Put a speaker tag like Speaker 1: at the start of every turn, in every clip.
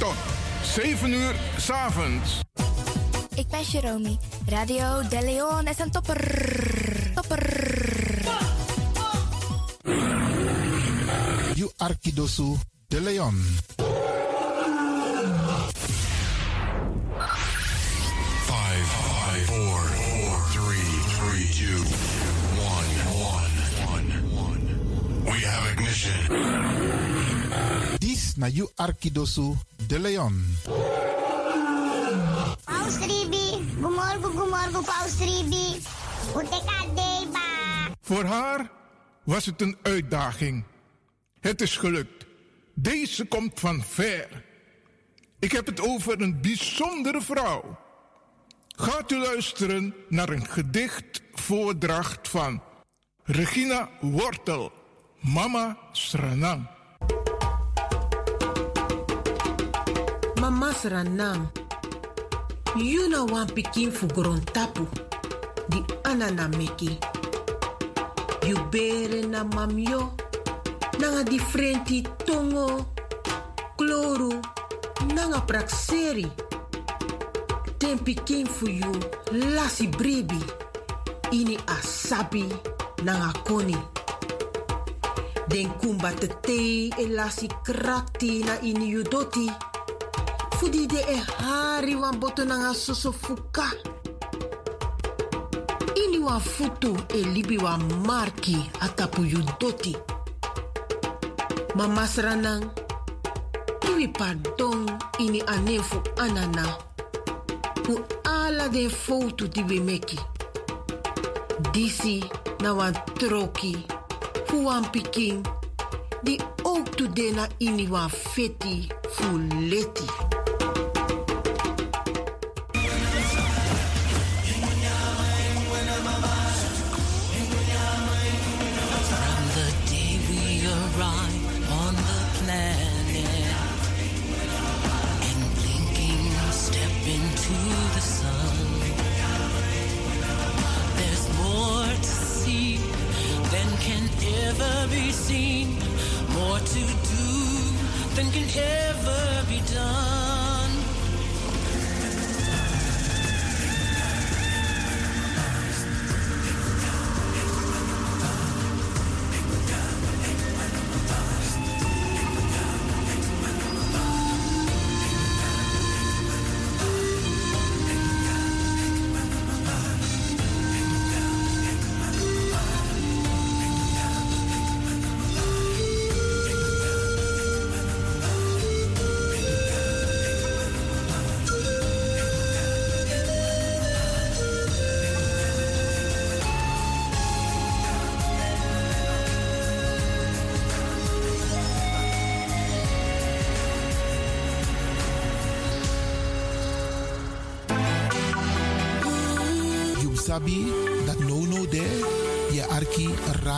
Speaker 1: tot 7 uur s avonds.
Speaker 2: Ik ben Jerome. Radio De Leon is een topper. Topper.
Speaker 3: You Arkidosu de Leon.
Speaker 4: Five, five, four, four, three, three, two, one, one, one, one. We have ignition.
Speaker 3: This na you Arkidosu de Leon.
Speaker 5: Paus Ribi, gumorgo gumorgo Paus Ribi.
Speaker 1: Voor haar was het een uitdaging. Het is gelukt. Deze komt van ver. Ik heb het over een bijzondere vrouw. Gaat u luisteren naar een gedicht voordracht van Regina Wortel, Mama Sranang.
Speaker 6: Mama Sranam. You know one pikin fu tapu. Di anana meki. You bere na mamyo. Nanga differenti tongo. Kloru. Nanga prakseri. Ten pikin fu you. Lasi brebi. Ini asabi. Nanga koni. Den kumba te te e lasi krakti na ini you doti. Fudi de e hari wan boto nanga soso. Ini wan futu e libi wan marki atapu yu doti. Pardon ini anefu anana. Fu ala de foto di we meki. Disi na wan troki, fu wan pikin, di ook tu de na ini wan feti fu leti.
Speaker 7: More to do. Than can ever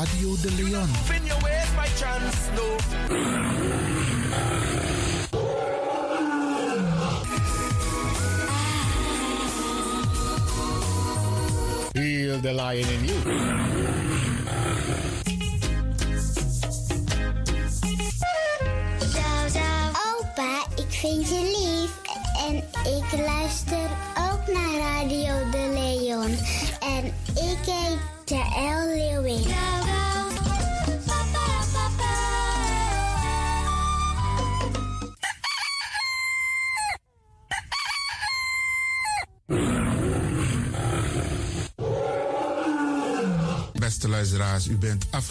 Speaker 3: Radio de Leon.
Speaker 8: Fin your ways by chance, no.
Speaker 9: Feel the lion in you.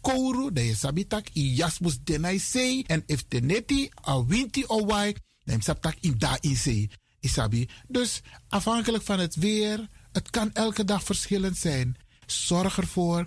Speaker 10: kouru, dan je sabitak i jasmus denai sei. En if teneti a winti o wai, dan je sabtak in da in sei. Isabi. Dus afhankelijk van het weer, het kan elke dag verschillend zijn. Zorg ervoor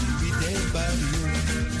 Speaker 3: dead by you.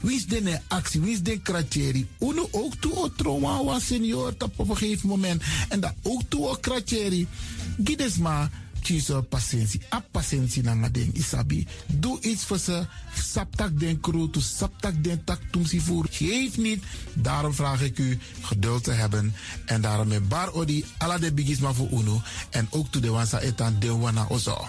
Speaker 3: Wie is de actie? Is de kratjeri? Uno ook toe o trauma was senior op een gegeven moment. En dat ook toe o kratjeri. Gides maar kiezen patiëntie. A patiëntie na isabi. Doe iets voor ze. Saptak den kroto, saptak den tak tumsi voer. Geef niet. Daarom vraag ik u geduld te hebben. En daarom met bar odi ala de bigisma voor uno. En ook toe de wansa etan de wana ozo.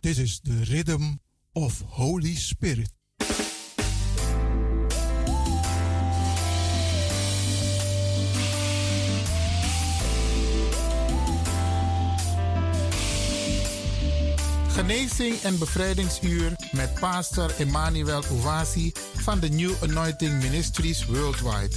Speaker 11: This is the rhythm of Holy Spirit.
Speaker 3: Genezing en bevrijdingsuur met pastor Emmanuel Owasi van de New Anointing Ministries Worldwide.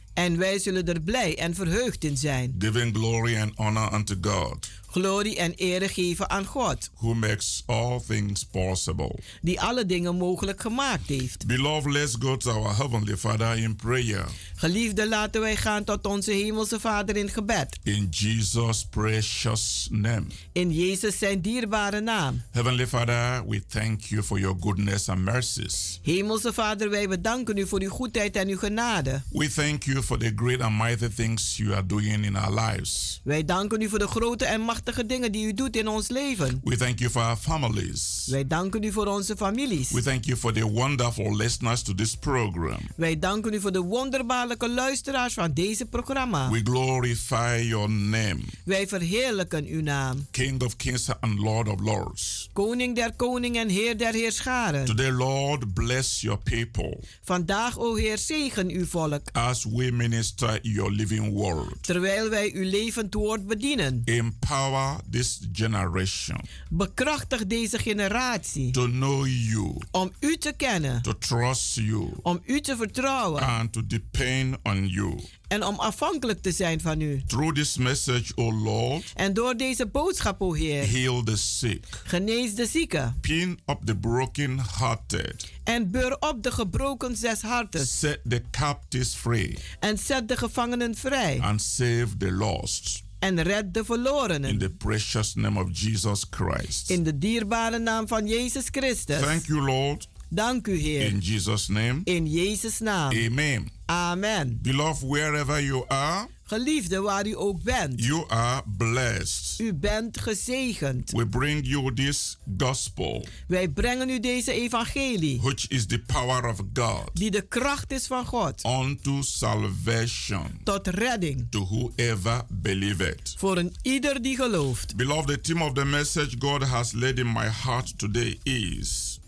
Speaker 12: En wij zullen er blij en verheugd in zijn.
Speaker 13: giving glory and honor unto God,
Speaker 12: Glorie en ere geven aan God,
Speaker 13: who makes all things possible.
Speaker 12: die alle dingen mogelijk gemaakt heeft.
Speaker 13: Beloved, let's go to our Heavenly Father in prayer.
Speaker 12: Geliefde, laten wij gaan tot onze Hemelse Vader in gebed.
Speaker 13: In Jesus' precious name.
Speaker 12: In Jezus zijn dierbare naam.
Speaker 13: Heavenly Father, we thank you for your goodness and mercies.
Speaker 12: Hemelse Vader, wij bedanken u voor uw goedheid en uw genade.
Speaker 13: We thank you for the great and mighty things you are doing in our lives.
Speaker 12: Wij danken u voor de grote en machtige dingen die u doet in ons leven.
Speaker 13: We thank you for our families.
Speaker 12: Wij danken u voor onze families.
Speaker 13: We thank you for the wonderful listeners to this program.
Speaker 12: Wij danken u voor de wonderbaarlijke luisteraars van deze programma.
Speaker 13: We glorify your name,
Speaker 12: Wij verheerlijken uw naam.
Speaker 13: King of kings and Lord of lords.
Speaker 12: Koning der koningen en Heer der heerscharen.
Speaker 13: Today, Lord, bless your people
Speaker 12: Vandaag, o Heer, zegen uw volk.
Speaker 13: as we minister your living word.
Speaker 12: Terwijl wij uw levend woord bedienen.
Speaker 13: Empower this generation
Speaker 12: Bekrachtig deze generatie.
Speaker 13: to know you,
Speaker 12: Om u te kennen.
Speaker 13: to trust you,
Speaker 12: Om u te vertrouwen.
Speaker 13: and to depend on you.
Speaker 12: En om afhankelijk te zijn van u.
Speaker 13: Through this message, O Lord,
Speaker 12: En door deze boodschap, o Heer.
Speaker 13: heal the sick,
Speaker 12: Genees de zieken.
Speaker 13: pin up the broken-hearted,
Speaker 12: En beur op de gebroken zes harten.
Speaker 13: set the captives free,
Speaker 12: En zet de gevangenen vrij.
Speaker 13: and save the lost.
Speaker 12: En red de
Speaker 13: In
Speaker 12: verlorenen.
Speaker 13: the precious name of Jesus Christ.
Speaker 12: In de dierbare naam van Jezus Christus.
Speaker 13: Thank you, Lord.
Speaker 12: Dank u, Heer.
Speaker 13: In Jesus' name.
Speaker 12: In Jezus' naam.
Speaker 13: Amen.
Speaker 12: Amen.
Speaker 13: Beloved, wherever you are,
Speaker 12: Geliefde, waar u ook bent.
Speaker 13: you are blessed.
Speaker 12: U bent gezegend.
Speaker 13: We bring you this gospel,
Speaker 12: Wij brengen u deze evangelie.
Speaker 13: which is the power of God
Speaker 12: Die de kracht is van God.
Speaker 13: unto salvation
Speaker 12: Tot redding.
Speaker 13: to whoever believeth.
Speaker 12: Voor een ieder die gelooft.
Speaker 13: Beloved, the theme of the message God has laid in my heart today is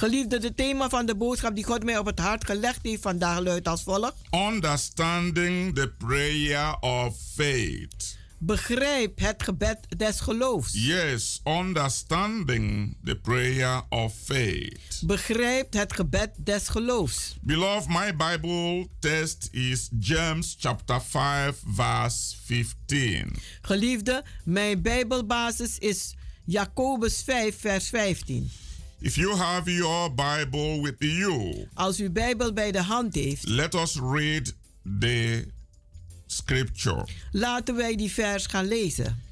Speaker 12: Geliefde, het thema van de boodschap die God mij op het hart gelegd heeft vandaag luidt als volgt.
Speaker 13: understanding the prayer of faith.
Speaker 12: Begrijp het gebed des geloofs.
Speaker 13: Yes, understanding the prayer of faith.
Speaker 12: Begrijp het gebed des geloofs.
Speaker 13: Beloved, my Bible text is James chapter 5 verse 15.
Speaker 12: Geliefde, mijn Bijbelbasis is Jacobus 5, vers 15.
Speaker 13: If you have your Bible with you,
Speaker 12: Als u Bijbel bij de hand heeft,
Speaker 13: let us read the scripture.
Speaker 12: laten wij die vers gaan lezen.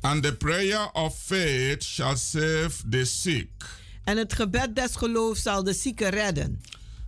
Speaker 13: And the prayer of faith shall save the sick,
Speaker 12: En het gebed des geloofs zal de zieke redden.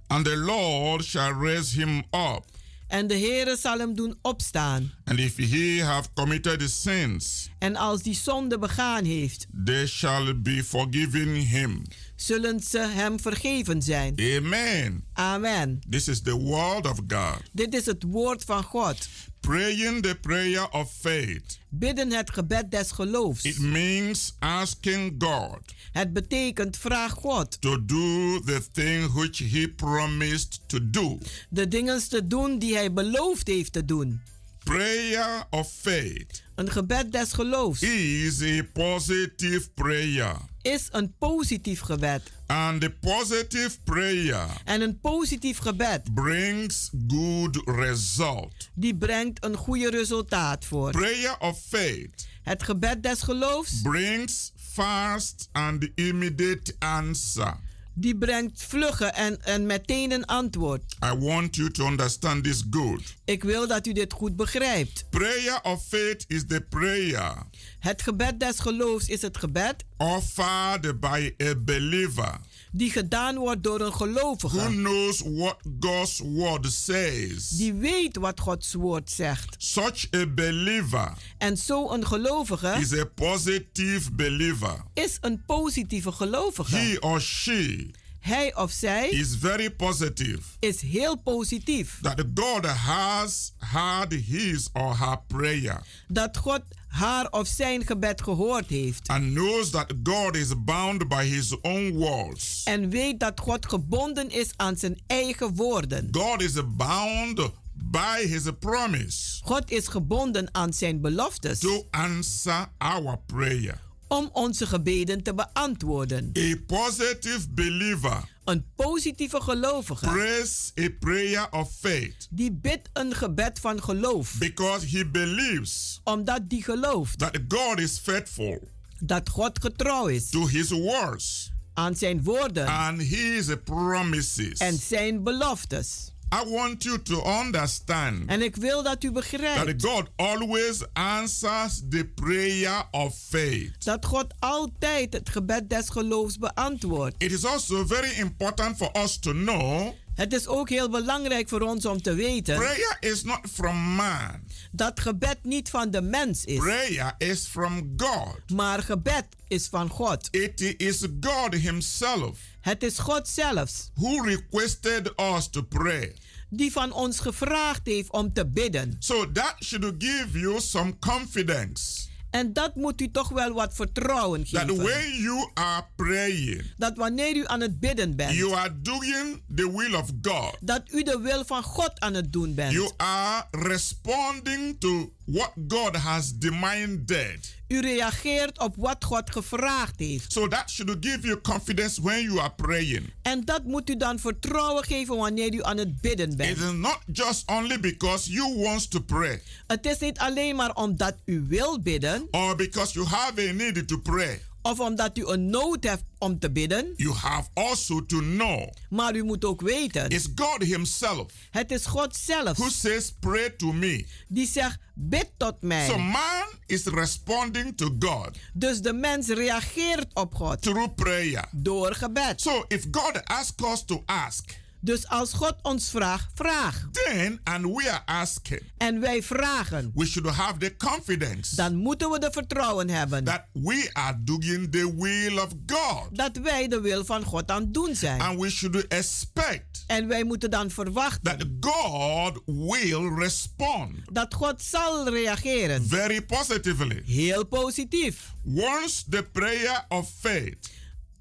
Speaker 13: and the Lord shall raise him up.
Speaker 12: En de Heere zal hem doen opstaan.
Speaker 13: And if he have committed the sins,
Speaker 12: En als die zonde begaan heeft,
Speaker 13: they shall be forgiven him.
Speaker 12: Zullen ze hem vergeven zijn.
Speaker 13: Amen.
Speaker 12: Amen.
Speaker 13: This is the word of God.
Speaker 12: Dit is het woord van God.
Speaker 13: Praying the prayer of faith.
Speaker 12: Bidden het gebed des geloofs.
Speaker 13: It means asking God
Speaker 12: Het betekent vraag God
Speaker 13: to do the thing which he promised to do.
Speaker 12: de dingen te doen die hij beloofd heeft te doen.
Speaker 13: Prayer of faith
Speaker 12: Een gebed des geloofs
Speaker 13: is a positive prayer.
Speaker 12: Is een positief gebed.
Speaker 13: And the positive prayer
Speaker 12: En een positief gebed
Speaker 13: brings good result.
Speaker 12: die brengt een goede resultaat voor.
Speaker 13: Prayer of faith
Speaker 12: Het gebed des geloofs
Speaker 13: brings fast and immediate answer.
Speaker 12: die brengt vlugge en, en meteen een antwoord.
Speaker 13: I want you to understand this good.
Speaker 12: Ik wil dat u dit goed begrijpt.
Speaker 13: Prayer of faith is the prayer
Speaker 12: Het gebed des geloofs is het gebed
Speaker 13: offered by a believer
Speaker 12: die gedaan wordt door een
Speaker 13: who
Speaker 12: gelovige.
Speaker 13: knows what God's word says.
Speaker 12: Die weet wat Gods woord zegt.
Speaker 13: Such a believer
Speaker 12: En zo een gelovige
Speaker 13: is a positive believer.
Speaker 12: is een positieve gelovige.
Speaker 13: He or she
Speaker 12: Hij of zij
Speaker 13: is very positive
Speaker 12: is heel positief.
Speaker 13: that God has heard his or her prayer
Speaker 12: Dat God haar of zijn gebed gehoord heeft.
Speaker 13: and knows that God is bound by his own words.
Speaker 12: En weet dat God gebonden is aan zijn eigen woorden.
Speaker 13: God is bound by his promise
Speaker 12: God is gebonden aan zijn beloftes
Speaker 13: to answer our prayer.
Speaker 12: om onze gebeden te beantwoorden.
Speaker 13: A positive believer
Speaker 12: Een positieve gelovige
Speaker 13: prays a prayer of faith
Speaker 12: die bidt een gebed van geloof.
Speaker 13: because he believes
Speaker 12: Omdat die gelooft
Speaker 13: that God is faithful
Speaker 12: dat God getrouw is
Speaker 13: to his words
Speaker 12: aan zijn woorden
Speaker 13: and his promises.
Speaker 12: en zijn beloftes.
Speaker 13: I want you to understand
Speaker 12: En ik wil dat u
Speaker 13: that
Speaker 12: begrijpt
Speaker 13: God always answers the prayer of faith.
Speaker 12: dat God altijd het gebed des geloofs beantwoordt.
Speaker 13: It is also very important for us to know
Speaker 12: Het is ook heel belangrijk voor ons om te weten
Speaker 13: prayer is not from man.
Speaker 12: dat gebed niet van de mens is,
Speaker 13: Prayer is from God.
Speaker 12: maar gebed is van God.
Speaker 13: It is God himself
Speaker 12: Het is God zelfs
Speaker 13: who requested us to pray.
Speaker 12: die van ons gevraagd heeft om te bidden.
Speaker 13: So that should give you some confidence
Speaker 12: En dat moet u toch wel wat vertrouwen
Speaker 13: that
Speaker 12: geven.
Speaker 13: when you are praying,
Speaker 12: Dat wanneer u aan het bidden bent,
Speaker 13: you are doing the will of God.
Speaker 12: dat u de wil van God aan het doen bent.
Speaker 13: You are responding to what God has demanded.
Speaker 12: U reageert op wat God gevraagd heeft.
Speaker 13: So that should give you confidence when you are praying.
Speaker 12: En dat moet u dan vertrouwen geven wanneer u aan het bidden
Speaker 13: It
Speaker 12: bent.
Speaker 13: is not just only because you want to pray
Speaker 12: Het is niet alleen maar omdat u wil bidden
Speaker 13: or because you have a need to pray.
Speaker 12: Of omdat u een nood hebt om te bidden,
Speaker 13: You have also to know
Speaker 12: maar u moet ook weten,
Speaker 13: it's God Himself
Speaker 12: het is God zelf
Speaker 13: who says, Pray to me.
Speaker 12: die zegt, bid tot
Speaker 13: So
Speaker 12: mij.
Speaker 13: man is responding to God
Speaker 12: Dus de mens reageert op God
Speaker 13: through prayer.
Speaker 12: door gebed.
Speaker 13: So if God asks us to ask,
Speaker 12: Dus als God ons vraagt, vraag.
Speaker 13: then and we are asking,
Speaker 12: En wij vragen,
Speaker 13: we should have the confidence
Speaker 12: dan moeten we de vertrouwen hebben
Speaker 13: that we are doing the will of God.
Speaker 12: dat wij de wil van God aan het doen zijn.
Speaker 13: And we should expect
Speaker 12: En wij moeten dan verwachten
Speaker 13: that God will respond
Speaker 12: dat God zal reageren.
Speaker 13: very positively.
Speaker 12: Heel positief.
Speaker 13: Once the prayer of faith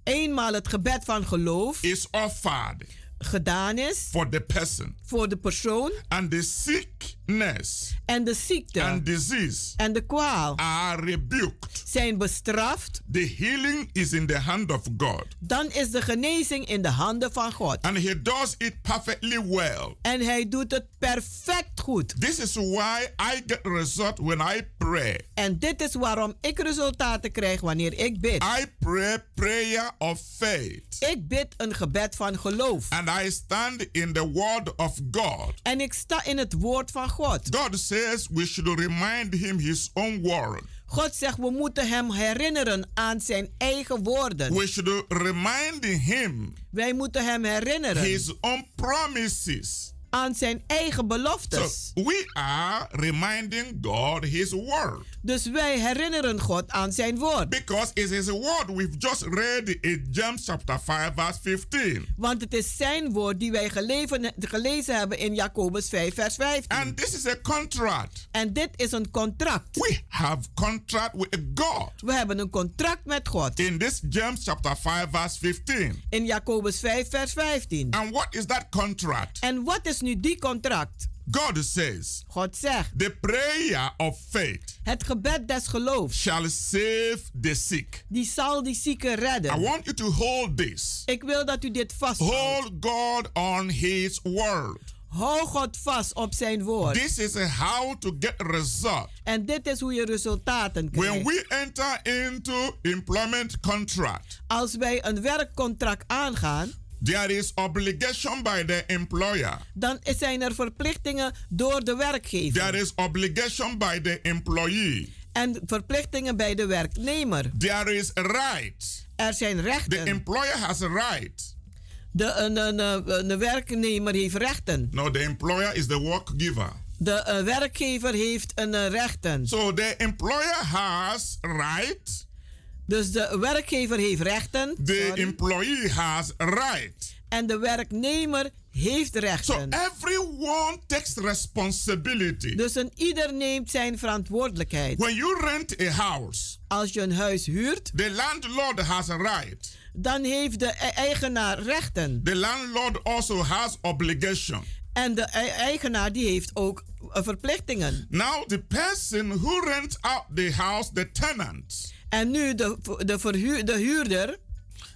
Speaker 12: Eenmaal het gebed van geloof
Speaker 13: is offered
Speaker 12: gedaan is
Speaker 13: for the person
Speaker 12: voor de persoon
Speaker 13: and the sickness
Speaker 12: en de ziekte
Speaker 13: and disease
Speaker 12: en de kwaal
Speaker 13: are rebuked,
Speaker 12: zijn bestraft,
Speaker 13: the healing is in the hand of God.
Speaker 12: dan is de genezing in de handen van God.
Speaker 13: And He does it perfectly well.
Speaker 12: En hij doet het perfect goed.
Speaker 13: This is why I get result when I pray.
Speaker 12: En dit is waarom ik resultaten krijg wanneer ik bid.
Speaker 13: I pray prayer of faith.
Speaker 12: Ik bid een gebed van geloof.
Speaker 13: And I stand in the word of God.
Speaker 12: En ik sta in het woord van God.
Speaker 13: God says we should remind him his own word.
Speaker 12: God zegt we moeten hem herinneren aan zijn eigen woorden.
Speaker 13: We should remind him
Speaker 12: Wij moeten hem herinneren
Speaker 13: his own promises
Speaker 12: aan zijn eigen beloftes.
Speaker 13: So we are reminding God his word.
Speaker 12: Dus wij herinneren God aan zijn woord.
Speaker 13: Because it is a word we've just read in James chapter 5 verse 15.
Speaker 12: Want het is zijn woord die wij geleven, gelezen hebben in Jacobus 5 vers 15.
Speaker 13: And this is a contract.
Speaker 12: En dit is een contract.
Speaker 13: We have contract with God.
Speaker 12: We hebben een contract met God.
Speaker 13: In this James chapter 5 verse 15.
Speaker 12: In Jacobus 5 vers 15.
Speaker 13: And what is that contract?
Speaker 12: En wat is nu die contract?
Speaker 13: God says,
Speaker 12: God zegt,
Speaker 13: the prayer of faith
Speaker 12: het gebed des geloofs
Speaker 13: shall save the sick.
Speaker 12: die zal die zieke redden.
Speaker 13: I want you to hold this.
Speaker 12: Ik wil dat u dit vasthoudt.
Speaker 13: Hold God on his word.
Speaker 12: Hou God vast op zijn woord.
Speaker 13: This is how to get result.
Speaker 12: En dit is hoe je resultaten krijgt.
Speaker 13: When we enter into employment contract,
Speaker 12: Als wij een werkcontract aangaan,
Speaker 13: there is obligation by the employer.
Speaker 12: dan zijn er verplichtingen door de werkgever.
Speaker 13: There is obligation by the employee.
Speaker 12: En verplichtingen bij de werknemer.
Speaker 13: There is right.
Speaker 12: Er zijn rechten.
Speaker 13: The employer has a right.
Speaker 12: De, een, een, een, werknemer heeft rechten.
Speaker 13: No, the employer is the work giver.
Speaker 12: De uh, werkgever heeft een uh, rechten.
Speaker 13: So the employer has right.
Speaker 12: Dus de werkgever heeft rechten.
Speaker 13: The
Speaker 12: Sorry.
Speaker 13: employee has right.
Speaker 12: En de werknemer heeft rechten.
Speaker 13: So everyone takes responsibility.
Speaker 12: Dus een ieder neemt zijn verantwoordelijkheid.
Speaker 13: When you rent a house,
Speaker 12: als je een huis huurt,
Speaker 13: the landlord has a right.
Speaker 12: Dan heeft de eigenaar rechten.
Speaker 13: The landlord also has obligation.
Speaker 12: En de eigenaar die heeft ook verplichtingen.
Speaker 13: Now the person who rents out the house, the tenant.
Speaker 12: En nu de, de, verhuur, de huurder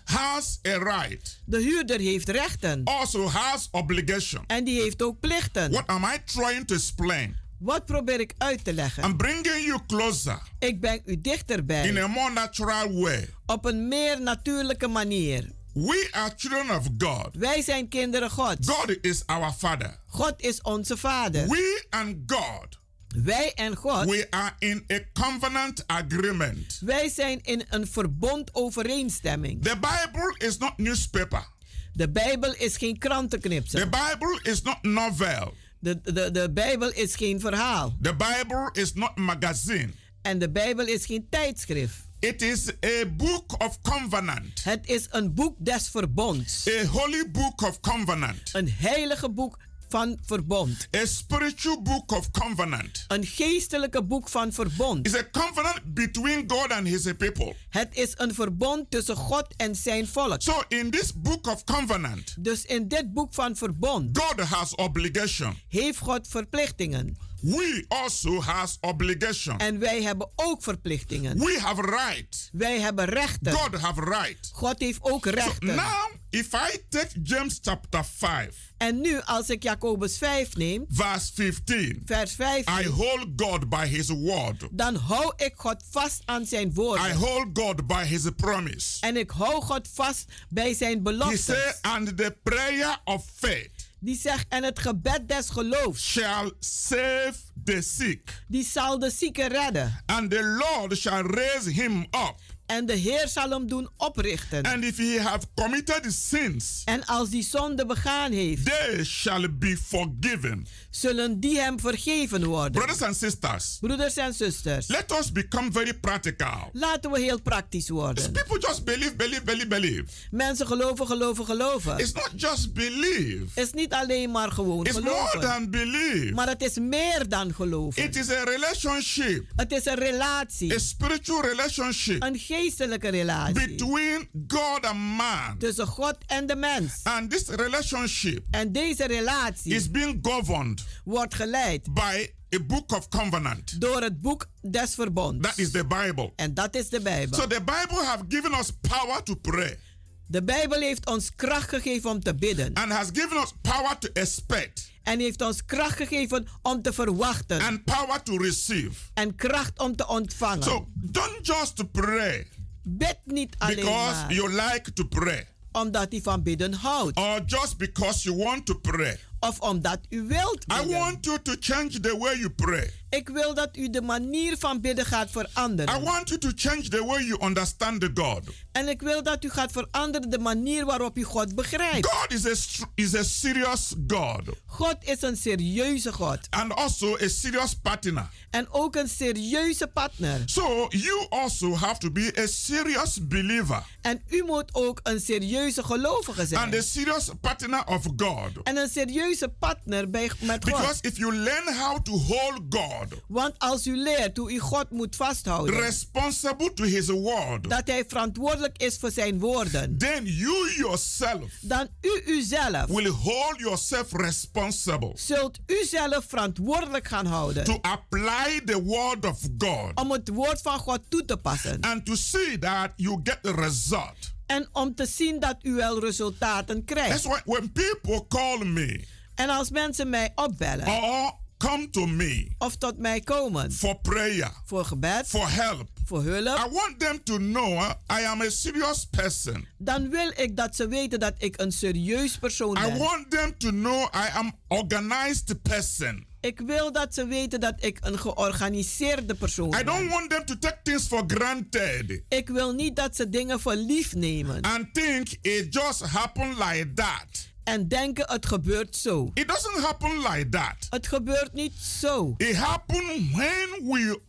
Speaker 13: has a right.
Speaker 12: De huurder heeft rechten.
Speaker 13: Also has obligation.
Speaker 12: En die heeft ook plichten.
Speaker 13: What am I trying to explain?
Speaker 12: Wat probeer ik uit te leggen?
Speaker 13: I'm bringing you closer.
Speaker 12: Ik breng u dichterbij.
Speaker 13: In a more natural way.
Speaker 12: Op een meer natuurlijke manier.
Speaker 13: We are children of God.
Speaker 12: Wij zijn kinderen Gods.
Speaker 13: God is our father.
Speaker 12: God is onze vader.
Speaker 13: We and God.
Speaker 12: Wij en God.
Speaker 13: We are in a covenant agreement.
Speaker 12: Wij zijn in een verbond overeenstemming.
Speaker 13: The Bible is not newspaper.
Speaker 12: De Bijbel is geen krantenknipsel.
Speaker 13: The Bible is not novel.
Speaker 12: De, de, de Bijbel is geen verhaal.
Speaker 13: The Bible is not magazine.
Speaker 12: En de Bijbel is geen tijdschrift.
Speaker 13: It is a book of covenant.
Speaker 12: Het is een boek des verbonds.
Speaker 13: A holy book of covenant.
Speaker 12: Een heilige boek van verbond.
Speaker 13: A spiritual book of covenant.
Speaker 12: Een geestelijke boek van verbond.
Speaker 13: It's a covenant between God and his people.
Speaker 12: Het is een verbond tussen God en zijn volk.
Speaker 13: So in this book of covenant.
Speaker 12: Dus in dit boek van verbond.
Speaker 13: God has obligation.
Speaker 12: Heeft God verplichtingen.
Speaker 13: We also has obligation.
Speaker 12: En wij hebben ook verplichtingen.
Speaker 13: We have right.
Speaker 12: Wij hebben rechten.
Speaker 13: God have right.
Speaker 12: God heeft ook rechten.
Speaker 13: So now, if I take James chapter 5.
Speaker 12: En nu als ik Jacobus 5 neem.
Speaker 13: Verse 15.
Speaker 12: Vers 15.
Speaker 13: I hold God by his word.
Speaker 12: Dan hou ik God vast aan zijn woorden.
Speaker 13: I hold God by his promise.
Speaker 12: En ik hou God vast bij zijn beloftes.
Speaker 13: He said, and the prayer of faith.
Speaker 12: Die zegt, en het gebed des geloofs
Speaker 13: shall save the sick.
Speaker 12: Die zal de zieke redden.
Speaker 13: And the Lord shall raise him up.
Speaker 12: En de Heer zal hem doen oprichten.
Speaker 13: And if he have committed sins,
Speaker 12: en als die zonde begaan heeft,
Speaker 13: they shall be forgiven.
Speaker 12: Zullen die hem vergeven worden.
Speaker 13: Brothers and sisters,
Speaker 12: broeders en zusters,
Speaker 13: let us become very practical.
Speaker 12: Laten we heel praktisch worden.
Speaker 13: People just believe, believe, believe, believe.
Speaker 12: Mensen geloven, geloven, geloven.
Speaker 13: It's not just believe.
Speaker 12: Is niet alleen maar gewoon
Speaker 13: It's
Speaker 12: geloven.
Speaker 13: more than believe.
Speaker 12: Maar het is meer dan geloven.
Speaker 13: It is a relationship.
Speaker 12: Het is een relatie.
Speaker 13: A spiritual relationship.
Speaker 12: Een geestelijke relatie.
Speaker 13: Between God and man.
Speaker 12: Tussen God en de mens.
Speaker 13: And this relationship.
Speaker 12: En deze relatie.
Speaker 13: Is being governed.
Speaker 12: Wordt geleid.
Speaker 13: By a book of covenant.
Speaker 12: Door het boek des verbonds.
Speaker 13: That is the Bible.
Speaker 12: En dat is de Bijbel.
Speaker 13: So the Bible have given us power to pray.
Speaker 12: De Bijbel heeft ons kracht gegeven om te bidden.
Speaker 13: And has given us power to expect.
Speaker 12: En heeft ons kracht gegeven om te verwachten.
Speaker 13: And power to receive.
Speaker 12: En kracht om te ontvangen.
Speaker 13: So don't just pray.
Speaker 12: Bid niet alleen
Speaker 13: Because
Speaker 12: maar.
Speaker 13: you like to pray.
Speaker 12: Omdat hij van bidden houdt.
Speaker 13: Or just because you want to pray.
Speaker 12: Of omdat u wilt
Speaker 13: I
Speaker 12: bidden.
Speaker 13: want you to change the way you pray.
Speaker 12: Ik wil dat u de manier van bidden gaat veranderen.
Speaker 13: I want you to change the way you understand the God.
Speaker 12: En ik wil dat u gaat veranderen de manier waarop u God begrijpt.
Speaker 13: God is a is a serious God
Speaker 12: God is een serieuze God.
Speaker 13: and also a serious partner.
Speaker 12: En ook een serieuze partner.
Speaker 13: So you also have to be a serious believer
Speaker 12: En u moet ook een serieuze gelovige zijn.
Speaker 13: and a serious partner of God.
Speaker 12: En een serieuze partner bij, met
Speaker 13: Because
Speaker 12: God.
Speaker 13: if you learn how to hold God
Speaker 12: Want als u leert hoe u God moet vasthouden.
Speaker 13: responsible to his word,
Speaker 12: Dat hij verantwoordelijk is voor zijn woorden.
Speaker 13: then you yourself
Speaker 12: Dan u uzelf.
Speaker 13: will hold yourself responsible
Speaker 12: Zult u zelf verantwoordelijk gaan houden.
Speaker 13: to apply the word of God
Speaker 12: Om het woord van God toe te passen.
Speaker 13: and to see that you get the result.
Speaker 12: En om te zien dat u wel resultaten
Speaker 13: That's
Speaker 12: krijgt.
Speaker 13: why when people call me
Speaker 12: En als mensen mij opbellen.
Speaker 13: or come to me
Speaker 12: Of tot mij komen.
Speaker 13: for prayer,
Speaker 12: Voor gebed.
Speaker 13: for help,
Speaker 12: Voor hulp.
Speaker 13: I want them to know I am a serious person.
Speaker 12: Dan wil ik dat ze weten dat ik een serieus persoon
Speaker 13: I
Speaker 12: ben.
Speaker 13: want them to know I am organized person.
Speaker 12: Ik wil dat ze weten dat ik een georganiseerde persoon
Speaker 13: I
Speaker 12: ben.
Speaker 13: don't want them to take things for granted
Speaker 12: Ik wil niet dat ze dingen voor lief nemen.
Speaker 13: and think it just happened like that.
Speaker 12: En denken het gebeurt zo.
Speaker 13: It doesn't happen like that.
Speaker 12: Het gebeurt niet zo.
Speaker 13: It happens when we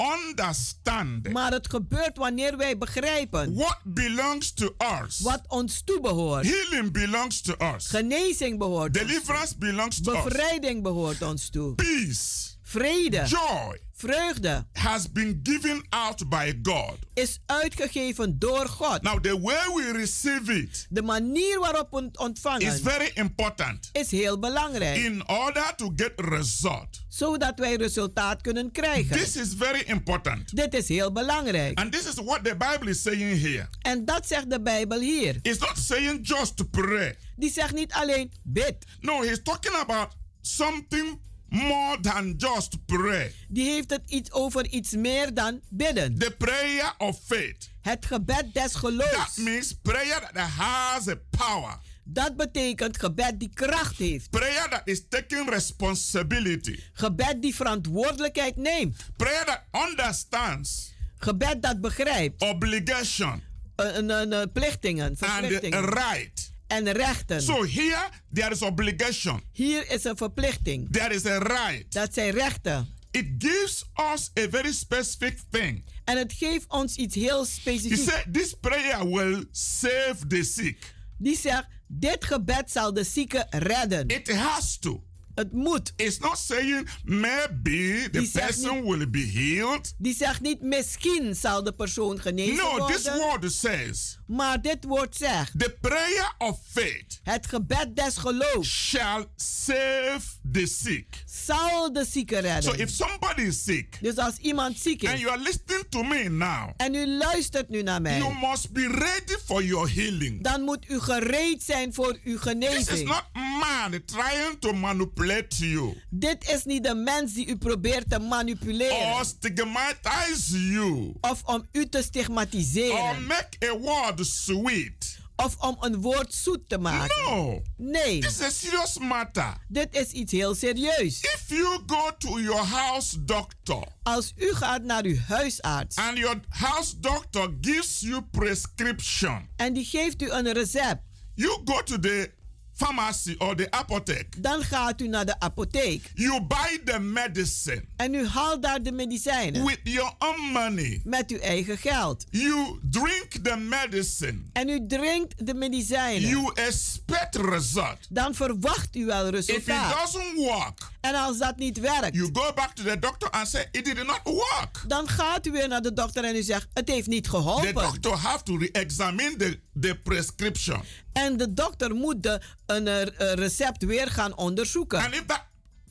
Speaker 13: understand
Speaker 12: Maar het gebeurt wanneer wij begrijpen
Speaker 13: what belongs to us.
Speaker 12: wat ons toebehoort.
Speaker 13: Healing belongs to us.
Speaker 12: Genezing behoort ons
Speaker 13: Deliverance belongs to us.
Speaker 12: Bevrijding behoort ons toe.
Speaker 13: Peace,
Speaker 12: Vrede,
Speaker 13: joy
Speaker 12: vreugde
Speaker 13: has been given out by God.
Speaker 12: is uitgegeven door God.
Speaker 13: Now, the way we receive it
Speaker 12: De manier waarop we het ontvangen
Speaker 13: is very important
Speaker 12: is heel belangrijk.
Speaker 13: in order to get result.
Speaker 12: Zodat wij resultaat kunnen krijgen.
Speaker 13: This is very important.
Speaker 12: Dit is heel belangrijk.
Speaker 13: And this is what the Bible is saying here.
Speaker 12: En dat zegt de Bijbel hier.
Speaker 13: It's not saying just to pray.
Speaker 12: Die zegt niet alleen bid.
Speaker 13: No, he's talking about something more than just pray.
Speaker 12: Die heeft het iets over iets meer dan bidden.
Speaker 13: The prayer of faith.
Speaker 12: Het gebed des
Speaker 13: That
Speaker 12: geloofs.
Speaker 13: means prayer that has a power.
Speaker 12: Dat betekent gebed die kracht heeft.
Speaker 13: Prayer that is taking responsibility.
Speaker 12: Gebed die verantwoordelijkheid neemt.
Speaker 13: Prayer that understands
Speaker 12: Gebed dat begrijpt.
Speaker 13: obligation
Speaker 12: Een, een, een, een plichtingen,
Speaker 13: and
Speaker 12: verplichtingen.
Speaker 13: right.
Speaker 12: En rechten.
Speaker 13: So here there is obligation.
Speaker 12: Hier is een verplichting.
Speaker 13: There is a right.
Speaker 12: Dat zijn rechten.
Speaker 13: It gives us a very specific thing.
Speaker 12: En het geeft ons iets heel
Speaker 13: He
Speaker 12: specifieks.
Speaker 13: said this prayer will save the sick.
Speaker 12: Die zegt, dit gebed zal de zieke redden.
Speaker 13: It has to.
Speaker 12: Het moet.
Speaker 13: It's not saying maybe the person
Speaker 12: niet-
Speaker 13: will be healed.
Speaker 12: Die zegt niet, misschien zal de persoon genezen
Speaker 13: No, this
Speaker 12: worden.
Speaker 13: word says
Speaker 12: Maar dit woord zegt,
Speaker 13: the prayer of faith
Speaker 12: het gebed des geloofs
Speaker 13: shall save the sick.
Speaker 12: zal de zieke redden.
Speaker 13: So if somebody is sick
Speaker 12: Dus als iemand ziek
Speaker 13: and
Speaker 12: is
Speaker 13: you are listening to me now,
Speaker 12: en u luistert nu naar mij,
Speaker 13: you must be ready for your healing.
Speaker 12: dan moet u gereed zijn voor uw
Speaker 13: This is
Speaker 12: genezing.
Speaker 13: not man trying to manipulate you
Speaker 12: Dit is niet de mens die u probeert te
Speaker 13: or
Speaker 12: manipuleren
Speaker 13: stigmatize you
Speaker 12: of om u te
Speaker 13: or
Speaker 12: stigmatiseren
Speaker 13: make a word sweet.
Speaker 12: of om een woord zoet te maken.
Speaker 13: No,
Speaker 12: Nee,
Speaker 13: this is a serious matter.
Speaker 12: dit is iets heel serieus.
Speaker 13: If you go to your house doctor
Speaker 12: Als u gaat naar uw huisarts
Speaker 13: and your house doctor gives you prescription,
Speaker 12: en die geeft u een recept,
Speaker 13: you go to the pharmacy or the apotheke.
Speaker 12: dan gaat u naar de apotheek
Speaker 13: You buy the medicine
Speaker 12: en u haalt daar de medicijnen
Speaker 13: with your own money.
Speaker 12: met uw eigen geld.
Speaker 13: You drink the medicine.
Speaker 12: En u drinkt de medicijnen.
Speaker 13: You expect result.
Speaker 12: Dan verwacht u wel
Speaker 13: If it
Speaker 12: resultaat.
Speaker 13: doesn't work,
Speaker 12: En als dat niet werkt,
Speaker 13: you go back to the doctor and say it did not work.
Speaker 12: dan gaat u weer naar de dokter en u zegt: Het heeft niet
Speaker 13: The
Speaker 12: geholpen.
Speaker 13: doctor have to re-examine the, the prescription.
Speaker 12: En de dokter moet de, een eh, recept weer gaan onderzoeken.
Speaker 13: And if that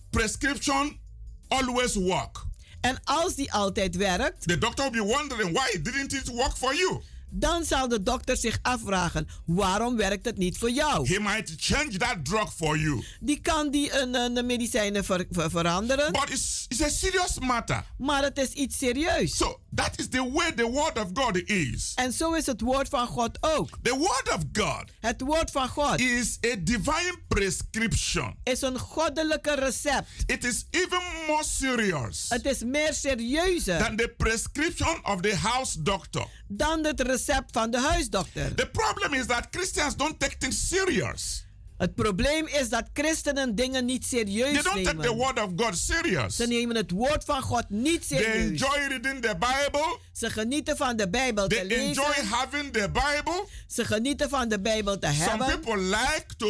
Speaker 13: prescription always work,
Speaker 12: En als die altijd werkt,
Speaker 13: the doctor will be wondering why didn't it work for you?
Speaker 12: dan zal de dokter zich afvragen: waarom werkt het niet voor jou?
Speaker 13: He might change that drug for you.
Speaker 12: Die kan die een, een, medicijnen ver- ver- veranderen,
Speaker 13: But it's, it's a serious matter.
Speaker 12: maar het is iets serieus.
Speaker 13: So That is the way the word of God is.
Speaker 12: En zo is het woord van God ook.
Speaker 13: The word of God
Speaker 12: Het woord van God
Speaker 13: is a divine prescription.
Speaker 12: is een goddelijke recept.
Speaker 13: It is even more serious
Speaker 12: Het is meer serieuzer
Speaker 13: than the prescription of the house doctor.
Speaker 12: dan het recept van de huisdokter.
Speaker 13: The problem is that Christians don't take things serious.
Speaker 12: Het probleem is dat christenen dingen niet
Speaker 13: They
Speaker 12: serieus
Speaker 13: don't take the
Speaker 12: nemen.
Speaker 13: word of God serious.
Speaker 12: Ze nemen het woord van God niet
Speaker 13: They
Speaker 12: serieus.
Speaker 13: enjoy reading the Bible.
Speaker 12: Ze genieten van de Bijbel te
Speaker 13: enjoy
Speaker 12: lezen.
Speaker 13: having the Bible.
Speaker 12: Ze genieten van de Bijbel te
Speaker 13: Some
Speaker 12: hebben.
Speaker 13: people like to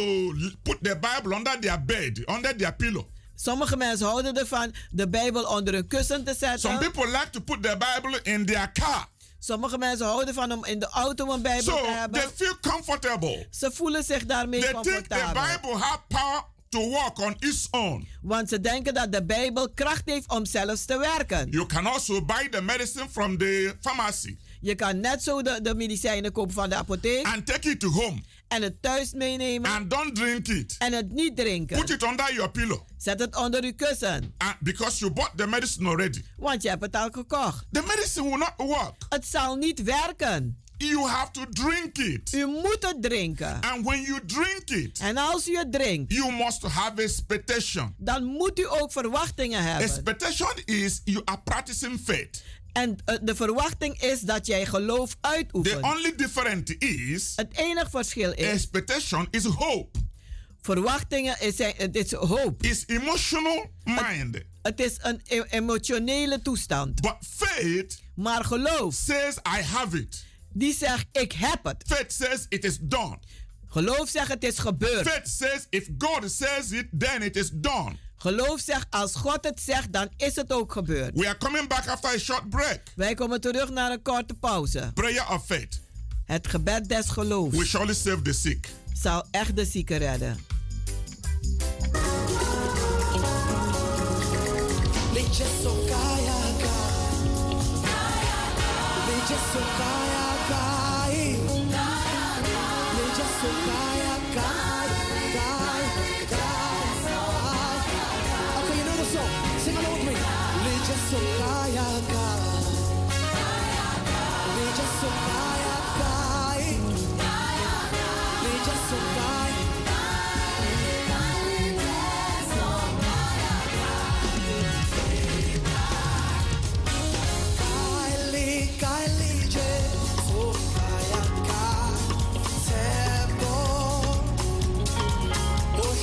Speaker 13: put the Bible under their bed, under their pillow.
Speaker 12: Sommige mensen houden ervan de Bijbel onder hun kussen te
Speaker 13: Some
Speaker 12: zetten.
Speaker 13: people like to put the Bible in their car.
Speaker 12: Sommige mensen houden van om in de auto een Bijbel
Speaker 13: So
Speaker 12: te
Speaker 13: they
Speaker 12: hebben.
Speaker 13: feel comfortable.
Speaker 12: Ze voelen zich daarmee
Speaker 13: They think the
Speaker 12: comfortabel.
Speaker 13: Bible have power to work on its own.
Speaker 12: Want ze denken dat de Bijbel kracht heeft om zelfs te werken.
Speaker 13: You can also buy the medicine from the pharmacy
Speaker 12: Je kan net zo de, de medicijnen kopen van de apotheek
Speaker 13: and take it to home
Speaker 12: en het thuis meenemen
Speaker 13: and don't drink it.
Speaker 12: en het niet drinken.
Speaker 13: Put it under your pillow
Speaker 12: Zet het onder uw kussen,
Speaker 13: and because you bought the medicine already.
Speaker 12: want je hebt het al gekocht.
Speaker 13: The medicine will not work.
Speaker 12: Het zal niet werken.
Speaker 13: You have to drink it.
Speaker 12: U moet het drinken.
Speaker 13: And when you drink it,
Speaker 12: En als u het drinkt,
Speaker 13: you must have expectation.
Speaker 12: dan moet u ook verwachtingen hebben.
Speaker 13: Expectation is you are practicing faith.
Speaker 12: En eh, de verwachting is dat jij geloof
Speaker 13: The
Speaker 12: uitoefent.
Speaker 13: only difference is
Speaker 12: Het enige verschil is,
Speaker 13: expectation is hope.
Speaker 12: verwachtingen is, het is hoop.
Speaker 13: It's emotional mind.
Speaker 12: Het is een e- emotionele toestand.
Speaker 13: But faith
Speaker 12: Maar geloof,
Speaker 13: says I have it.
Speaker 12: die zegt ik heb het.
Speaker 13: Faith says it is done.
Speaker 12: Geloof zegt het is gebeurd.
Speaker 13: Faith says if God says it, then it is done.
Speaker 12: Geloof zegt als God het zegt, dan is het ook gebeurd.
Speaker 13: We are coming back after a short break.
Speaker 12: Wij komen terug naar een korte pauze.
Speaker 13: Prayer of faith.
Speaker 12: Het gebed des geloofs
Speaker 13: We surely save the sick.
Speaker 12: zal echt de zieken redden.
Speaker 8: Leche sokaya ka. Leche sokaya kai.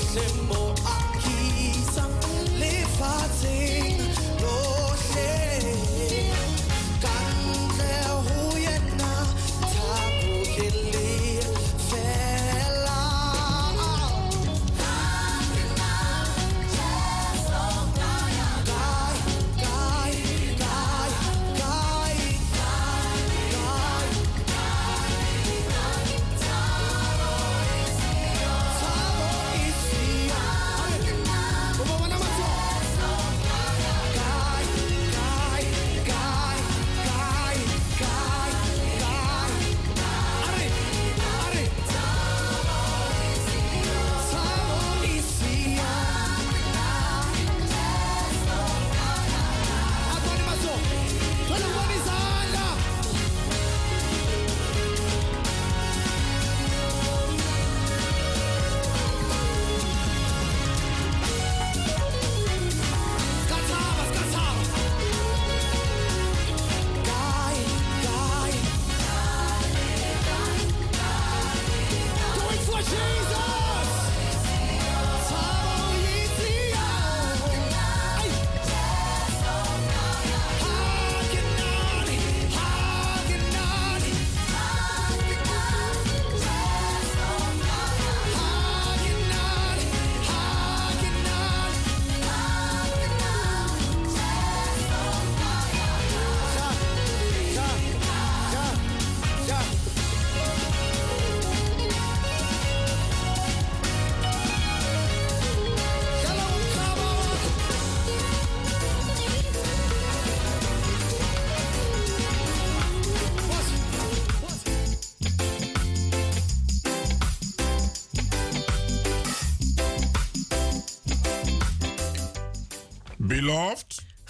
Speaker 13: simple.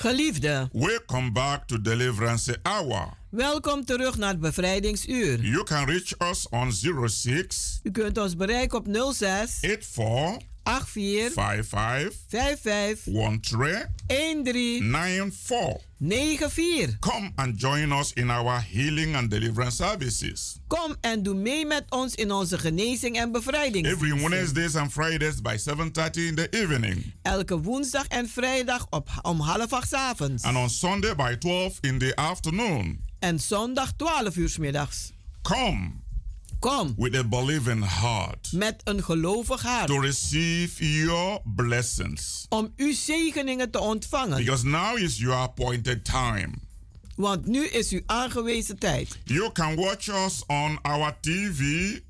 Speaker 12: Geliefde,
Speaker 13: welcome back to Deliverance Hour.
Speaker 12: welkom terug naar het bevrijdingsuur.
Speaker 13: You can reach us on 06
Speaker 12: U kunt ons bereiken op 06
Speaker 13: 84
Speaker 12: 84
Speaker 13: 55
Speaker 12: 55
Speaker 13: 13
Speaker 12: 13
Speaker 13: 94.
Speaker 12: 94.
Speaker 13: Come and join us in our healing and deliverance services.
Speaker 12: Kom en doe mee met ons in onze genezing en bevrijding.
Speaker 13: Every Wednesdays and Fridays by 7:30 in the evening.
Speaker 12: Elke woensdag en vrijdag op, om half acht avonds.
Speaker 13: And on Sunday by 12 in the afternoon.
Speaker 12: En zondag 12 uur 's middags.
Speaker 13: Come
Speaker 12: Kom
Speaker 13: with a believing heart
Speaker 12: met een gelovig hart.
Speaker 13: to receive your blessings.
Speaker 12: Om uw zegeningen te ontvangen.
Speaker 13: Because now is your appointed time.
Speaker 12: Want nu is uw aangewezen tijd.
Speaker 13: You can watch us on our TV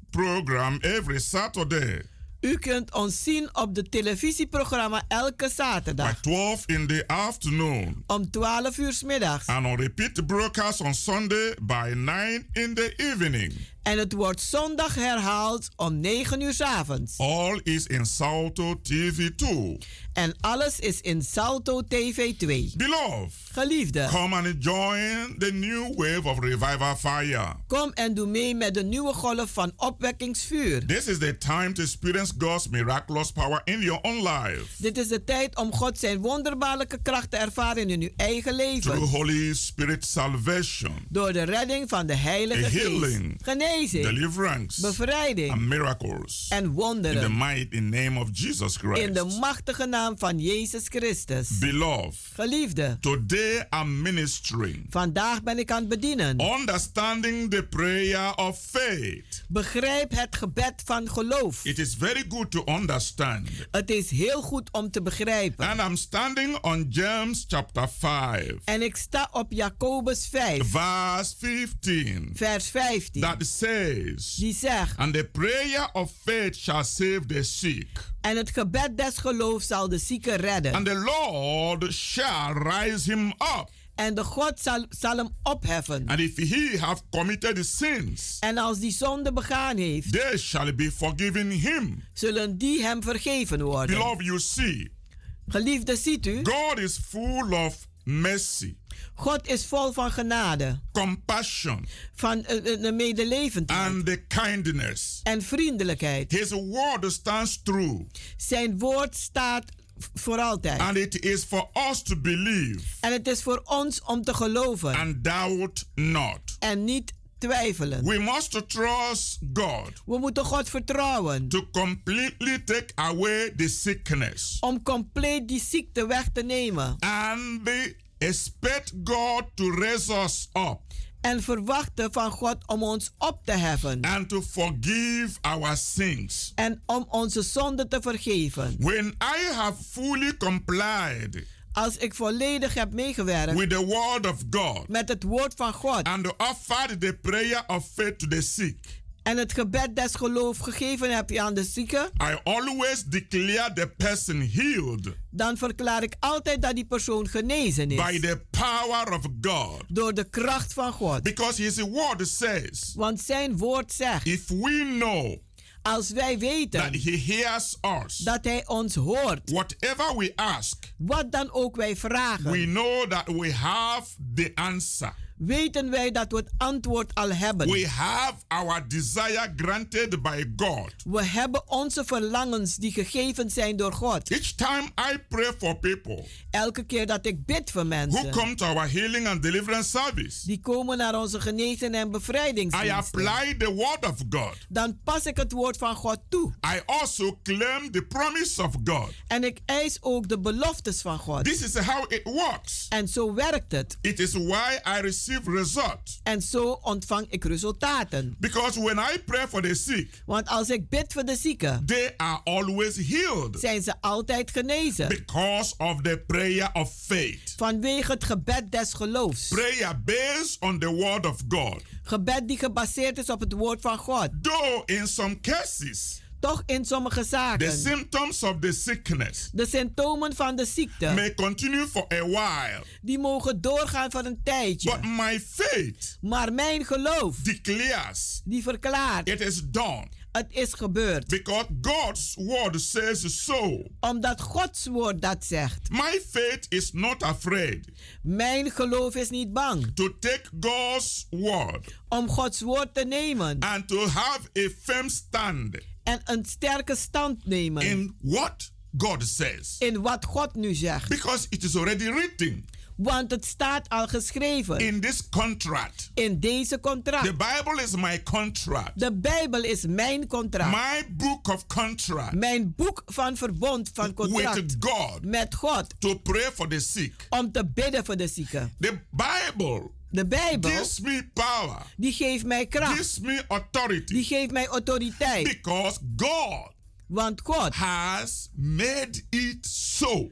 Speaker 13: program every Saturday
Speaker 12: U kunt ons zien op de televisieprogramma elke
Speaker 13: by
Speaker 12: zaterdag
Speaker 13: 12 in the afternoon.
Speaker 12: om 12 uur 's middags.
Speaker 13: And on repeat broadcast on Sunday by 9 in the evening.
Speaker 12: En het wordt zondag herhaald om 9 uur 's avonds.
Speaker 13: All is in Salto TV 2.
Speaker 12: En alles is in Salto TV 2.
Speaker 13: Beloved,
Speaker 12: Geliefde,
Speaker 13: come and join the new wave of revival fire.
Speaker 12: kom en doe mee met de nieuwe golf van opwekkingsvuur.
Speaker 13: This is the time to experience God's miraculous power in your own life
Speaker 12: Dit is de tijd om God zijn wonderbaarlijke kracht te ervaren in uw eigen leven.
Speaker 13: through Holy Spirit salvation,
Speaker 12: Door de redding van de Heilige
Speaker 13: A
Speaker 12: Geest.
Speaker 13: healing,
Speaker 12: Genezing,
Speaker 13: deliverance,
Speaker 12: bevrijding
Speaker 13: and miracles.
Speaker 12: en
Speaker 13: In the
Speaker 12: wonderen.
Speaker 13: mighty name of Jesus
Speaker 12: In de
Speaker 13: Christ.
Speaker 12: machtige naam van Jezus Christus.
Speaker 13: Beloved,
Speaker 12: Geliefde,
Speaker 13: today I'm ministering.
Speaker 12: vandaag ben ik aan het bedienen.
Speaker 13: Understanding the prayer of faith.
Speaker 12: Begrijp het gebed van geloof.
Speaker 13: It is very good to understand.
Speaker 12: Het is heel goed om te begrijpen.
Speaker 13: And I'm standing on James chapter 5,
Speaker 12: En ik sta op Jacobus 5,
Speaker 13: verse 15,
Speaker 12: vers 15.
Speaker 13: that says,
Speaker 12: Die zegt,
Speaker 13: And the prayer of faith shall save the sick,
Speaker 12: en het gebed des geloofs zal de zieke redden.
Speaker 13: and the Lord shall rise him up.
Speaker 12: En de God zal, zal hem opheffen.
Speaker 13: And if he have committed sins,
Speaker 12: En als die zonde begaan heeft,
Speaker 13: they shall be forgiven him.
Speaker 12: zullen die hem vergeven worden.
Speaker 13: Beloved, you see,
Speaker 12: Geliefde, ziet u,
Speaker 13: God is full of mercy,
Speaker 12: God is vol van genade,
Speaker 13: compassion,
Speaker 12: van uh, uh, medelevendheid
Speaker 13: and the kindness.
Speaker 12: en vriendelijkheid.
Speaker 13: His word stands true,
Speaker 12: Zijn woord staat voor altijd.
Speaker 13: and it is for us to believe
Speaker 12: En het is voor ons om te geloven
Speaker 13: and doubt not.
Speaker 12: en niet twijfelen.
Speaker 13: We must trust God
Speaker 12: We moeten God vertrouwen
Speaker 13: to completely take away the sickness
Speaker 12: om compleet die ziekte weg te nemen.
Speaker 13: and we expect God to raise us up
Speaker 12: En verwachten van God om ons op te heffen.
Speaker 13: and to forgive our sins.
Speaker 12: En om onze zonden te vergeven.
Speaker 13: When I have fully complied
Speaker 12: Als ik volledig heb meegewerkt
Speaker 13: with the word of God
Speaker 12: met het woord van God.
Speaker 13: and offered the prayer of faith to the sick,
Speaker 12: En het gebed des geloof gegeven heb je aan de zieke.
Speaker 13: I always declare the person healed
Speaker 12: Dan verklaar ik altijd dat die persoon genezen
Speaker 13: by
Speaker 12: is.
Speaker 13: the power of God.
Speaker 12: Door de kracht van God.
Speaker 13: Because his word says,
Speaker 12: Want zijn woord zegt.
Speaker 13: if we know
Speaker 12: Als wij
Speaker 13: that
Speaker 12: weten
Speaker 13: he hears us,
Speaker 12: dat hij ons hoort.
Speaker 13: whatever we ask,
Speaker 12: Wat dan ook wij
Speaker 13: we
Speaker 12: vragen.
Speaker 13: know that we have the answer.
Speaker 12: Weten wij dat we het antwoord al hebben.
Speaker 13: We have our desire granted by God.
Speaker 12: We hebben onze verlangens die gegeven zijn door God.
Speaker 13: Each time I pray for people
Speaker 12: Elke keer dat ik bid voor
Speaker 13: who
Speaker 12: mensen.
Speaker 13: come to our healing and deliverance service,
Speaker 12: Die komen naar onze genezing en
Speaker 13: I
Speaker 12: bevrijdingsdiensten.
Speaker 13: apply the word of God.
Speaker 12: Dan pas ik het woord van God toe.
Speaker 13: I also claim the promise of God.
Speaker 12: En ik eis ook de beloftes van God.
Speaker 13: This is how it works.
Speaker 12: En zo werkt het.
Speaker 13: It is why I receive result.
Speaker 12: En zo ontvang ik resultaten.
Speaker 13: Because when I pray for the sick,
Speaker 12: Want als ik bid voor de zieken,
Speaker 13: they are always healed
Speaker 12: zijn ze altijd genezen.
Speaker 13: because of the prayer of faith.
Speaker 12: Vanwege het gebed des geloofs.
Speaker 13: Prayer based on the word of God.
Speaker 12: Gebed die gebaseerd is op het woord van God.
Speaker 13: Though in some cases,
Speaker 12: toch in sommige
Speaker 13: The
Speaker 12: zaken.
Speaker 13: symptoms of the sickness
Speaker 12: De symptomen van de ziekte.
Speaker 13: may continue for a while,
Speaker 12: Die mogen doorgaan voor een tijdje.
Speaker 13: but my faith
Speaker 12: Maar mijn geloof.
Speaker 13: declares
Speaker 12: Die verklaart.
Speaker 13: it is done
Speaker 12: Het is gebeurd.
Speaker 13: because God's word says so.
Speaker 12: Omdat Gods woord dat zegt.
Speaker 13: My faith is not afraid
Speaker 12: Mijn geloof is niet bang.
Speaker 13: to take God's word
Speaker 12: Om Gods woord te nemen.
Speaker 13: and to have a firm stand
Speaker 12: En een sterke stand nemen.
Speaker 13: in what God says
Speaker 12: In wat God nu zegt.
Speaker 13: because it is already written
Speaker 12: Want het staat al geschreven.
Speaker 13: in this contract.
Speaker 12: In deze contract.
Speaker 13: The Bible is my contract.
Speaker 12: De Bijbel is mijn contract.
Speaker 13: My book of contract
Speaker 12: Mijn boek van verbond van contract.
Speaker 13: with God
Speaker 12: Met God.
Speaker 13: to pray for the sick.
Speaker 12: Om te bidden voor de zieken.
Speaker 13: The Bible
Speaker 12: De Bijbel.
Speaker 13: gives me power,
Speaker 12: Die geeft mij kracht.
Speaker 13: gives me authority
Speaker 12: Die geeft mij autoriteit.
Speaker 13: because God
Speaker 12: Want God.
Speaker 13: has made it so.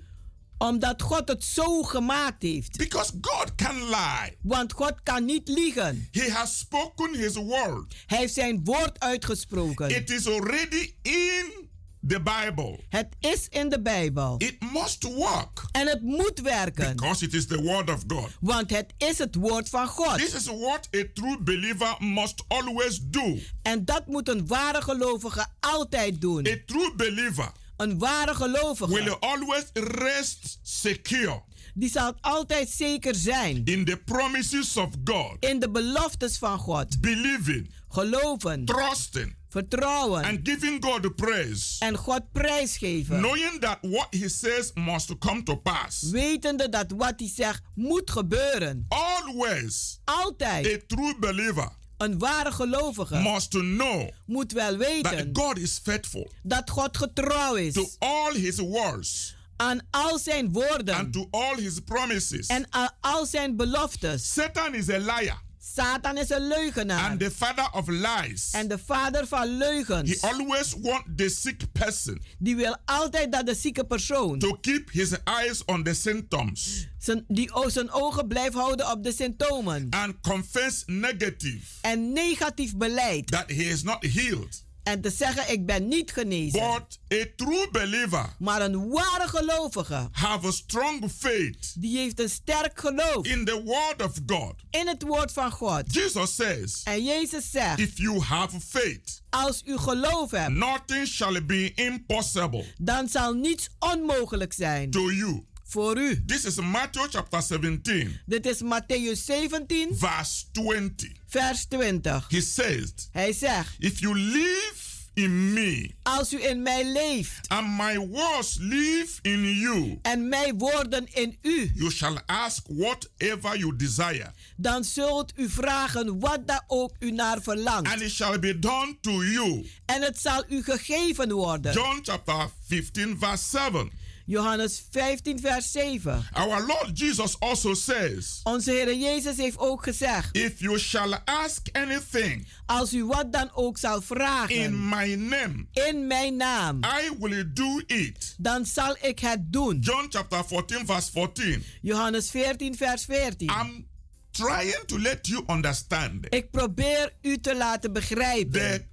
Speaker 12: Omdat God het zo gemaakt heeft.
Speaker 13: Because God can lie.
Speaker 12: Want God kan niet liegen.
Speaker 13: He has spoken his word.
Speaker 12: Hij heeft zijn woord uitgesproken.
Speaker 13: It is already in the Bible.
Speaker 12: Het is in de Bijbel.
Speaker 13: It must work
Speaker 12: En het moet werken.
Speaker 13: because it is the word of God.
Speaker 12: Want het is het woord van God.
Speaker 13: This is what a true believer must always do.
Speaker 12: En dat moet een ware gelovige altijd doen.
Speaker 13: A true believer
Speaker 12: Een ware gelovige.
Speaker 13: will always rest secure
Speaker 12: Die zal altijd zeker zijn.
Speaker 13: in the promises of God,
Speaker 12: In de beloftes van God.
Speaker 13: believing,
Speaker 12: Geloven.
Speaker 13: trusting,
Speaker 12: Vertrouwen.
Speaker 13: and giving God the praise,
Speaker 12: En God prijsgeven.
Speaker 13: knowing that what He says must come to pass.
Speaker 12: Wetende dat wat hij zegt moet gebeuren.
Speaker 13: Always,
Speaker 12: Altijd.
Speaker 13: a true believer
Speaker 12: Een ware gelovige
Speaker 13: must know
Speaker 12: moet wel
Speaker 13: that
Speaker 12: weten
Speaker 13: God is faithful
Speaker 12: dat God getrouw is
Speaker 13: to all His words
Speaker 12: aan al zijn woorden
Speaker 13: and to all His promises.
Speaker 12: en aan al zijn beloftes.
Speaker 13: Satan is a liar
Speaker 12: Satan is een leugenaar
Speaker 13: and the father of lies.
Speaker 12: en de vader van
Speaker 13: He
Speaker 12: leugens.
Speaker 13: always want the sick person
Speaker 12: Die wil altijd dat de zieke persoon
Speaker 13: to keep his eyes on the symptoms
Speaker 12: zijn, die zijn ogen blijft houden op de symptomen
Speaker 13: and confess negative
Speaker 12: en negatief beleid
Speaker 13: that he is not healed.
Speaker 12: En te zeggen ik ben niet genezen.
Speaker 13: But a true believer
Speaker 12: Maar een ware gelovige
Speaker 13: have a strong faith
Speaker 12: die heeft een sterk geloof
Speaker 13: in the word of God.
Speaker 12: in het woord van God.
Speaker 13: Jesus says,
Speaker 12: En Jezus zegt,
Speaker 13: if you have faith,
Speaker 12: als u geloof hebt,
Speaker 13: nothing shall be impossible
Speaker 12: dan zal niets onmogelijk zijn
Speaker 13: to you.
Speaker 12: Voor u.
Speaker 13: This is Matthew chapter 17,
Speaker 12: Dit is Matthäus 17,
Speaker 13: verse 20.
Speaker 12: vers 20.
Speaker 13: He says,
Speaker 12: Hij zegt,
Speaker 13: If you live in me
Speaker 12: als u in mij leeft
Speaker 13: and my words live in you,
Speaker 12: en mijn woorden in u,
Speaker 13: you shall ask whatever you desire,
Speaker 12: dan zult u vragen wat daar ook u naar verlangt.
Speaker 13: and it shall be done to you.
Speaker 12: En het zal u gegeven worden.
Speaker 13: John chapter 15, verse 7.
Speaker 12: Johannes 15, vers 7.
Speaker 13: Our Lord Jesus also says,
Speaker 12: Onze Heer Jezus heeft ook gezegd,
Speaker 13: If you shall ask anything
Speaker 12: als u wat dan ook zal vragen
Speaker 13: in my name,
Speaker 12: in mijn naam,
Speaker 13: I will do it.
Speaker 12: dan zal ik het doen.
Speaker 13: John chapter 14, verse 14.
Speaker 12: Johannes 14, vers 14.
Speaker 13: I'm trying to let you understand
Speaker 12: Ik probeer u te laten begrijpen.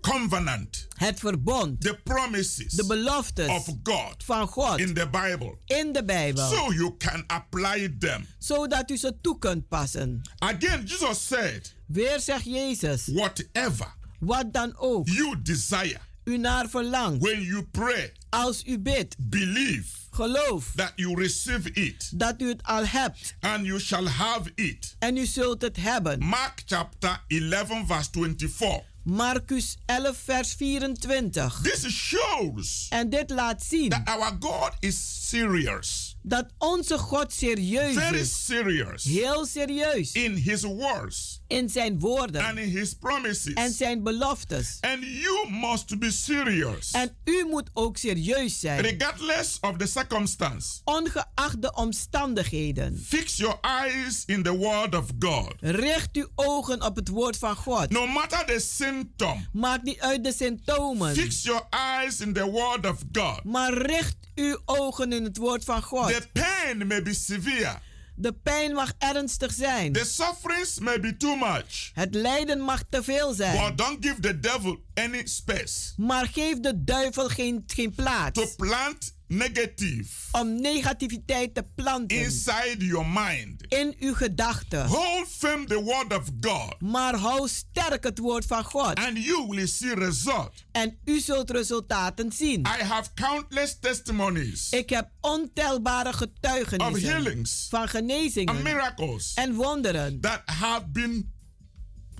Speaker 13: Covenant,
Speaker 12: het verbond,
Speaker 13: the promises
Speaker 12: de beloftes
Speaker 13: of God
Speaker 12: van God
Speaker 13: in the Bible,
Speaker 12: in de Bijbel.
Speaker 13: so you can apply them.
Speaker 12: Zodat u ze toe kunt passen.
Speaker 13: Again, Jesus said,
Speaker 12: Weer zegt Jezus,
Speaker 13: Whatever
Speaker 12: wat dan ook
Speaker 13: you desire
Speaker 12: u naar verlangt,
Speaker 13: when you pray,
Speaker 12: als u bidt,
Speaker 13: believe
Speaker 12: geloof
Speaker 13: that you receive it
Speaker 12: dat u het al hebt
Speaker 13: and you shall have it.
Speaker 12: en u zult het hebben.
Speaker 13: Mark chapter 11, verse 24.
Speaker 12: Marcus 11, vers 24.
Speaker 13: This shows
Speaker 12: En dit laat zien
Speaker 13: that our God is serious,
Speaker 12: dat onze God serieus
Speaker 13: very
Speaker 12: is.
Speaker 13: serious
Speaker 12: Heel serieus.
Speaker 13: in His words
Speaker 12: In zijn woorden
Speaker 13: and in His promises.
Speaker 12: en zijn beloftes.
Speaker 13: And you must be serious,
Speaker 12: En u moet ook serieus zijn.
Speaker 13: regardless of the circumstance.
Speaker 12: Ongeacht de omstandigheden.
Speaker 13: Fix your eyes in the Word of God.
Speaker 12: Richt uw ogen op het woord van God.
Speaker 13: No matter the symptom,
Speaker 12: Maakt niet uit de symptomen.
Speaker 13: fix your eyes in the Word of God.
Speaker 12: Maar richt uw ogen in het woord van God.
Speaker 13: The pain may be severe,
Speaker 12: De pijn mag ernstig zijn.
Speaker 13: The sufferings may be too much.
Speaker 12: Het lijden mag te veel zijn.
Speaker 13: But don't give the devil any space.
Speaker 12: Maar geef de duivel geen, geen plaats.
Speaker 13: To plant negative.
Speaker 12: Om negativiteit te planten.
Speaker 13: Inside your mind.
Speaker 12: In uw gedachten.
Speaker 13: Hold firm the word of God.
Speaker 12: Maar hou sterk het woord van God.
Speaker 13: And you will see result.
Speaker 12: En u zult resultaten zien.
Speaker 13: I have countless testimonies.
Speaker 12: Ik heb ontelbare getuigenissen.
Speaker 13: Of healings.
Speaker 12: Van genezingen.
Speaker 13: And miracles.
Speaker 12: En wonderen.
Speaker 13: That have been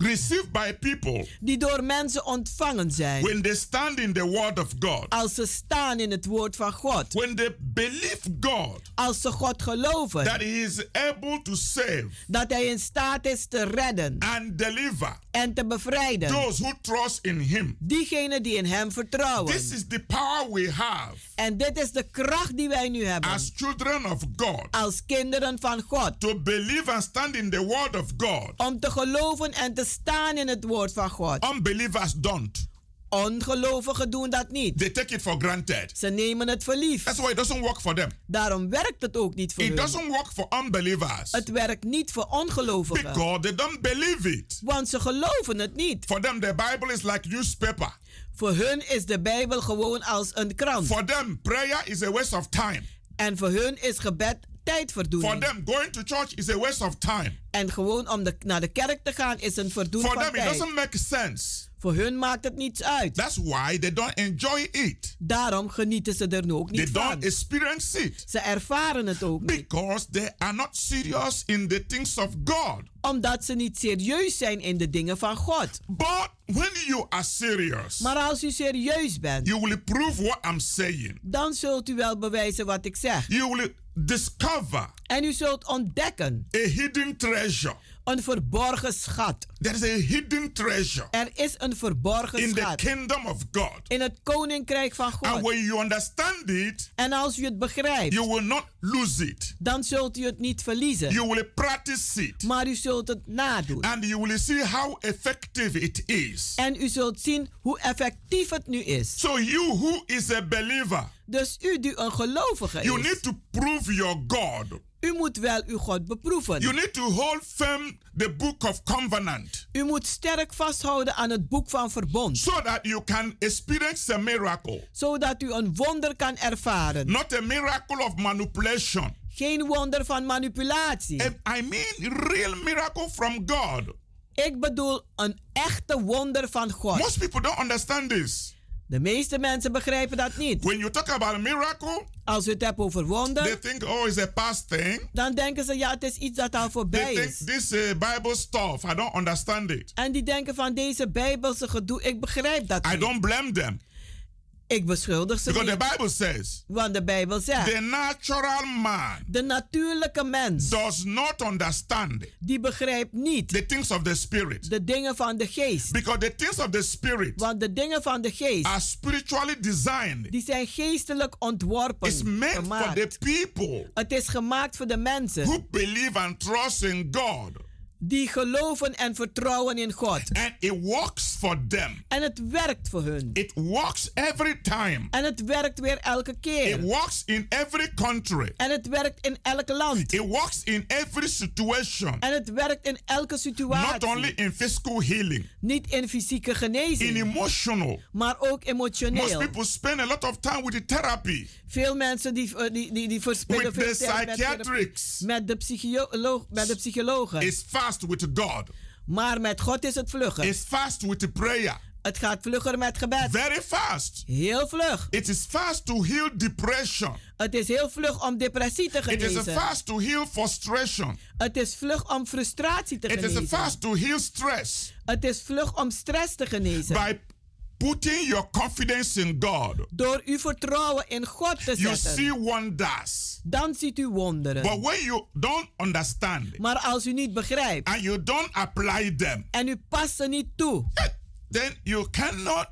Speaker 13: received by people
Speaker 12: die door mensen ontvangen zijn.
Speaker 13: When they stand in the word of God.
Speaker 12: Als ze staan in het woord van God.
Speaker 13: When they believe God.
Speaker 12: Als ze God geloven.
Speaker 13: That he is able to save.
Speaker 12: Dat hij in staat is te redden.
Speaker 13: And deliver.
Speaker 12: En te bevrijden.
Speaker 13: Those who trust in him.
Speaker 12: Diegenen die in hem vertrouwen.
Speaker 13: This is the power we have.
Speaker 12: En dit is de kracht die wij nu hebben.
Speaker 13: As children of God.
Speaker 12: Als kinderen van God.
Speaker 13: To believe and stand in the word of God.
Speaker 12: Om te geloven en te staan in het woord van God.
Speaker 13: Unbelievers don't.
Speaker 12: Ongelovigen doen dat niet.
Speaker 13: They take it for granted.
Speaker 12: Ze nemen het voor lief.
Speaker 13: That's why it doesn't work for them.
Speaker 12: Daarom werkt het ook niet voor
Speaker 13: it
Speaker 12: hun.
Speaker 13: Doesn't work for unbelievers.
Speaker 12: Het werkt niet voor ongelovigen.
Speaker 13: Because they don't believe it.
Speaker 12: Want ze geloven het niet.
Speaker 13: For them the Bible is like newspaper.
Speaker 12: Voor hun is de Bijbel gewoon als een krant.
Speaker 13: For them prayer is a waste of time.
Speaker 12: En voor hun is gebed tijdverdoening.
Speaker 13: For them going to church is a waste of time.
Speaker 12: En gewoon om de, naar de kerk te gaan is een verdoen
Speaker 13: For
Speaker 12: van
Speaker 13: them
Speaker 12: tijd.
Speaker 13: it doesn't make sense.
Speaker 12: Voor hun maakt het niets uit.
Speaker 13: That's why they don't enjoy it.
Speaker 12: Daarom genieten ze er ook niet
Speaker 13: they
Speaker 12: van.
Speaker 13: Don't experience it.
Speaker 12: Ze ervaren het ook niet.
Speaker 13: Because they are not serious in the things of God.
Speaker 12: Omdat ze niet serieus zijn in de dingen van God.
Speaker 13: But when you are serious.
Speaker 12: Maar als u serieus bent.
Speaker 13: You will prove what I'm saying.
Speaker 12: Dan zult u wel bewijzen wat ik zeg.
Speaker 13: You will discover.
Speaker 12: En u zult ontdekken.
Speaker 13: A hidden treasure.
Speaker 12: Een verborgen schat.
Speaker 13: There is a hidden treasure.
Speaker 12: Er is een verborgen
Speaker 13: in
Speaker 12: schat.
Speaker 13: In the kingdom of God.
Speaker 12: In het koninkrijk van God.
Speaker 13: And when you understand it.
Speaker 12: En als u het begrijpt.
Speaker 13: You will not lose it.
Speaker 12: Dan zult u het niet verliezen.
Speaker 13: You will practice it.
Speaker 12: Maar u zult het nadoen.
Speaker 13: And you will see how effective it is.
Speaker 12: En u zult zien hoe effectief het nu is.
Speaker 13: So you who is a believer.
Speaker 12: Dus u die een gelovige
Speaker 13: you
Speaker 12: is.
Speaker 13: need to prove your God.
Speaker 12: U moet wel uw God beproeven.
Speaker 13: You need to hold firm the book of covenant.
Speaker 12: U moet sterk vasthouden aan het boek van verbond.
Speaker 13: So that you can experience a miracle.
Speaker 12: Zodat u een wonder kan ervaren.
Speaker 13: Not a miracle of manipulation.
Speaker 12: Geen wonder van manipulatie.
Speaker 13: And I mean real miracle from God.
Speaker 12: Ik bedoel een echte wonder van God.
Speaker 13: Most people don't understand this.
Speaker 12: De meeste mensen begrijpen dat niet.
Speaker 13: When you talk about a miracle,
Speaker 12: als u het hebt over wonder,
Speaker 13: they think, oh, it's a past thing.
Speaker 12: Dan denken ze, ja, het is iets dat al voorbij
Speaker 13: they
Speaker 12: is.
Speaker 13: Think, this uh, Bible stuff, I don't understand it.
Speaker 12: En die denken van deze Bijbelse gedoe, ik begrijp dat
Speaker 13: I
Speaker 12: niet.
Speaker 13: don't blame them.
Speaker 12: Ik beschuldig ze
Speaker 13: Because
Speaker 12: niet.
Speaker 13: the Bible says.
Speaker 12: Want de Bijbel zegt.
Speaker 13: The natural man.
Speaker 12: De natuurlijke mens.
Speaker 13: Does not understand.
Speaker 12: Die begrijpt niet.
Speaker 13: The things of the spirit.
Speaker 12: De dingen van de geest.
Speaker 13: Because the things of the spirit.
Speaker 12: Want de dingen van de geest.
Speaker 13: Are spiritually designed.
Speaker 12: Die zijn geestelijk ontworpen.
Speaker 13: It's meant
Speaker 12: gemaakt.
Speaker 13: for the people.
Speaker 12: Het is gemaakt voor de mensen.
Speaker 13: Who believe and trust in God.
Speaker 12: Die geloven en vertrouwen in God.
Speaker 13: And it works for them.
Speaker 12: En het werkt voor hun.
Speaker 13: It works every time.
Speaker 12: En het werkt weer elke keer.
Speaker 13: It works in every country.
Speaker 12: En het werkt in elk land.
Speaker 13: It works in every situation.
Speaker 12: En het werkt in elke situatie.
Speaker 13: Not only in physical healing.
Speaker 12: Niet in fysieke genezing.
Speaker 13: In emotional.
Speaker 12: Maar ook emotioneel.
Speaker 13: Most people spend a lot of time with the therapy.
Speaker 12: Veel mensen die, die, die, die verspillen
Speaker 13: with
Speaker 12: veel
Speaker 13: the psychiatrics.
Speaker 12: Met de, psycholoog, met de psychologen.
Speaker 13: It's fast with God.
Speaker 12: Maar met God is het vlugger.
Speaker 13: It's fast with the prayer.
Speaker 12: Het gaat vlugger met gebed.
Speaker 13: Very fast.
Speaker 12: Heel vlug.
Speaker 13: It is fast to heal depression.
Speaker 12: Het is heel vlug om depressie te genezen.
Speaker 13: It is fast to heal frustration.
Speaker 12: Het is vlug om frustratie te
Speaker 13: It
Speaker 12: genezen.
Speaker 13: is fast to heal stress.
Speaker 12: Het is vlug om stress te genezen.
Speaker 13: By putting your confidence in God.
Speaker 12: Door uw vertrouwen in God te zetten.
Speaker 13: You see wonders.
Speaker 12: Dan ziet u wonderen.
Speaker 13: But when you don't understand.
Speaker 12: Maar als u niet begrijpt.
Speaker 13: And you don't apply them.
Speaker 12: En u past ze niet toe.
Speaker 13: Eh, then you cannot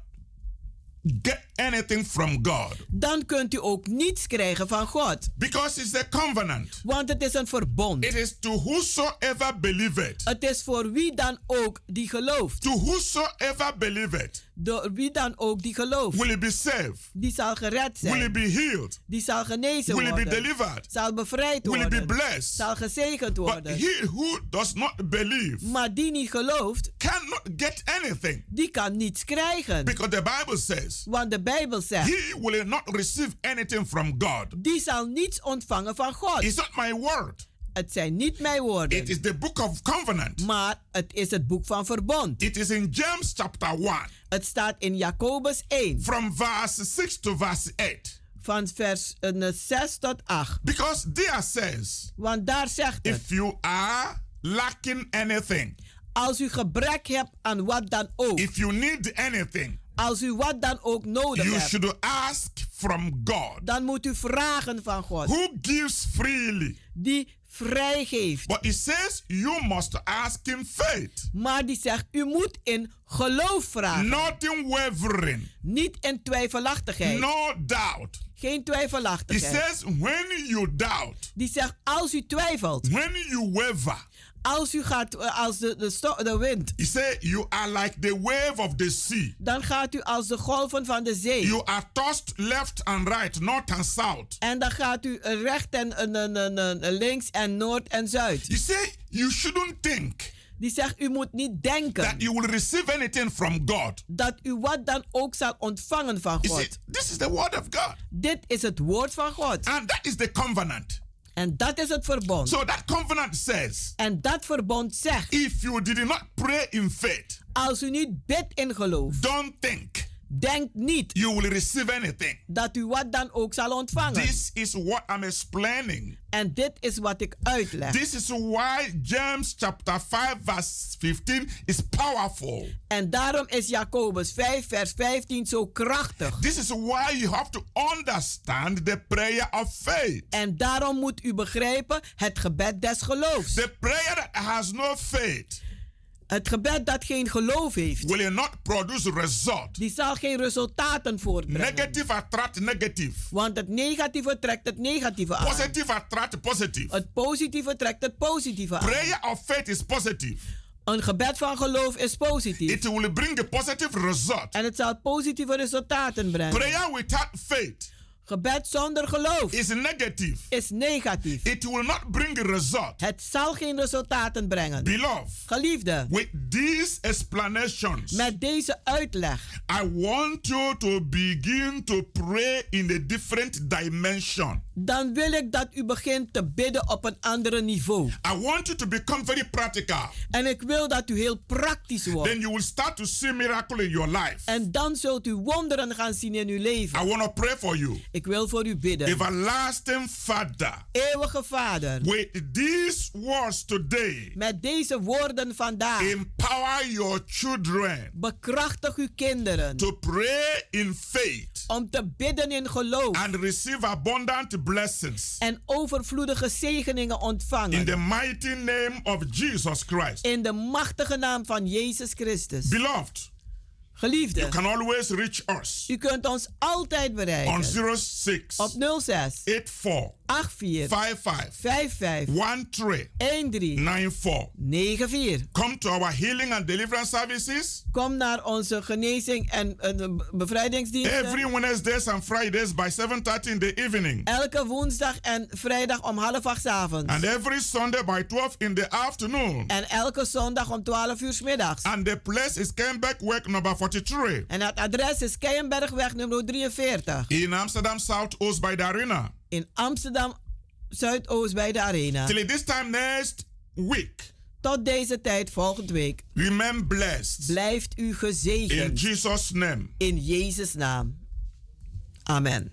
Speaker 13: get anything from God.
Speaker 12: Dan kunt u ook niets krijgen van God.
Speaker 13: Because it's a covenant.
Speaker 12: Want het is een verbond.
Speaker 13: It is to whosoever believeth.
Speaker 12: Het is voor wie dan ook die gelooft.
Speaker 13: To whosoever believeth.
Speaker 12: Door wie dan ook die gelooft.
Speaker 13: Will he be saved?
Speaker 12: Die zal gered zijn.
Speaker 13: Will he be healed?
Speaker 12: Die zal genezen
Speaker 13: Will he
Speaker 12: worden.
Speaker 13: be delivered?
Speaker 12: Zal bevrijd
Speaker 13: Will
Speaker 12: worden.
Speaker 13: he be blessed?
Speaker 12: Zal gezegend worden.
Speaker 13: But he who does not believe
Speaker 12: maar die niet gelooft,
Speaker 13: cannot get anything.
Speaker 12: Die kan niets krijgen.
Speaker 13: Because the Bible says,
Speaker 12: Want de Bijbel zegt,
Speaker 13: he will not receive anything from God.
Speaker 12: Die zal niets ontvangen van God.
Speaker 13: It's not my word.
Speaker 12: Het zijn niet mijn woorden.
Speaker 13: It is the book of covenant.
Speaker 12: Maar het is het boek van verbond.
Speaker 13: It is in James chapter 1.
Speaker 12: Het staat in Jacobus 1.
Speaker 13: From verse 6 to verse 8.
Speaker 12: Van vers uh, 6 tot 8.
Speaker 13: Because there says,
Speaker 12: Want daar zegt het.
Speaker 13: If you are lacking anything.
Speaker 12: Als u gebrek hebt aan wat dan ook.
Speaker 13: If you need anything.
Speaker 12: Als u wat dan ook nodig
Speaker 13: you
Speaker 12: hebt.
Speaker 13: should ask from God.
Speaker 12: Dan moet u vragen van God.
Speaker 13: Who gives freely.
Speaker 12: Die vrijgeeft.
Speaker 13: But it says you must ask in faith.
Speaker 12: Maar die zegt u moet in geloof vragen.
Speaker 13: Not in wavering.
Speaker 12: Niet in twijfelachtigheid.
Speaker 13: No doubt.
Speaker 12: Geen twijfelachtigheid.
Speaker 13: It says when you doubt.
Speaker 12: Die zegt als u twijfelt.
Speaker 13: When you waver.
Speaker 12: Als u gaat als de, de, de wind.
Speaker 13: He said you are like the wave of the sea.
Speaker 12: Dan gaat u als de golven van de zee.
Speaker 13: You are tossed left and right, north and south.
Speaker 12: En dan gaat u recht en, en, en, en links en noord en zuid.
Speaker 13: You say you shouldn't think.
Speaker 12: Die zegt u moet niet denken.
Speaker 13: That you will receive anything from God.
Speaker 12: Dat u wat dan ook zal ontvangen van God.
Speaker 13: See, this is the word of God.
Speaker 12: Dit is het woord van God.
Speaker 13: And that is the covenant.
Speaker 12: En dat is het verbond.
Speaker 13: So that covenant says.
Speaker 12: En dat verbond zegt.
Speaker 13: If you did not pray in faith.
Speaker 12: Als u niet bidt in geloof.
Speaker 13: Don't think.
Speaker 12: Denk niet.
Speaker 13: You will receive anything.
Speaker 12: Dat u wat dan ook zal ontvangen.
Speaker 13: This is what I'm explaining.
Speaker 12: En dit is wat ik uitleg.
Speaker 13: This is why James chapter 5 verse 15 is powerful.
Speaker 12: En daarom is Jacobus 5 vers 15 zo krachtig.
Speaker 13: This is why you have to understand the prayer of faith.
Speaker 12: En daarom moet u begrijpen het gebed des geloofs.
Speaker 13: The prayer has no faith.
Speaker 12: Het gebed dat geen geloof heeft.
Speaker 13: Will not produce result.
Speaker 12: Die zal geen resultaten voortbrengen.
Speaker 13: Negative attract negative.
Speaker 12: Want het negatieve trekt het negatieve aan.
Speaker 13: Positive attract positive.
Speaker 12: Het positieve trekt het positieve aan.
Speaker 13: Prayer of faith is positive.
Speaker 12: Een gebed van geloof is positief.
Speaker 13: It will bring a positive result.
Speaker 12: En het zal positieve resultaten brengen.
Speaker 13: Prayer without faith.
Speaker 12: Gebed zonder geloof
Speaker 13: is negative.
Speaker 12: Is negatief.
Speaker 13: It will not bring a result.
Speaker 12: Het zal geen resultaten brengen.
Speaker 13: Beloved.
Speaker 12: Geliefde.
Speaker 13: With these explanations.
Speaker 12: Met deze uitleg.
Speaker 13: I want you to begin to pray in a different dimension.
Speaker 12: Dan wil ik dat u begint te bidden op een andere niveau.
Speaker 13: I want you to become very practical.
Speaker 12: En ik wil dat u heel praktisch wordt.
Speaker 13: Then you will start to see miracle in your life.
Speaker 12: En dan zult u wonderen gaan zien in uw leven.
Speaker 13: I want to pray for you.
Speaker 12: Ik wil voor u bidden.
Speaker 13: Everlasting Father.
Speaker 12: Eeuwige Vader.
Speaker 13: With these words today.
Speaker 12: Met deze woorden vandaag.
Speaker 13: Empower your children.
Speaker 12: Bekrachtig uw kinderen.
Speaker 13: To pray in faith.
Speaker 12: Om te bidden in geloof.
Speaker 13: And receive abundant blessings.
Speaker 12: En overvloedige zegeningen ontvangen.
Speaker 13: In the mighty name of Jesus Christ.
Speaker 12: In de machtige naam van Jezus Christus.
Speaker 13: Beloved.
Speaker 12: Geliefde.
Speaker 13: You can always reach us.
Speaker 12: U kunt ons altijd bereiken.
Speaker 13: On 06.
Speaker 12: Op 06.
Speaker 13: 84.
Speaker 12: 84
Speaker 13: 55
Speaker 12: 55
Speaker 13: 13
Speaker 12: 13
Speaker 13: 94
Speaker 12: 94.
Speaker 13: Come to our healing and deliverance services.
Speaker 12: Kom naar onze genezing en uh, bevrijdingsdiensten.
Speaker 13: Every Wednesdays and Fridays by 7:30 in the evening.
Speaker 12: Elke woensdag en vrijdag om half acht avonds.
Speaker 13: And every Sunday by 12 in the afternoon.
Speaker 12: En elke zondag om 12 uur s middags.
Speaker 13: And the place is Kenbergweg number 43.
Speaker 12: En het adres is Keienbergweg nummer 43.
Speaker 13: In Amsterdam Zuidoost bij de Arena.
Speaker 12: In Amsterdam Zuidoost bij de Arena.
Speaker 13: Till this time next week.
Speaker 12: Tot deze tijd volgende week.
Speaker 13: Remain blessed.
Speaker 12: Blijft u gezegend.
Speaker 13: In Jesus name.
Speaker 12: In Jezus naam. Amen.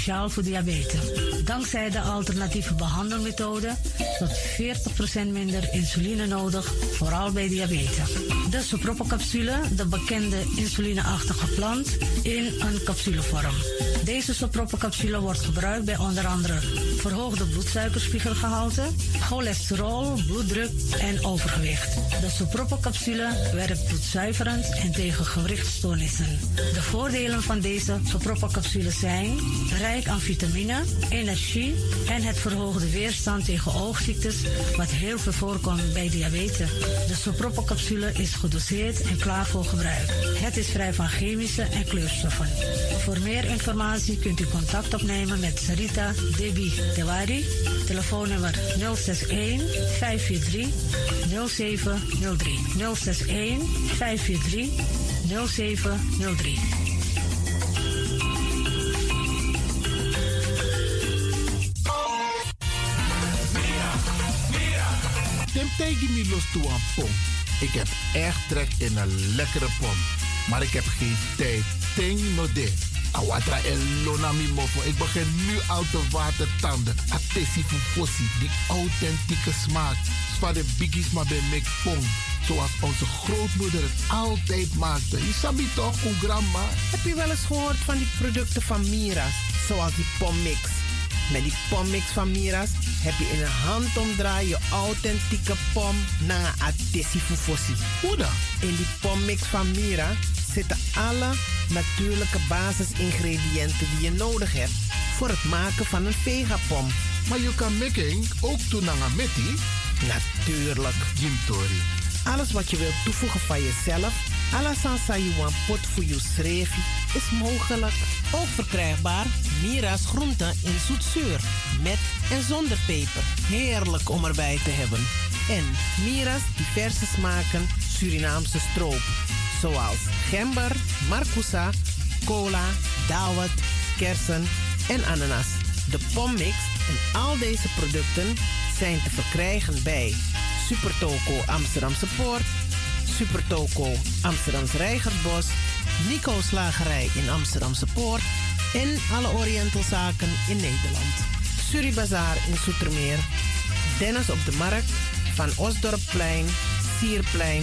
Speaker 14: Speciaal voor diabetes. Dankzij de alternatieve behandelmethode tot 40% minder insuline nodig, vooral bij diabetes. De sopropocapsule, de bekende insulineachtige plant, in een capsulevorm. Deze sopropocapsule wordt gebruikt bij onder andere verhoogde bloedsuikerspiegelgehalte, cholesterol, bloeddruk en overgewicht. De sopropocapsule werkt bloedzuiverend en tegen gewrichtstoornissen. De voordelen van deze sopropocapsule zijn rijk aan vitamine, energie en het verhoogde weerstand tegen oogziektes, wat heel veel voorkomt bij diabetes. De sopropocapsule is gedoseerd en klaar voor gebruik. Het is vrij van chemische en kleurstoffen. Voor meer informatie kunt u contact opnemen met Sarita Debi Tewari. Telefoonnummer 061 543 0703. 061 543 0703.
Speaker 3: Tim tegen me los toe aan pom. Ik heb echt trek in een lekkere pom. Maar ik heb geen tijd. Ting no de. Awatra en Lonami Mofo. Ik begin nu al te watertanden. Atesi Fufosi, die authentieke smaak. Van de biggies maar bij Mekpong. Zoals onze grootmoeder het altijd maakte. Je sabi toch, een grandma?
Speaker 15: Heb je wel eens gehoord van die producten van Mira's? Zoals die pommix. Met die pommix van Mira's heb je in een handomdraai je authentieke pom een atesi fufosi.
Speaker 3: Hoe dan?
Speaker 15: In die pommix van Mira zitten alle natuurlijke basisingrediënten die je nodig hebt voor het maken van een vegapom.
Speaker 3: Maar je kan making ook doen aan een metti?
Speaker 15: Natuurlijk.
Speaker 3: Jim Tori.
Speaker 15: Alles wat je wilt toevoegen van jezelf, alla sansa you want pot voor je schreefje, is mogelijk. Ook verkrijgbaar Mira's groenten in zoetzuur, met en zonder peper. Heerlijk om erbij te hebben. En Mira's diverse smaken Surinaamse stroop, zoals gember, marcousa, cola, dawet, kersen en ananas. De pommix en al deze producten zijn te verkrijgen bij Supertoco Amsterdamse Poort, Supertoco Amsterdamse Reigersbos, Nico Slagerij in Amsterdamse Poort en alle Orientalzaken in Nederland. Suribazaar in Soetermeer, Dennis op de Markt, Van Osdorpplein, Sierplein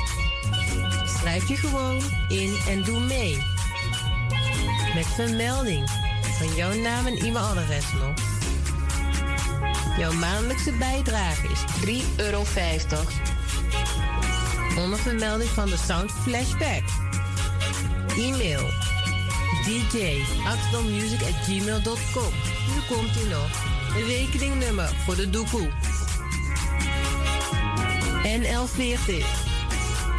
Speaker 16: Schrijf je gewoon in en doe mee. Met vermelding van jouw naam en e-mailadres nog. Jouw maandelijkse bijdrage is 3,50 euro. Onder vermelding van de Sound Flashback. E-mail gmail.com. Nu komt u nog. Een rekeningnummer voor de doekoe. NL40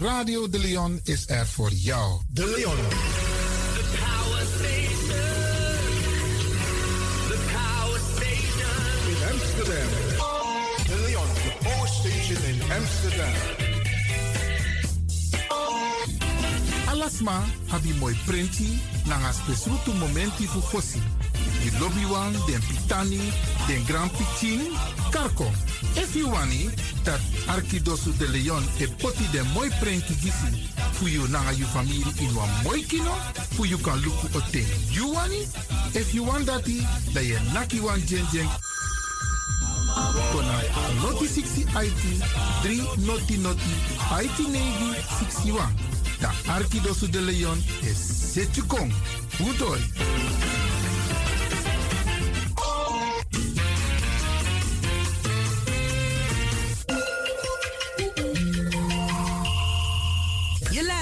Speaker 3: Radio De Leon is er voor jou.
Speaker 4: De Leon.
Speaker 17: In Amsterdam.
Speaker 4: De Leon, the power station in Amsterdam.
Speaker 3: Alasma abi moi prenti nanga spesrutu momenti fu fosi. Di lobby den pitani, den grand pitin, karko. If dat Arkidosu de Leon e poti den moi prenti gisi fu you nanga you family in wan moi kino, fu you kan luku o ten. You wani? If you want da ye naki jen jen Kona noti 60 IT 3 noti noti IT negi 61. Da Arkidosu de Leon is Setjukong. Udoi.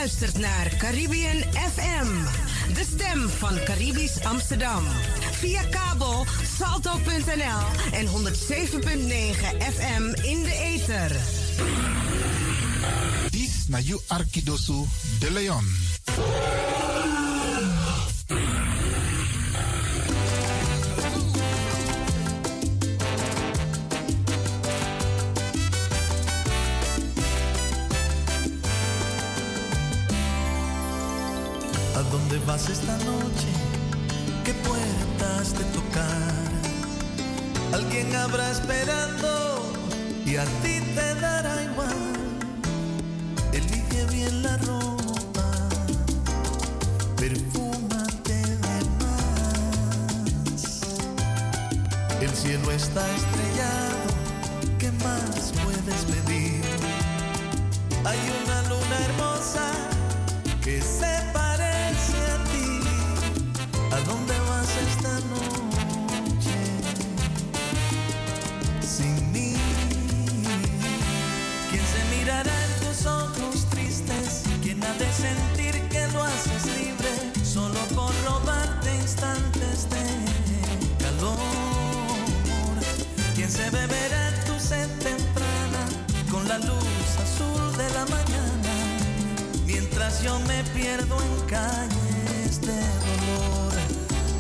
Speaker 18: Luistert naar Caribbean FM, de stem van Caribisch Amsterdam. Via kabel salto.nl en 107.9 FM in de ether.
Speaker 3: Dis na you Arkidosu de Leon.
Speaker 19: Habrá esperando y a ti te dará igual. Elige bien la ropa, perfúmate de más. El cielo está estrellado, ¿qué más puedes pedir? Hay una luna hermosa que se me beberé tu sed temprana con la luz azul de la mañana, mientras yo me pierdo en calles de dolor.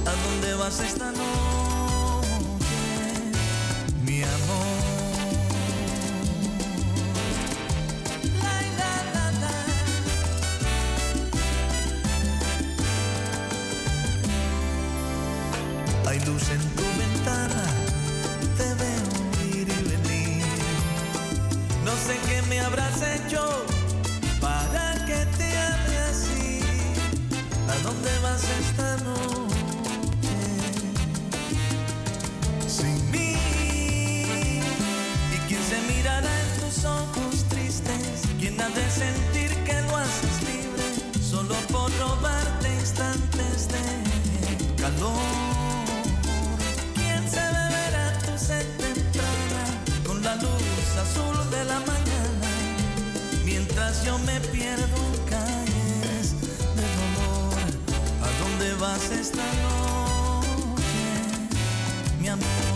Speaker 19: ¿A dónde vas esta noche, mi amor? Hay luz en tu ventana no sé qué me habrás hecho para que te ame así. ¿A dónde vas esta noche? Sin mí. ¿Y quién se mirará en tus ojos tristes? ¿Quién ha de sentir que lo haces libre? Solo por robarte instantes de calor. azul de la mañana, mientras yo me pierdo en calles de dolor. ¿A dónde vas esta noche, mi amor?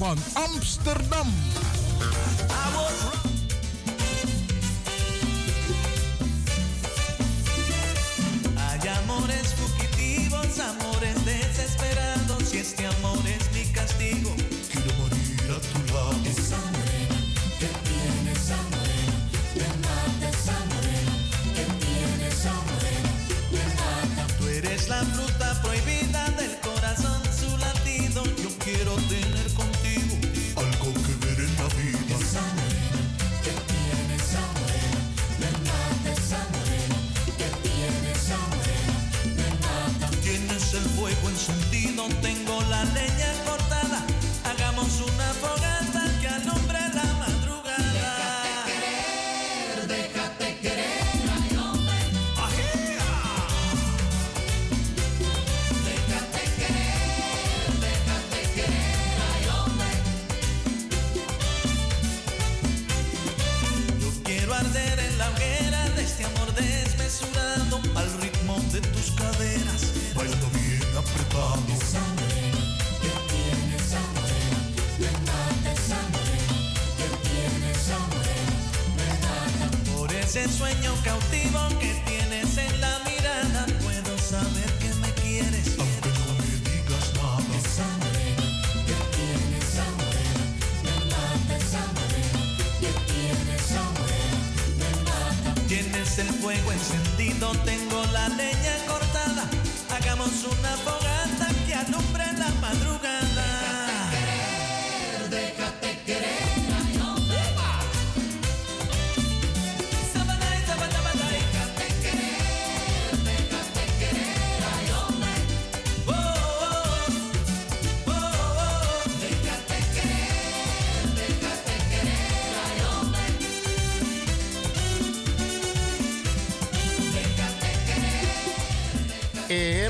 Speaker 19: one.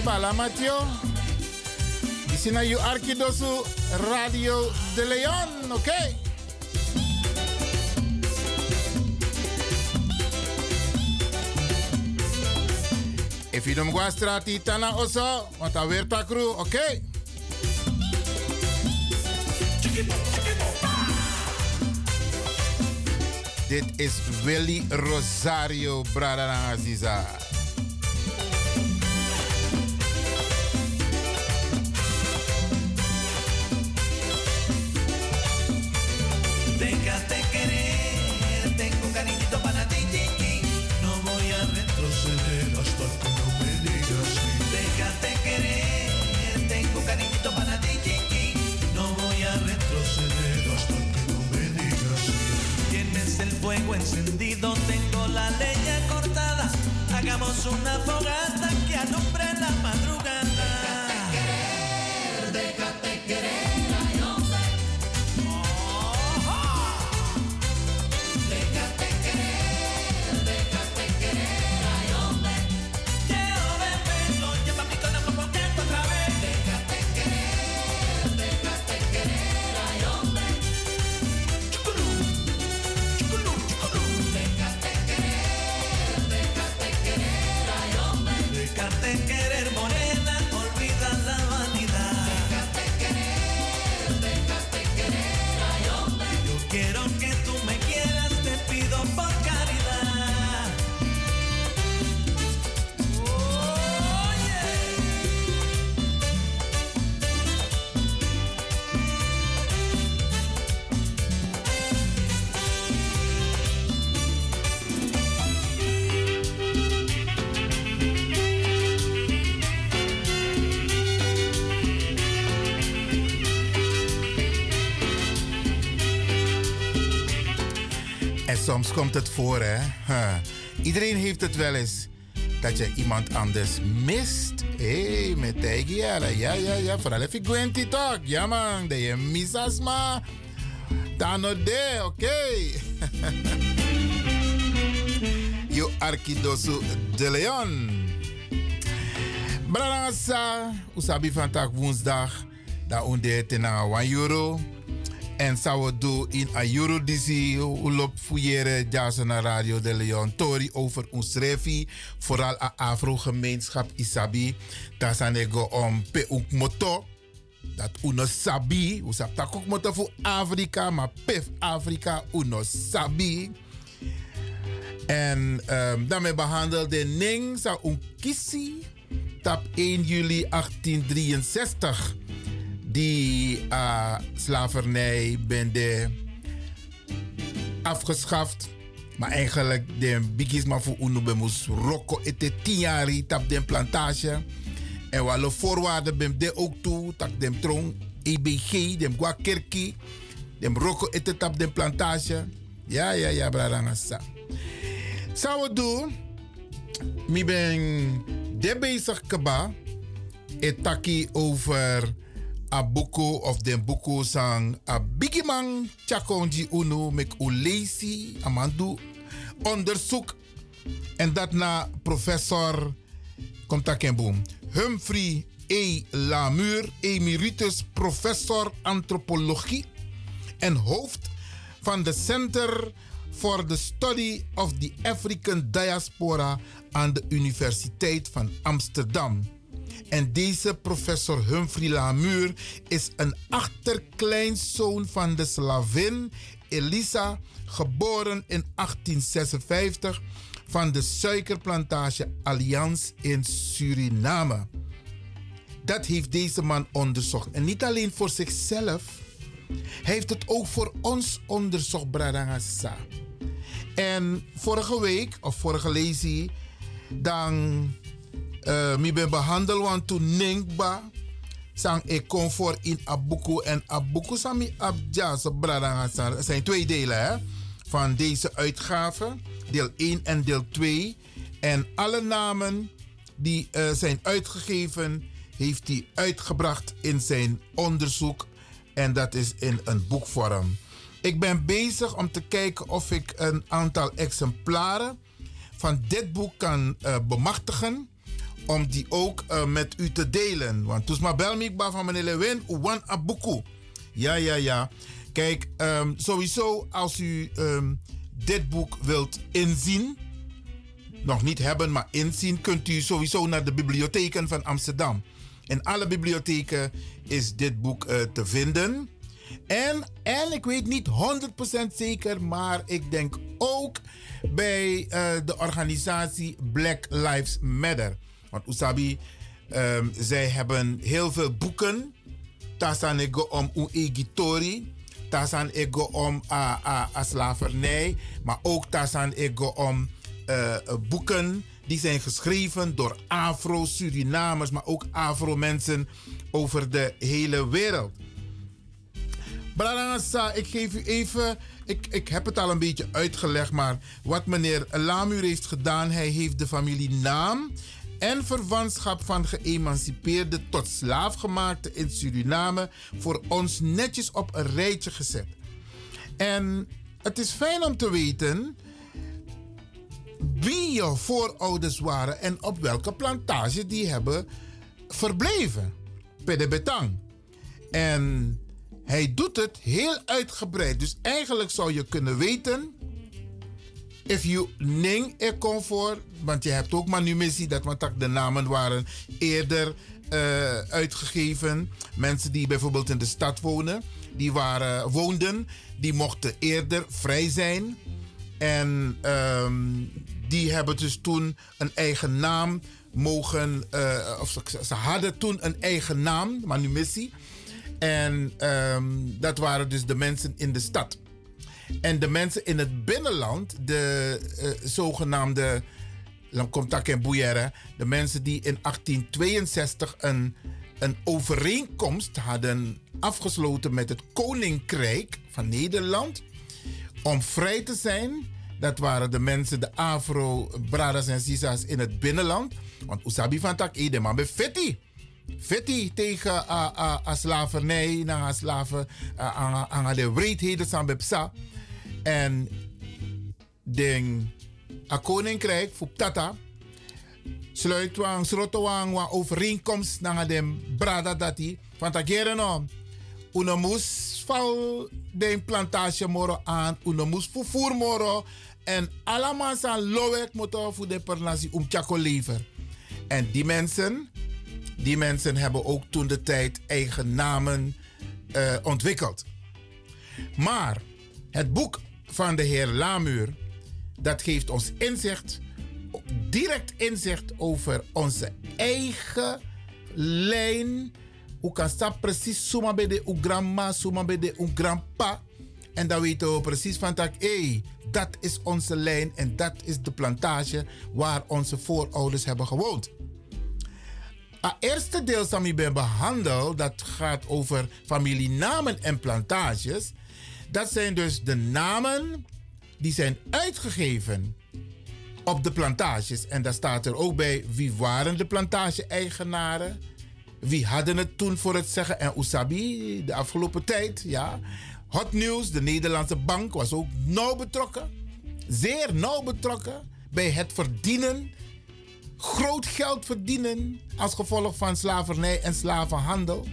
Speaker 3: Eh, bala Mateo. Isina you Arkidosu Radio de Leon, oké? If you don't go strati tana oso, want a weer takru, oké? Dit is Willy Rosario Brada Aziza.
Speaker 19: Una fogata
Speaker 3: komt het voor, hè? Huh. Iedereen heeft het wel eens. Dat je iemand anders mist. Hé, hey, met Tegiala. Ja, ja, ja. Vooral even Gwenty talk. Ja, man. Dat je misas, maar. Dan oké. Yo Arkidosu de Leon. Brarangasa. Usabi vandaag woensdag. Da unde tena 1 euro. En zou doen in een Eurodisi, lop fouilleren, jazen naar Radio de Leon, Tori over ons refi, vooral a Afro-gemeenschap Isabi. Daar zijn ego om pe ook moto, dat uno sabi, we tak ook moto voor Afrika, maar pef Afrika uno sabi. En um, daarmee behandelde Ning sa un kisi, tap 1 juli 1863 die uh, slavernij bende afgeschaft. Maar eigenlijk de bigisma voor unu bemus roko ete tiari tap den plantage. En alle voorwaarden bem de ook toe, tak dem tron EBG, dem gwa kerki, dem roko ete tap den plantage. Ja, ja, ja, bradangasa. Zou we doen? Mi ben de bezig. Etaki over a of den buku sang a bigiman chakonji unu mek ulesi amandu onderzoek en dat na professor komt Humphrey E. Lamur, emeritus professor antropologie en hoofd van de Center for the Study of the African Diaspora aan de Universiteit van Amsterdam. En deze professor Humphrey Lamur is een achterkleinzoon van de slavin Elisa, geboren in 1856 van de suikerplantage Allianz in Suriname. Dat heeft deze man onderzocht. En niet alleen voor zichzelf, hij heeft het ook voor ons onderzocht, Bradangasa. En vorige week, of vorige lezing, dan uh, mi ben behandel want to nenkba sang kom voor in abuku en abuku sami abja so brada zijn twee delen hè, van deze uitgave, deel 1 en deel 2. En alle namen die uh, zijn uitgegeven, heeft hij uitgebracht in zijn onderzoek. En dat is in een boekvorm. Ik ben bezig om te kijken of ik een aantal exemplaren van dit boek kan uh, bemachtigen. Om die ook uh, met u te delen. Want toen maar bel me van meneer Lewin, Uwan Abuku. Ja, ja, ja. Kijk, um, sowieso als u um, dit boek wilt inzien. Nog niet hebben, maar inzien. Kunt u sowieso naar de bibliotheken van Amsterdam. In alle bibliotheken is dit boek uh, te vinden. En, en ik weet niet 100% zeker, maar ik denk ook bij uh, de organisatie Black Lives Matter. Want Usabi, um, zij hebben heel veel boeken. Tasan ego om uegitori. Tasan ego om a, a, a slavernij. Maar ook tasan ego om uh, boeken die zijn geschreven door Afro-Surinamers, maar ook Afro-mensen over de hele wereld. Brarangasa, ik geef u even. Ik, ik heb het al een beetje uitgelegd, maar wat meneer Lamur heeft gedaan, hij heeft de familienaam en verwantschap van geëmancipeerde tot slaafgemaakte in Suriname voor ons netjes op een rijtje gezet. En het is fijn om te weten wie je voorouders waren en op welke plantage die hebben verbleven. Pedebetang. En hij doet het heel uitgebreid. Dus eigenlijk zou je kunnen weten. If you ning er comfort. Want je hebt ook manumissie. Dat want de namen waren eerder uh, uitgegeven. Mensen die bijvoorbeeld in de stad wonen. Die waren, woonden. Die mochten eerder vrij zijn. En um, die hebben dus toen een eigen naam mogen. Uh, of ze, hadden toen een eigen naam, manumissie. En um, dat waren dus de mensen in de stad. En de mensen in het binnenland, de uh, zogenaamde Lamkomtak en Bouyere, de mensen die in 1862 een, een overeenkomst hadden afgesloten met het Koninkrijk van Nederland om vrij te zijn. Dat waren de mensen, de Afro-Bradas en Sisa's in het binnenland. Want Usabi van Tak Ede, maar met Fetti. Fetti tegen uh, uh, slavernij, naar slaven, aan de wreedheden van En de koninkrijk, voor Tata, sluit wang, slotowang, wang overeenkomst naar de brada dati. Van takeren no, una moes val de plantage moro aan, una moes vervoer moro. En allemaal zijn lowek moeten voor de pernatie om tjako lever. En die mensen, die mensen hebben ook toen de tijd eigen namen uh, ontwikkeld. Maar het boek van de heer Lamuur, dat geeft ons inzicht, direct inzicht over onze eigen lijn. Hoe kan dat precies suma bij de grandma, suma bij de grandpa. En dan weten we precies van dat, hé, dat is onze lijn en dat is de plantage waar onze voorouders hebben gewoond. Het eerste deel dat ik ben behandeld, dat gaat over familienamen en plantages. Dat zijn dus de namen die zijn uitgegeven op de plantages. En daar staat er ook bij wie waren de plantage-eigenaren. Wie hadden het toen voor het zeggen? En Usabi, de afgelopen tijd, ja. Hot News, de Nederlandse bank, was ook nauw betrokken. Zeer nauw betrokken bij het verdienen groot geld verdienen als gevolg van slavernij en slavenhandel.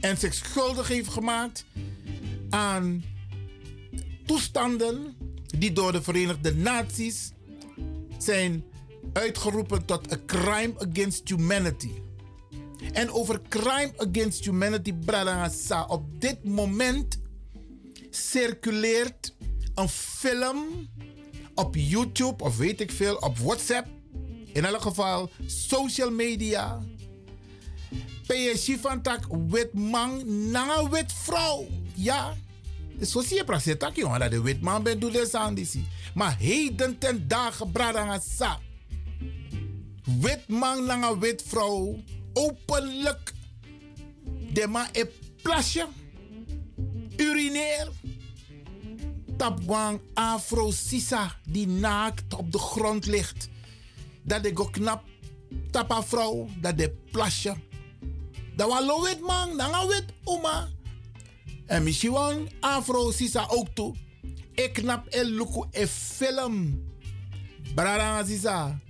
Speaker 3: En zich schuldig heeft gemaakt aan toestanden die door de Verenigde Naties zijn uitgeroepen tot a crime against humanity. En over crime against humanity, Bradangasa, op dit moment circuleert een film op YouTube of weet ik veel, op WhatsApp in elk geval, social media. PSG van tak wit man na wit vrouw. Ja. Precies dat jongen dat de wit man bent doet de Maar heden ten dagen bradanga sa. wit man naar een wit vrouw openlijk. De man een plasje urineer tapwang afro sisa die naakt op de grond ligt. Dat de go knap tapa vrouw dat de plasje. Dat was lo wit man dan een wit oma en misschien afro sisa ook toe ik knap el luku e film Brada Sisa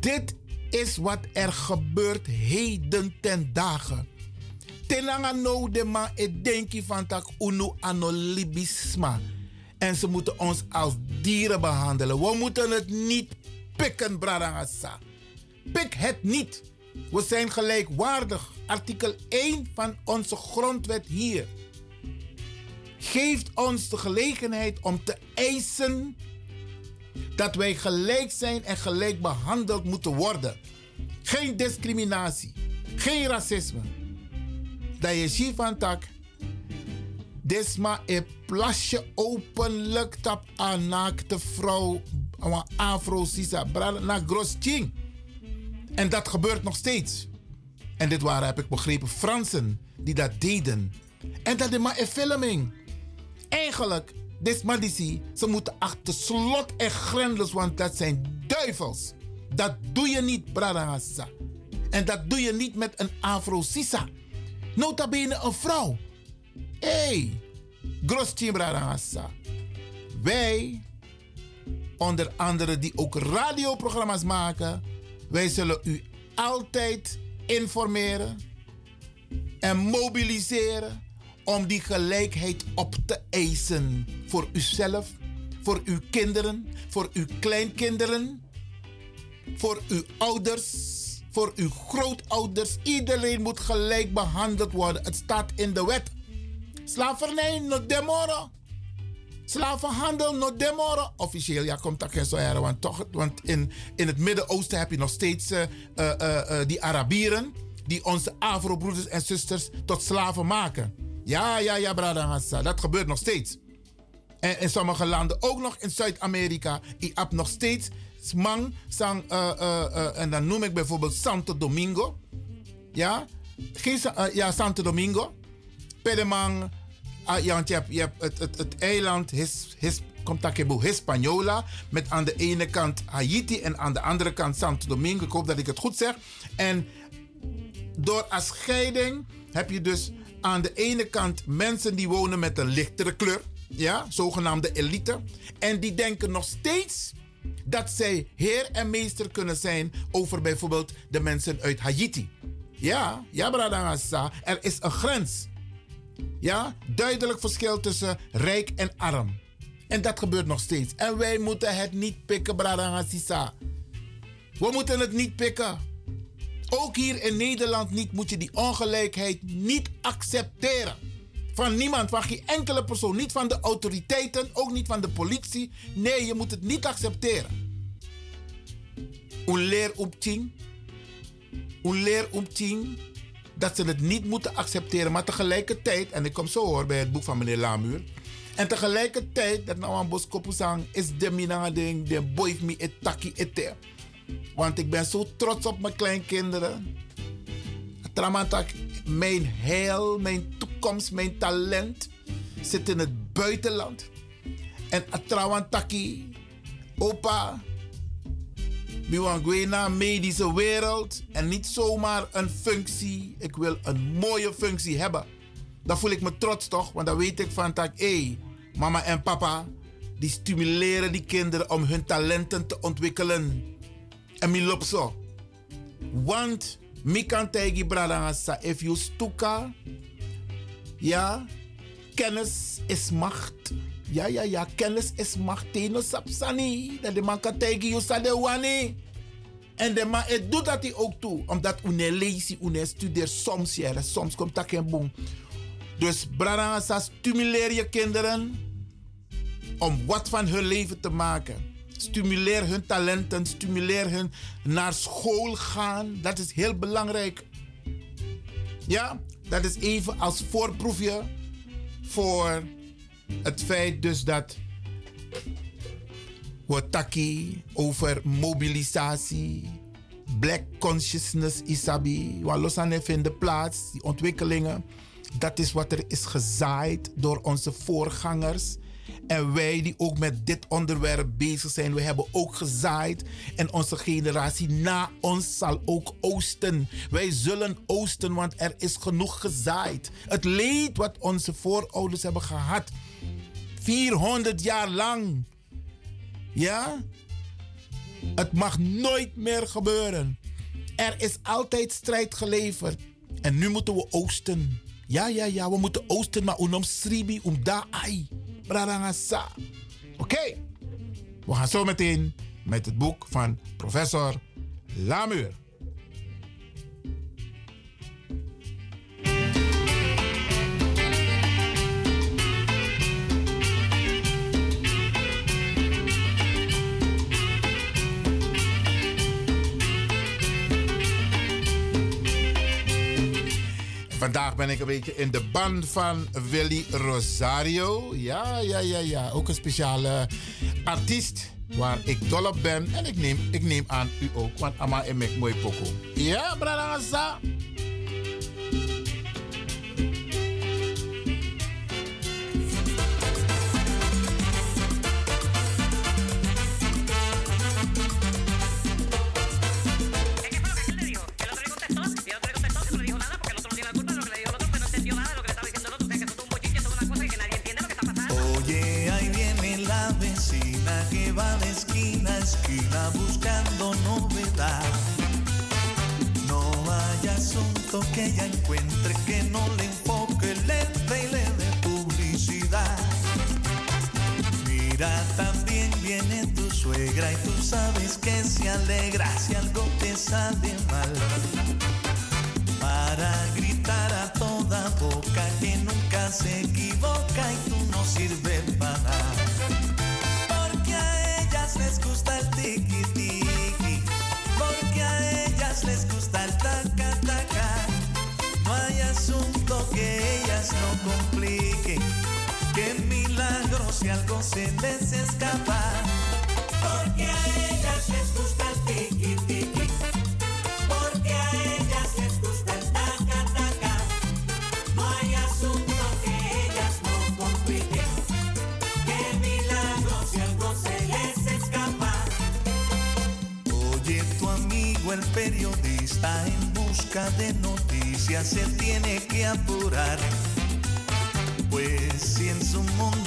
Speaker 3: dit is wat er gebeurt heden ten dagen. Tenanga no de ma e denki van tak unu anolibisma. En ze moeten ons als dieren behandelen. We moeten het niet pikken, Bradangasa. Pik het niet. We zijn gelijkwaardig. Artikel 1 van onze grondwet hier geeft ons de gelegenheid om te eisen dat wij gelijk zijn en gelijk behandeld moeten worden. Geen discriminatie, geen racisme. Dat je van tak, desma een plasje openlijk tap aan naakte vrouw, een afro sisa, na ching. En dat gebeurt nog steeds. En dit waren, heb ik begrepen, Fransen die dat deden. En dat is maar een filming. Eigenlijk Desmadici, ze moeten achter slot en grendels, want dat zijn duivels. Dat doe je niet, Bradangassa. En dat doe je niet met een Afro-Sisa. Nota bene een vrouw. Hey, Groschim Bradangassa. Wij, onder andere die ook radioprogramma's maken, wij zullen u altijd informeren en mobiliseren om die gelijkheid op te eisen. Voor uzelf, voor uw kinderen, voor uw kleinkinderen, voor uw ouders, voor uw grootouders. Iedereen moet gelijk behandeld worden. Het staat in de wet. Slavernij, no demora. Slavenhandel, no demora. Officieel, ja, komt dat geen zo erg. Want, toch, want in, in het Midden-Oosten heb je nog steeds uh, uh, uh, die Arabieren. die onze Afro-broeders en zusters tot slaven maken. Ja, ja, ja, Bradangassa. Dat gebeurt nog steeds. En in sommige landen, ook nog in Zuid-Amerika, ik heb nog steeds smang, sang, en dan noem ik bijvoorbeeld Santo Domingo. Ja, ja Santo Domingo. Pedemang, want je hebt, het, eiland His, His, Comtaquebo Hispaniola. Met aan de ene kant Haiti en aan de andere kant Santo Domingo. Ik hoop dat ik het goed zeg. En door als scheiding heb je dus aan de ene kant mensen die wonen met een lichtere kleur, ja, zogenaamde elite. En die denken nog steeds dat zij heer en meester kunnen zijn over bijvoorbeeld de mensen uit Haiti. Ja, ja, Bradangasa, er is een grens. Ja, duidelijk verschil tussen rijk en arm. En dat gebeurt nog steeds. En wij moeten het niet pikken, Bradangasa. We moeten het niet pikken. Ook hier in Nederland niet, moet je die ongelijkheid niet accepteren. Van niemand, van geen enkele persoon. Niet van de autoriteiten, ook niet van de politie. Nee, je moet het niet accepteren. Een leer op tien. Leer op tien. Dat ze het niet moeten accepteren. Maar tegelijkertijd, en ik kom zo hoor bij het boek van meneer Lamuur. En tegelijkertijd, dat nou aan Boskopusang is de mina ding, de boy me etaki ete. Want ik ben zo trots op mijn kleinkinderen. Tramantak, mijn heil, mijn toekomst, mijn talent zit in het buitenland. En Atrawantaki, opa, Biwangwena, medische wereld. En niet zomaar een functie. Ik wil een mooie functie hebben. Dan voel ik me trots toch? Want dan weet ik van tak, hé, hey, mama en papa, die stimuleren die kinderen om hun talenten te ontwikkelen. En mi lop zo. Want mi kan tegen brada sa if you stuka. Ja, kennis is macht. Ja, ja, ja, kennis is macht. Teno sapsani. Dat de man kan tegen you sa de wani. En de man, doet dat hij ook toe. Omdat une lezen, une studeert soms soms komt dat geen boom. Dus brada stimuleer je kinderen om wat van hun leven te maken. Stimuleer hun talenten, stimuleer hun naar school gaan. Dat is heel belangrijk. Ja, dat is even als voorproefje voor het feit dus dat We taki over mobilisatie, black consciousness, isabi. Wat los aan vinden plaats, die ontwikkelingen. Dat is wat er is gezaaid door onze voorgangers. En wij die ook met dit onderwerp bezig zijn, we hebben ook gezaaid. En onze generatie na ons zal ook oosten. Wij zullen oosten, want er is genoeg gezaaid. Het leed wat onze voorouders hebben gehad. 400 jaar lang. Ja? Het mag nooit meer gebeuren. Er is altijd strijd geleverd. En nu moeten we oosten. Ja, ja, ja, we moeten oosten, maar unom sribi, um da ai. Brarangasa. Oké, we gaan zo meteen met het boek van professor Lamuur. Vandaag ben ik een beetje in de band van Willy Rosario. Ja, ja, ja, ja. Ook een speciale artiest waar ik dol op ben. En ik neem, ik neem aan u ook, want Ama en ik mooi poko. Ja, brada,
Speaker 19: buscando novedad. No hay asunto que ella encuentre que no le enfoque, le dé y le dé publicidad. Mira, también viene tu suegra y tú sabes que se alegra si algo te sale mal. Para gritar a toda boca que compliquen, que milagro si algo se les escapa.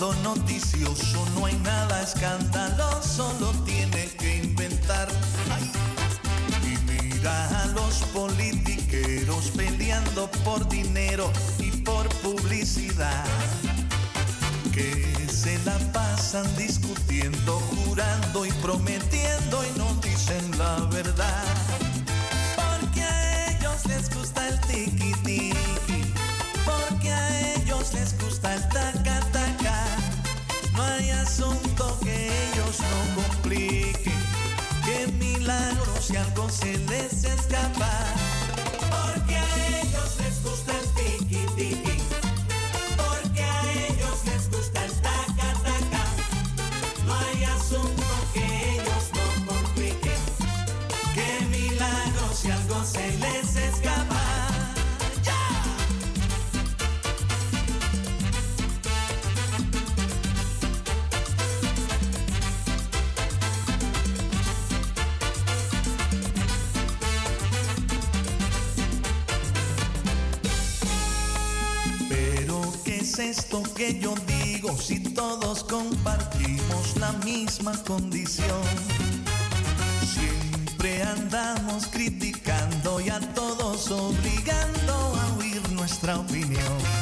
Speaker 19: Mundo noticioso no hay nada escandaloso, lo tiene que inventar. Y mira a los politiqueros peleando por dinero condición? Siempre andamos criticando y a todos obligando a oír nuestra opinión.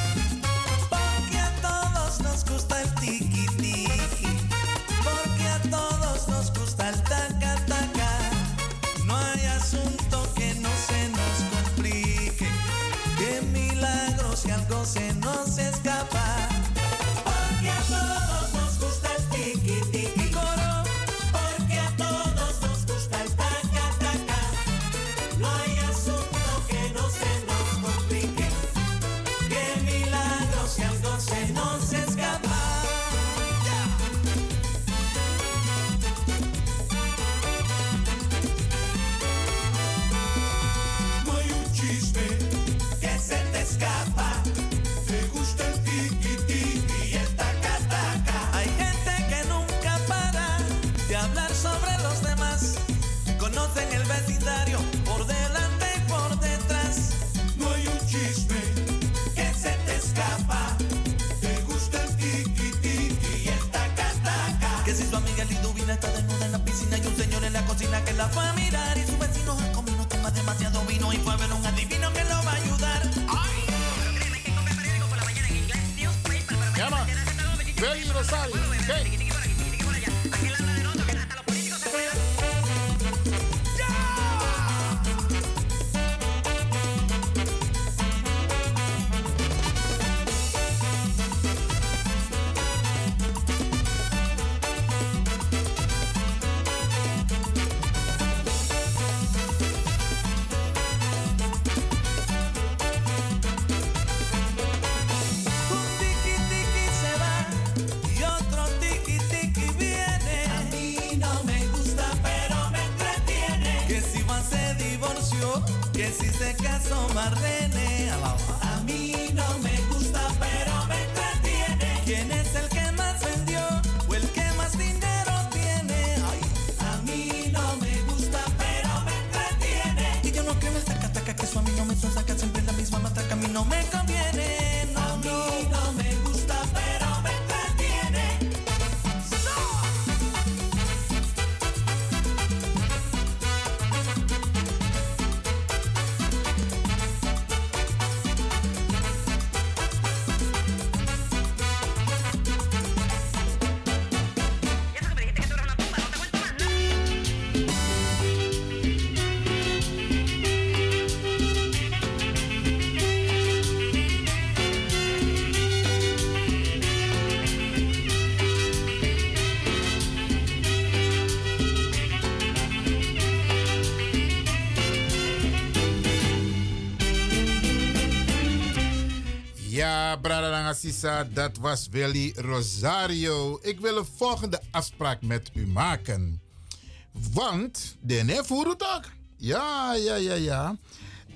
Speaker 3: Ja, Brada dat was Willy Rosario. Ik wil een volgende afspraak met u maken. Want, de ook. Ja, ja, ja, ja.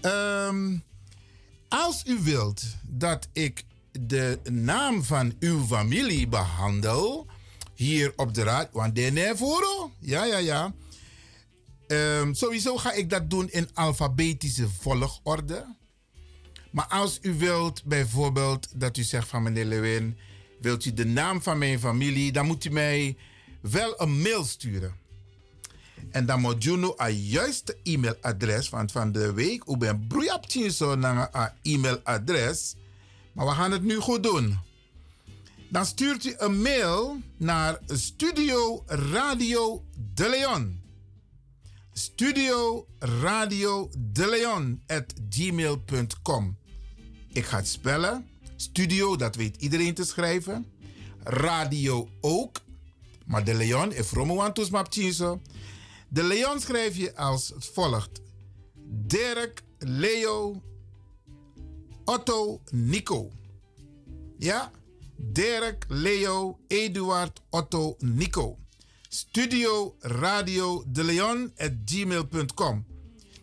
Speaker 3: Ehm, als u wilt dat ik de naam van uw familie behandel hier op de raad, want de ja, ja, ja. Ehm, sowieso ga ik dat doen in alfabetische volgorde. Maar als u wilt bijvoorbeeld dat u zegt van meneer Lewin, wilt u de naam van mijn familie, dan moet u mij wel een mail sturen. En dan moet u een juiste e-mailadres, want van de week, u bent broeien zo naar een e-mailadres. Maar we gaan het nu goed doen. Dan stuurt u een mail naar Studio Radio De Leon. Studio Radio De Leon at gmail.com. Ik ga het spellen. Studio, dat weet iedereen te schrijven. Radio ook. Maar De Leon, if Romoantus Mapchinso. De Leon schrijf je als volgt: Dirk, Leo, Otto, Nico. Ja? Dirk, Leo, Eduard, Otto, Nico. Studio Radio de Leon at gmail.com.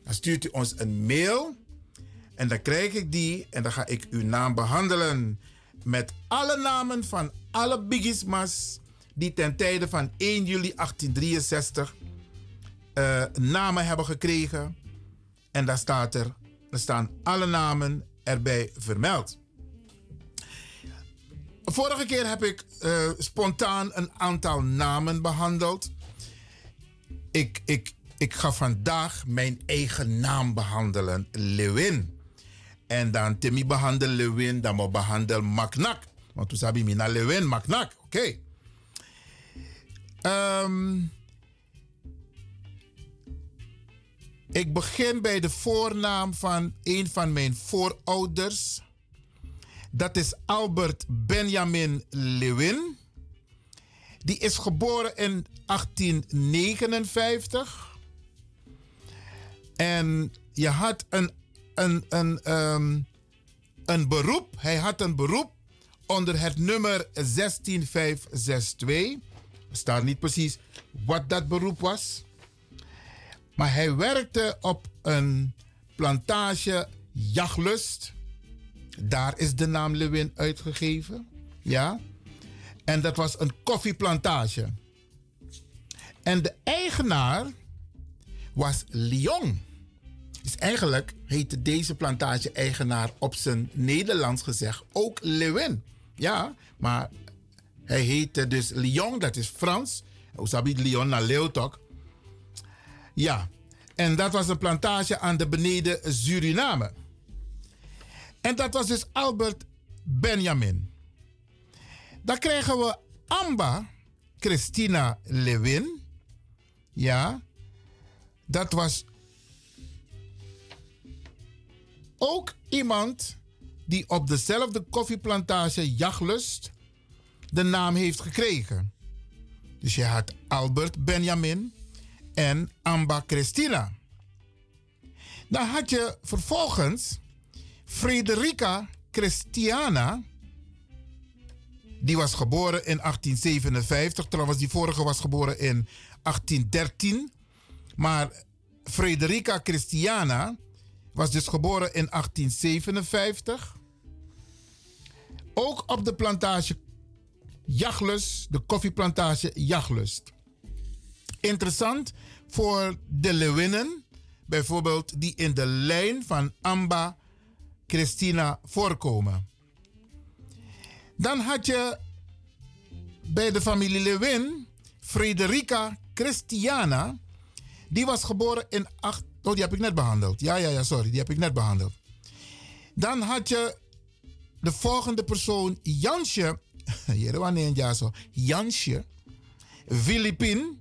Speaker 3: Dan stuurt u ons een mail. En dan krijg ik die en dan ga ik uw naam behandelen. Met alle namen van alle bigismas die ten tijde van 1 juli 1863 eh, namen hebben gekregen. En daar, staat er, er staan alle namen erbij vermeld. Vorige keer heb ik eh, spontaan een aantal namen behandeld. Ik, ik, ik ga vandaag mijn eigen naam behandelen, Lewin. En dan Timmy behandel Lewin, dan moet behandel Maknak. Want toen sabi mina Lewin Maknak, oké. Ehm, ik begin bij de voornaam van een van mijn voorouders. Dat is Albert Benjamin Lewin. Die is geboren in 1859. En je had een, een, een, ehm, een beroep. Hij had een beroep onder het nummer 16562. Er staat niet precies wat dat beroep was. Maar hij werkte op een plantage Jachtlust. Daar is de naam Lewin uitgegeven. Ja. En dat was een koffieplantage. En de eigenaar was Lyon. Dus eigenlijk heette deze plantage-eigenaar op zijn Nederlands gezegd ook Lewin. Ja, maar hij heette dus Lyon, dat is Frans. Osabi Lyon naar Leeutok. Ja, en dat was een plantage aan de beneden Suriname. En dat was dus Albert Benjamin. Dan krijgen we Amba Christina Lewin. Ja, dat was ook iemand die op dezelfde koffieplantage Jachtlust de naam heeft gekregen. Dus je had Albert Benjamin en Amba Christina. Dan had je vervolgens Frederica Christiana. Die was geboren in 1857. Trouwens, die vorige was geboren in 1813. Maar Frederica Christiana was dus geboren in 1857. Ook op de plantage Jachlus, de koffieplantage Jachlust. Interessant voor de Lewinnen, bijvoorbeeld die in de lijn van Amba Christina voorkomen. Dan had je bij de familie Lewin Frederica Christiana. Die was geboren in 8. Oh, die heb ik net behandeld. Ja, ja, ja, sorry. Die heb ik net behandeld. Dan had je de volgende persoon, Jansje. Jansje. Filipin.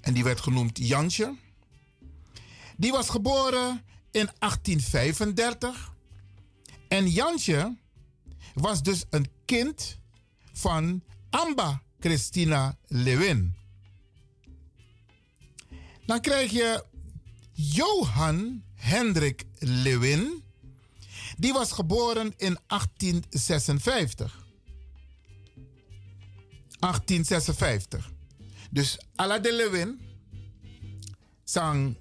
Speaker 3: En die werd genoemd Jansje. Die was geboren in 1835. En Jansje was dus een kind van Amba Christina Lewin. Dan krijg je Johan Hendrik Lewin. Die was geboren in 1856. 1856. Dus Alla de Lewin sang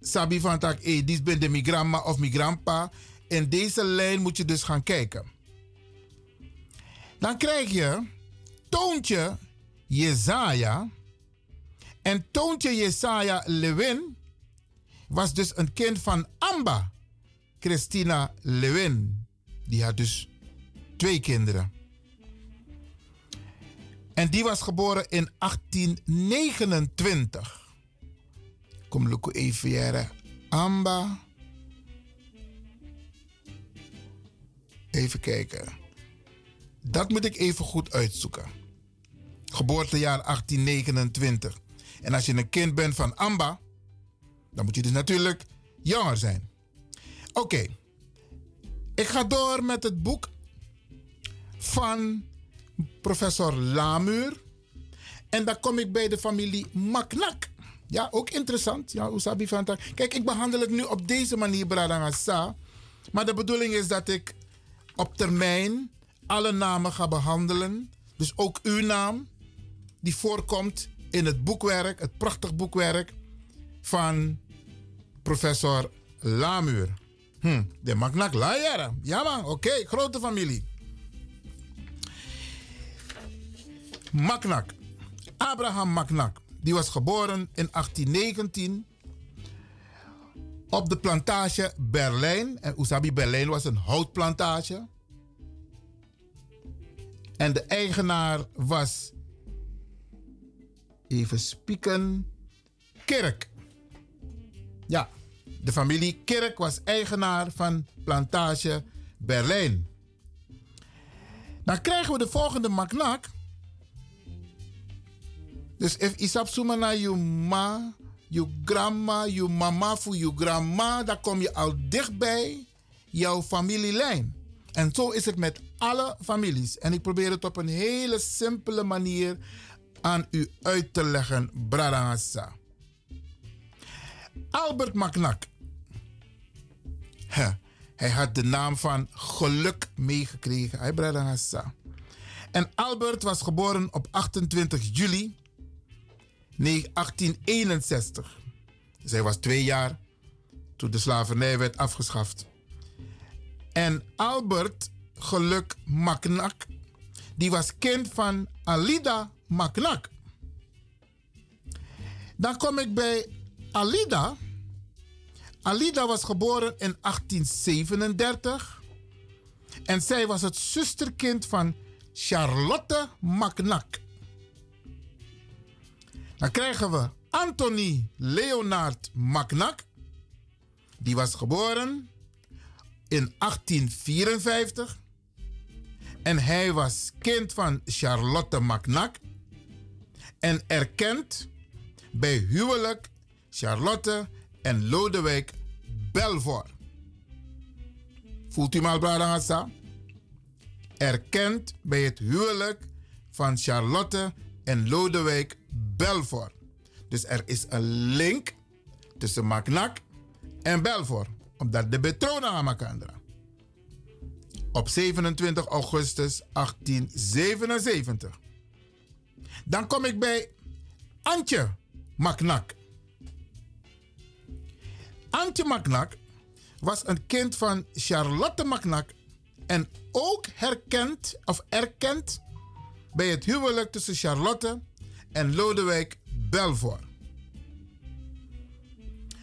Speaker 3: Sabi van tak, eh, dit ben de migramma of migrampa. In deze lijn moet je dus gaan kijken. Dan krijg je Toontje Jezaja. En Toontje Jesaja Lewin was dus een kind van Amba Christina Lewin. Die had dus twee kinderen. En die was geboren in 1829. Kom lukken even. Amba. Even kijken. Dat moet ik even goed uitzoeken. Geboortejaar 1829. En als je een kind bent van Amba, dan moet je dus natuurlijk jonger zijn. Oké. Ik ga door met het boek van professor Lamuur. En dan kom ik bij de familie Maknak. Ja, ook interessant. Ja, Usabi van Kijk, ik behandel het nu op deze manier, Bradangasa. Maar de bedoeling is dat ik op termijn alle namen ga behandelen. Dus ook uw naam, die voorkomt in het boekwerk, het prachtig boekwerk van professor Lamuur. Hm, de Maknak Layara. Ja man, oké, grote familie. Maknak. Abraham Maknak. Die was geboren in 1819 op de plantage Berlijn. En Usabi Berlijn was een houtplantage. En de eigenaar was, even spieken, Kerk. Ja, de familie Kerk was eigenaar van plantage Berlijn. Dan krijgen we de volgende maknak. Dus if isap suma je ma, je grandma, je mama voor je grandma, dan kom je al dichtbij jouw familielijn. En zo is het met alle families. En ik probeer het op een hele simpele manier aan u uit te leggen, Bradangasa. Albert Maknak. Hij had de naam van geluk meegekregen. Hij Bradangasa. En Albert was geboren op 28 juli 1861. Zij was twee jaar toen de slavernij werd afgeschaft. En Albert Geluk Maknak, die was kind van Alida Maknak. Dan kom ik bij Alida. Alida was geboren in 1837. En zij was het zusterkind van Charlotte Macnac. Dan krijgen we Anthony Leonard Macnac. Die was geboren in 1854. En hij was kind van Charlotte Macnac. En erkend bij huwelijk Charlotte en Lodewijk Belvoir. Voelt u maar, Bradangasa? Erkend bij het huwelijk van Charlotte en Lodewijk Belvoir. Dus er is een link tussen Macnac en Belvoir. Omdat de betronen aan elkaar. Op 27 augustus 1877. Dan kom ik bij Antje Macnac. Antje Macnac was een kind van Charlotte Macnac en ook herkend of erkend bij het huwelijk tussen Charlotte en Lodewijk Belvoir.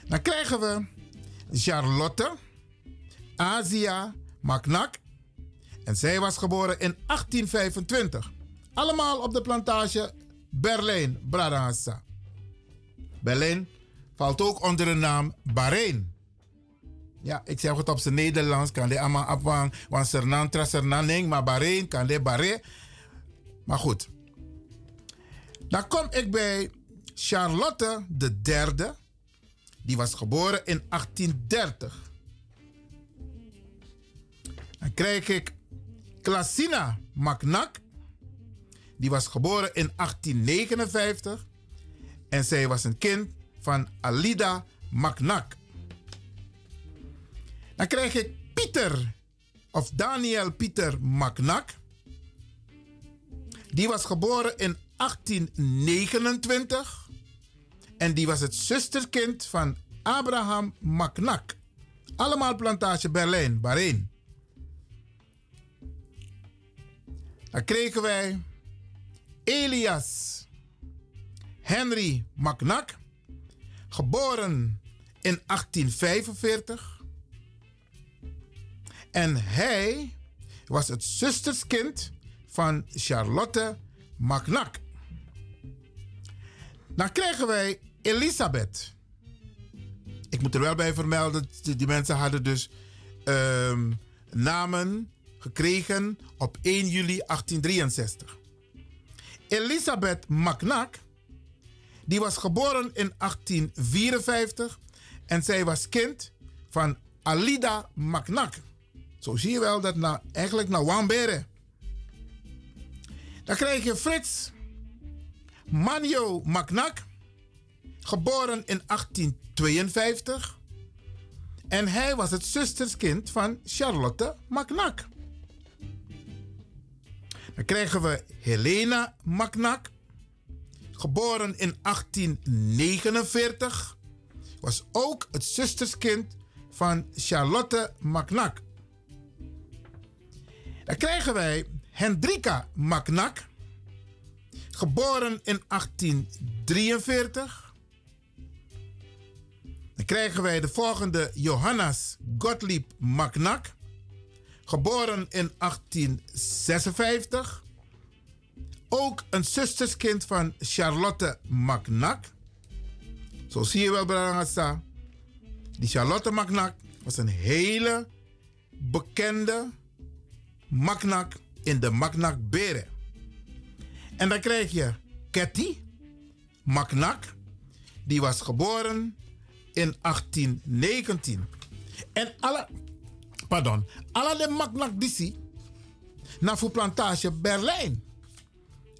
Speaker 3: Dan krijgen we Charlotte Asia Macnac en zij was geboren in 1825. Allemaal op de plantage Berlijn, Bradassa. Berlijn valt ook onder de naam Bahrein. Ja, ik zeg het op zijn Nederlands, kan de allemaal afwang, want Sernan, Trasernan, maar Bahrein, kan de Bahrein. Maar goed. Dan kom ik bij Charlotte de derde. Die was geboren in 1830. Dan krijg ik Klasina Macnac. Die was geboren in 1859. En zij was een kind van Alida Macnac. Dan krijg ik Pieter, of Daniel Pieter Macnac. Die was geboren in 1829. En die was het zusterkind van Abraham Macnac. Allemaal plantage Berlijn, Bahrein. Dan kregen wij Elias Henry Macnac, geboren in 1845. En hij was het zusterskind van Charlotte Macnac. Dan krijgen wij Elisabeth. Ik moet er wel bij vermelden, die mensen hadden dus ehm, namen gekregen op 1 juli 1863. Elisabeth Macnac, die was geboren in 1854 en zij was kind van Alida Macnac. Zo zie je wel dat na, eigenlijk naar Wambere. Dan krijg je Frits Manio Macnac, geboren in 1852. En hij was het zusterskind van Charlotte Macnac. Dan krijgen we Helena Macnac, geboren in 1849. Was ook het zusterskind van Charlotte Macnac. Dan krijgen wij Hendrika Macnac, geboren in 1843. Dan krijgen wij de volgende Johannes Gottlieb Macnac, geboren in 1856. Ook een zusterskind van Charlotte Macnac. Zo zie je wel, Brangasa. Die Charlotte Macnac was een hele bekende Macnac in de Macnac Beren. En dan krijg je Ketty Macnac. Die was geboren in 1819. En alle, pardon, alle de Dissi naar voor plantage Berlijn.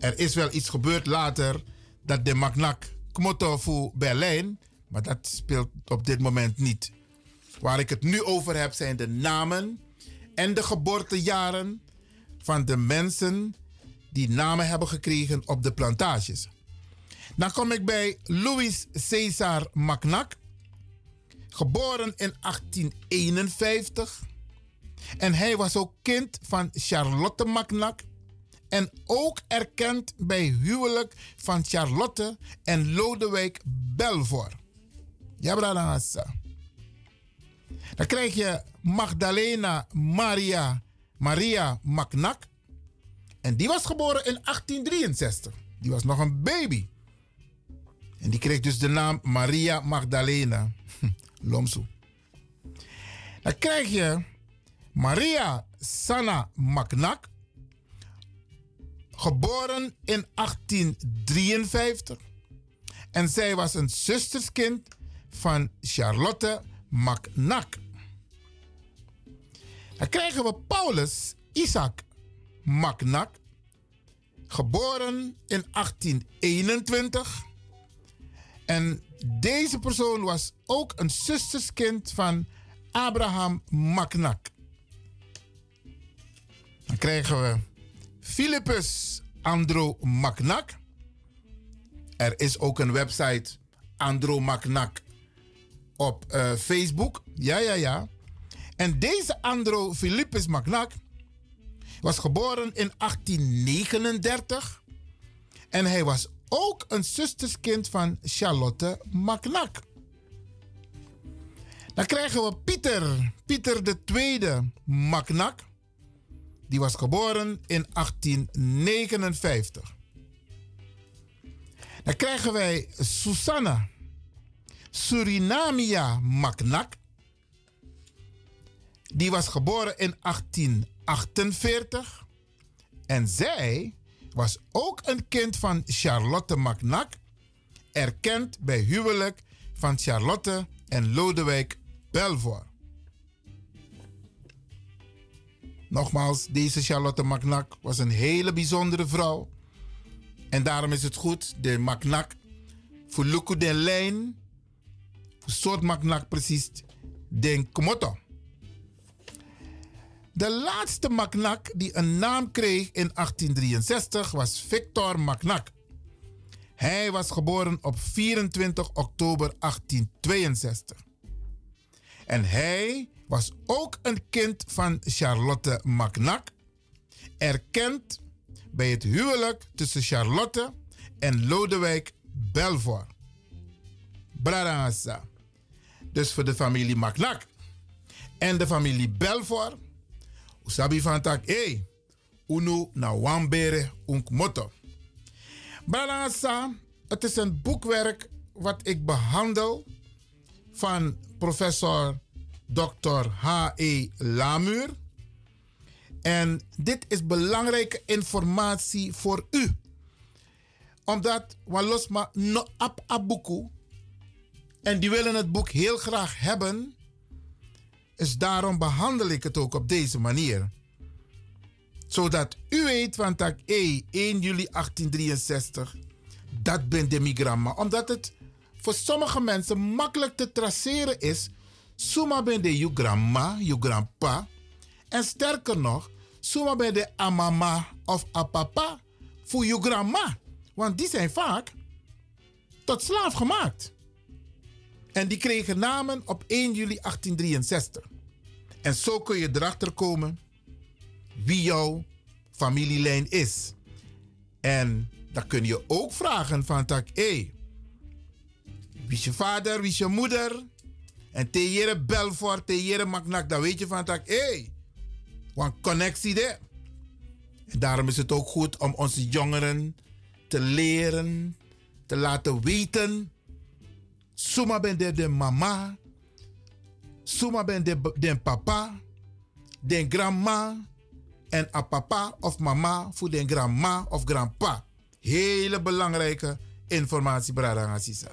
Speaker 3: Er is wel iets gebeurd later dat de Macnac Kmoto voor Berlijn, maar dat speelt op dit moment niet. Waar ik het nu over heb zijn de namen en de geboortejaren van de mensen die namen hebben gekregen op de plantages. Dan kom ik bij Louis César Macnac, geboren in 1851. En hij was ook kind van Charlotte Macnac en ook erkend bij huwelijk van Charlotte en Lodewijk Belvoir. Ja, Bradangasa. Dan krijg je Magdalena Maria, Maria Macnak. En die was geboren in 1863. Die was nog een baby. En die kreeg dus de naam Maria Magdalena. Lomsu. Dan krijg je Maria Sana Macnak. Geboren in 1853. En zij was een zusterskind van Charlotte Macnak. Dan krijgen we Paulus Isaac Macnak. Geboren in 1821. En deze persoon was ook een zusterskind van Abraham Macnak. Dan krijgen we Philippus Andro Macnak. Er is ook een website Andro Macnak op uh, Facebook. Ja, ja, ja. En deze Andro Philippus Macnak was geboren in 1839. En hij was ook een zusterskind van Charlotte Macnak. Dan krijgen we Pieter, Pieter de Tweede Macnak. Die was geboren in 1859. Dan krijgen wij Susanna Surinamia Macnak. Die was geboren in 1848. En zij was ook een kind van Charlotte Macnak. Erkend bij huwelijk van Charlotte en Lodewijk Belvoir. Nogmaals, deze Charlotte Macnak was een hele bijzondere vrouw. En daarom is het goed, de Macnak, voor Luku de lijn, soort Macnak precies, den Komoto. De laatste Macnak die een naam kreeg in 1863 was Victor Macnak. Hij was geboren op 24 oktober 1862. En hij was ook een kind van Charlotte Macnak, erkend bij het huwelijk tussen Charlotte en Lodewijk Belvoir. Bradangasa. Dus voor de familie Macnak en de familie Belvoir. Usabi van tak, hey, unu na wambere unk motto. Het is een boekwerk wat ik behandel van professor Dr. H.E. Lamuur. En dit is belangrijke informatie voor u. Omdat Walosma no ap abuku. En die willen het boek heel graag hebben. Dus daarom behandel ik het ook op deze manier. Zodat u weet van E 1 juli 1863. Dat ben de migramma. Omdat het voor sommige mensen makkelijk te traceren is Suma ben de je grandma, je grandpa. En sterker nog, suma ben de amama of apapa voor je grandma. Want die zijn vaak tot slaaf gemaakt. En die kregen namen op 1 juli 1863. En zo kun je erachter komen wie jouw familielijn is. En dan kun je ook vragen van tak, hé, wie is je vader, wie is je moeder? En te jere Belfort, te jere Maknak, dan weet je van dat, hé, hey, een connectie daar. En daarom is het ook goed om onze jongeren te leren, te laten weten. Suma ben de, de mama, Suma ben de, de papa, de grandma en a papa of mama voor de grandma of grandpa. Hele belangrijke informatie, Brada Assisa.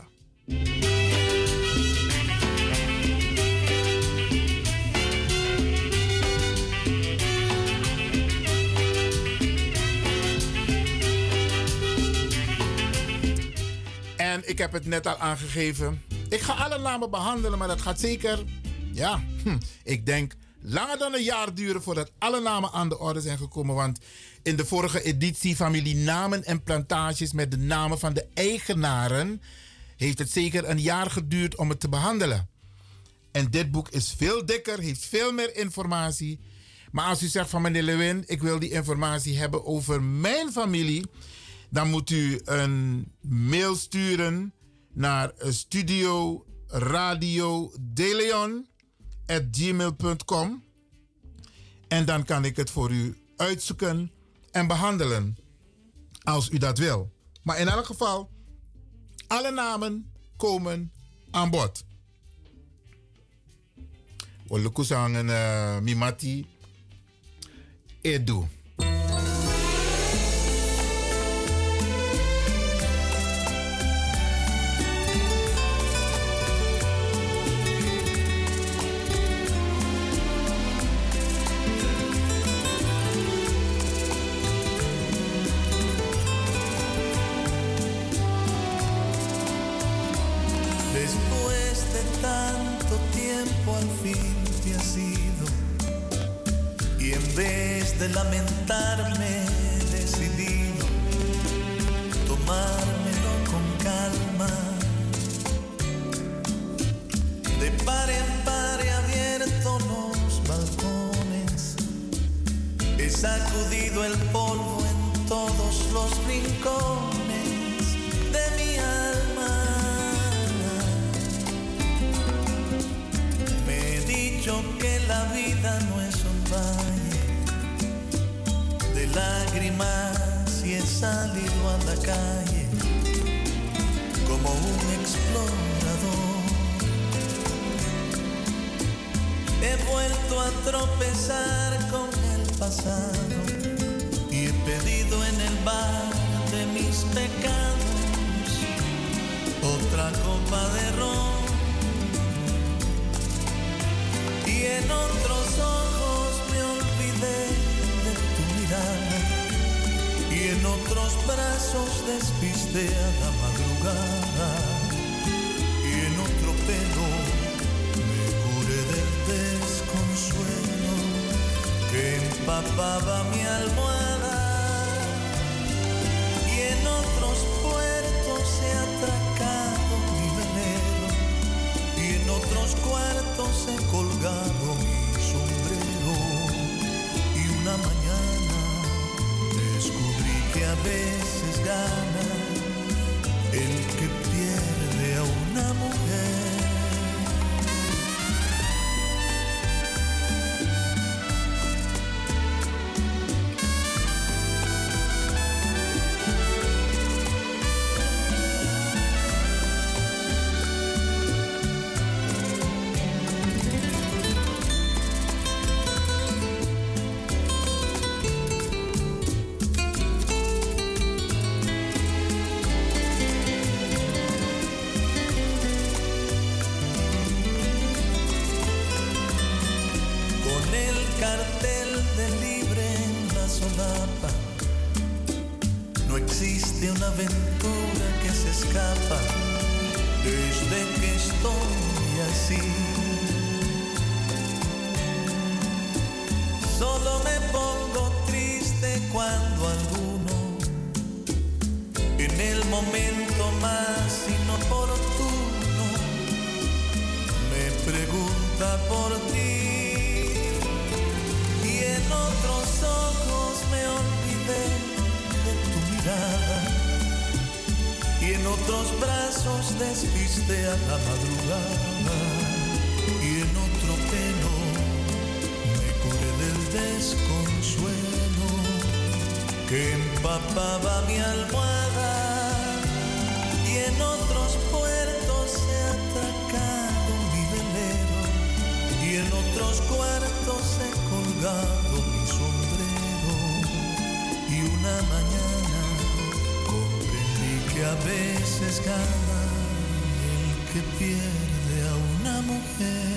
Speaker 3: En ik heb het net al aangegeven. Ik ga alle namen behandelen, maar dat gaat zeker, ja, hm, ik denk langer dan een jaar duren voordat alle namen aan de orde zijn gekomen. Want in de vorige editie Familie Namen en Plantages met de namen van de eigenaren heeft het zeker een jaar geduurd om het te behandelen. En dit boek is veel dikker, heeft veel meer informatie. Maar als u zegt van meneer Lewin, ik wil die informatie hebben over mijn familie dan moet u een mail sturen naar studio radiodeleon.gmail.com en dan kan ik het voor u uitzoeken en behandelen. Als u dat wil. Maar in elk geval, alle namen komen aan bod. Olukusangen uh, Mimati Edu.
Speaker 19: De lamentarme decidido tomármelo con calma. De par en par he abierto los balcones, he sacudido el polvo en todos los rincones lágrimas y he salido a la calle como un explorador. He vuelto a tropezar con el pasado y he pedido en el bar de mis pecados otra copa de ron. Y en otros ojos en otros brazos despisté a la madrugada y en otro pelo me curé del desconsuelo que empapaba mi almohada y en otros puertos he atracado mi velero y en otros cuartos he colgado mi veces gana el que no existe una aventura que se escapa desde que estoy así. Solo me pongo triste cuando alguno, en el momento más inoportuno, me pregunta por ti. Y en otros ojos me olvidé de tu mirada. Y en otros brazos despiste a la madrugada. Y en otro pelo me curé del desconsuelo que empapaba mi almohada. Y en otros puertos he atracado mi velero. Y en otros cuartos he colgado Mañana comprendí que a veces gana el que pierde a una mujer.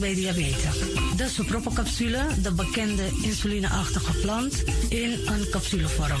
Speaker 14: Bij diabetes. De soproppencapsule, de bekende insulineachtige plant, in een capsulevorm.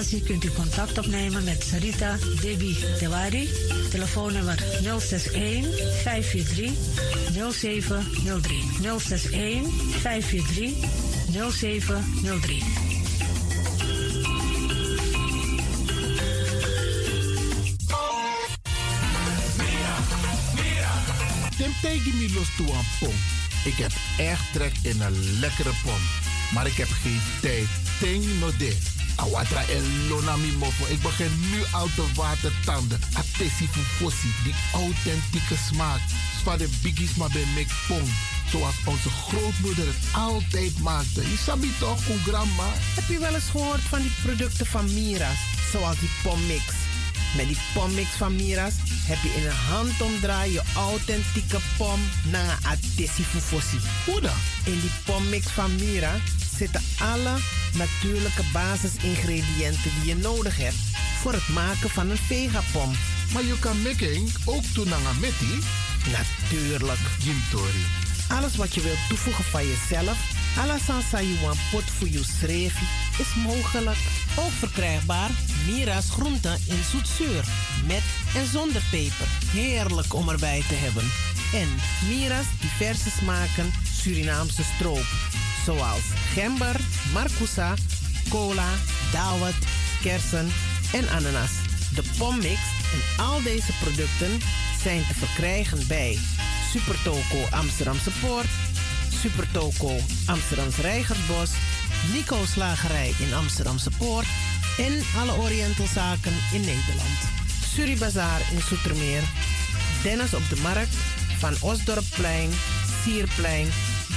Speaker 14: kunt u contact opnemen met Sarita Debi Tewari. Telefoonnummer 061 543 0703. 061 543 0703.
Speaker 3: Tim tegen me los toe aan pom. Ik heb echt trek in een lekkere pom. Maar ik heb geen tijd. Ting no de. Awatra en lona mi mofo. Ik begin nu al te watertanden. Atesi fufosi. Die authentieke smaak. Zwa de biggies maar bij mek pom. Zoals onze grootmoeder het altijd maakte. Je sabi toch, een grandma?
Speaker 15: Heb je wel eens gehoord van die producten van Mira's? Zoals die pommix. Met die pommix van Mira's heb je in een handomdraai je authentieke pom naar atesi fufosi.
Speaker 3: Hoe dan?
Speaker 15: In die pommix van Mira zitten alle natuurlijke basisingrediënten die je nodig hebt voor het maken van een vegapom.
Speaker 3: Maar je kan making ook doen naar meti?
Speaker 15: Natuurlijk.
Speaker 3: Jimtori.
Speaker 15: Alles wat je wilt toevoegen van jezelf, alla sansa you want pot voor je is mogelijk. Ook verkrijgbaar Mira's groenten in zoetzuur, met en zonder peper. Heerlijk om erbij te hebben. En Mira's diverse smaken Surinaamse stroop, zoals gember, marcousa, cola, dawet, kersen en ananas. De pommix en al deze producten zijn te verkrijgen bij Supertoco Amsterdamse Poort, Supertoco Amsterdamse Reigersbos, Nico Slagerij in Amsterdamse Poort en alle Orientalzaken in Nederland. Suribazaar in Soetermeer, Dennis op de Markt, Van Osdorpplein, Sierplein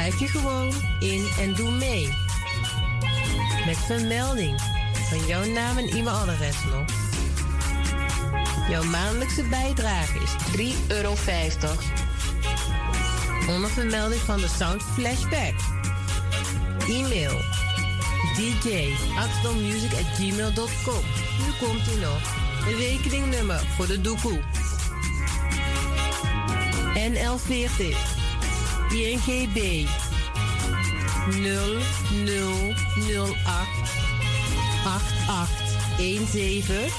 Speaker 16: Schrijf je gewoon in en doe mee. Met vermelding van jouw naam en e-mailadres nog. Jouw maandelijkse bijdrage is 3,50 euro. Onder vermelding van de Sound Flashback. E-mail gmail.com. Nu komt ie nog. Rekeningnummer voor de doekoe. NL40 INGB 0008 8817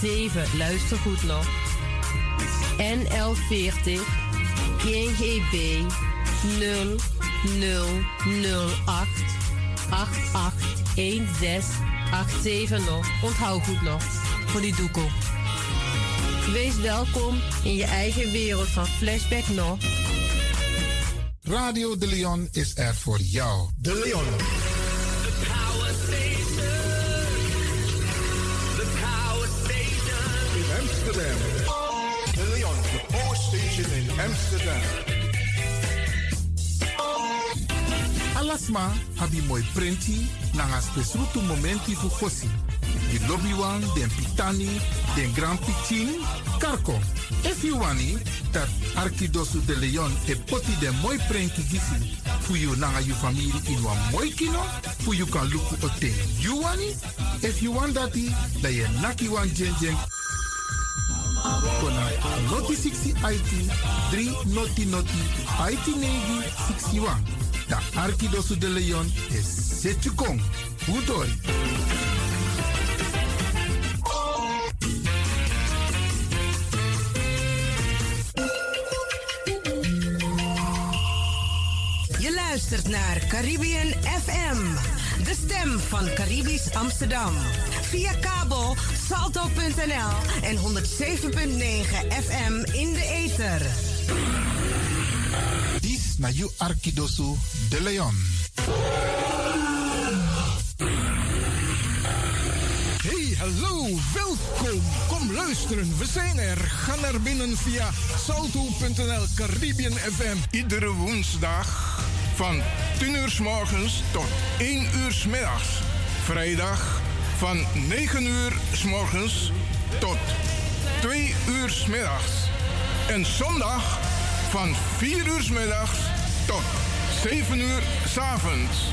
Speaker 16: 87. Luister goed nog. NL40 GGB 0008 881687 nog. Onthoud goed nog. Voor die doekoe. Wees welkom in je eigen wereld van Flashback nog.
Speaker 3: Radio De Leon is er voor jou.
Speaker 4: De Leon.
Speaker 17: In Amsterdam. De Leon, the power station in Amsterdam.
Speaker 3: Alasma abi mooi printi nanga spesrutu momenti fu fosi. Di lobby wan, den pitani, den grand pitin, karko. If you wani, dat Arkidosu de Leon e poti de mooi printi gisi fu you nanga you family in wan mooi kino, fu you kan luku ote. You wani? If you want dati, da ye naki wan jen jen kona noti 60 IT 3 noti noti IT negi 61. Da Arkidosu de Leon is Setjukong. Udoi.
Speaker 18: Luistert naar Caribbean FM, de stem van Caribisch Amsterdam. Via kabel salto.nl en 107.9 FM in de ether.
Speaker 3: Dis na you Arkidosu de Leon.
Speaker 1: Hey, hallo, welkom. Kom luisteren, we zijn er. Ga naar binnen via salto.nl Caribbean FM.
Speaker 7: Iedere woensdag van 10 uur s morgens tot 1 uur s middags. Vrijdag van 9 uur s morgens tot 2 uur s middags. En zondag van 4 uur s middags tot 7 uur s avonds.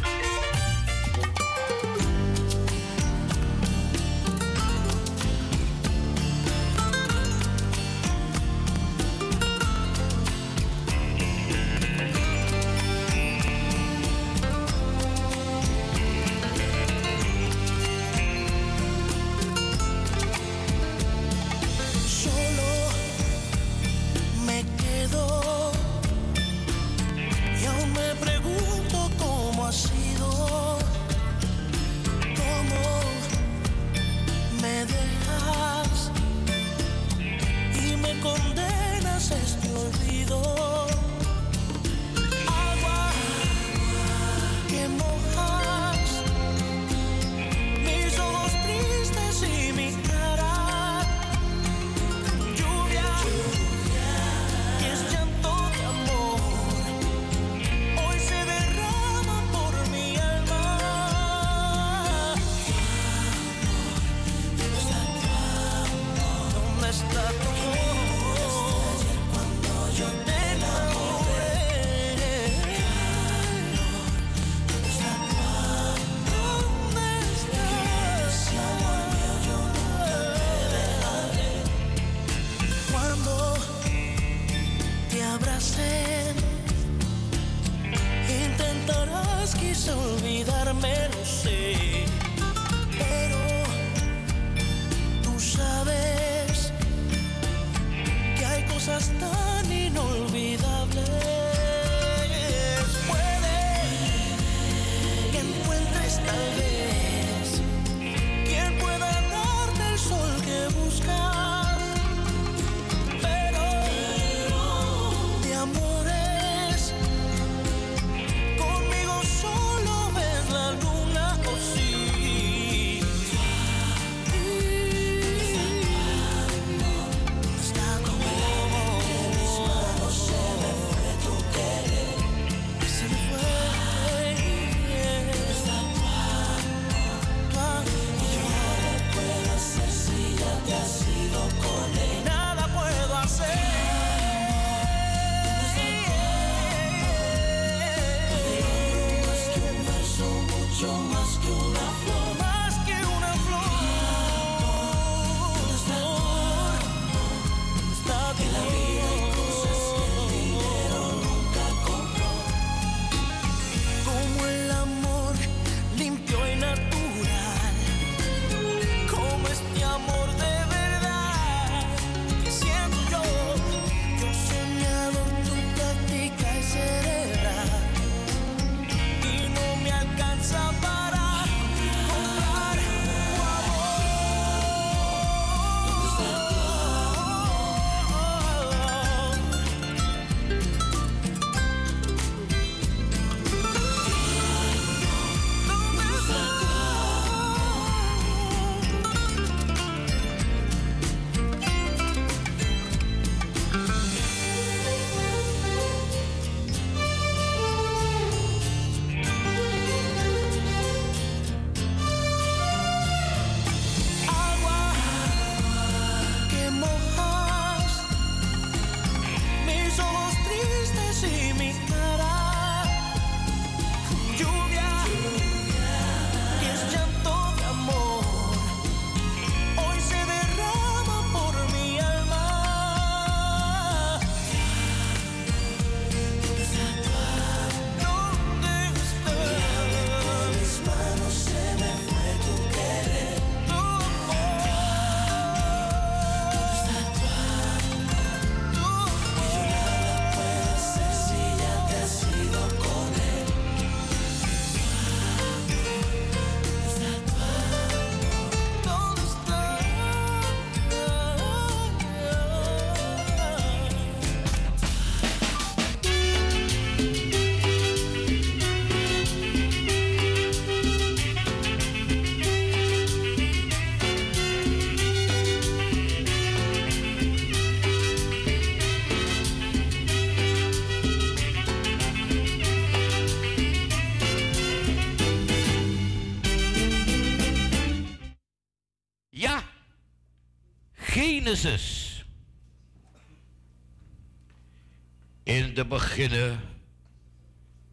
Speaker 20: In de beginnen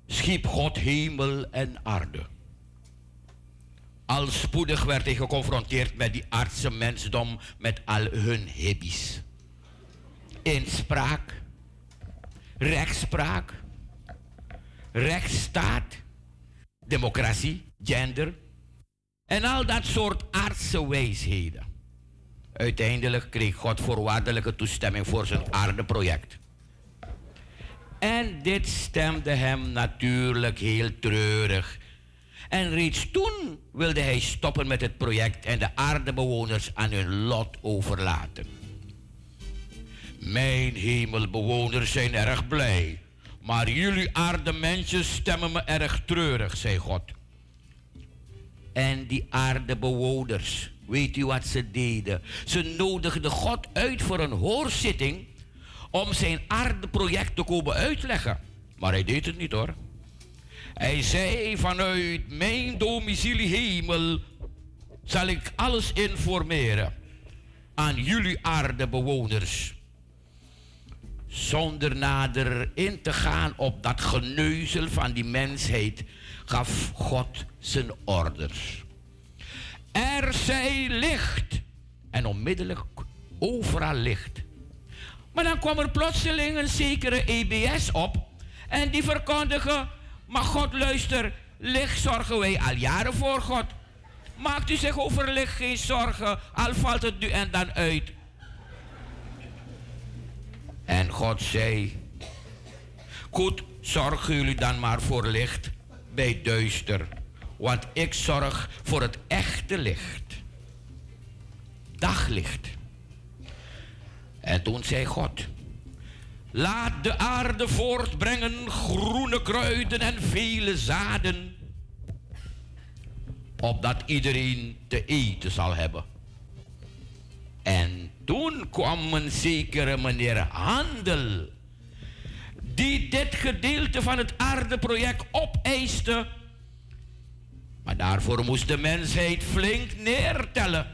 Speaker 20: schiep God hemel en aarde. Al spoedig werd hij geconfronteerd met die aardse mensdom met al hun hibbies. Inspraak, rechtspraak, rechtsstaat, democratie, gender en al dat soort aardse wijsheden. Uiteindelijk kreeg God voorwaardelijke toestemming voor zijn aardeproject. En dit stemde hem natuurlijk heel treurig. En reeds toen wilde hij stoppen met het project en de aardebewoners aan hun lot overlaten. Mijn hemelbewoners zijn erg blij, maar jullie aardemensen stemmen me erg treurig, zei God. En die aardebewoners, weet u wat ze deden? Ze nodigden God uit voor een hoorzitting om zijn aardeproject te komen uitleggen. Maar hij deed het niet hoor. Hij zei vanuit mijn domicilie hemel zal ik alles informeren aan jullie aardebewoners. Zonder nader in te gaan op dat geneuzel van die mensheid gaf God zijn orders. Er zij licht en onmiddellijk overal licht. Maar dan kwam er plotseling een zekere EBS op en die verkondigen, maar God luister, licht zorgen wij al jaren voor God. Maakt u zich over licht geen zorgen, al valt het nu en dan uit. En God zei, goed, zorgen jullie dan maar voor licht bij duister, want ik zorg voor het echte licht. Daglicht. En toen zei God, laat de aarde voortbrengen groene kruiden en vele zaden, opdat iedereen te eten zal hebben. En toen kwam een zekere meneer Handel, die dit gedeelte van het aardeproject opeiste. Maar daarvoor moest de mensheid flink neertellen.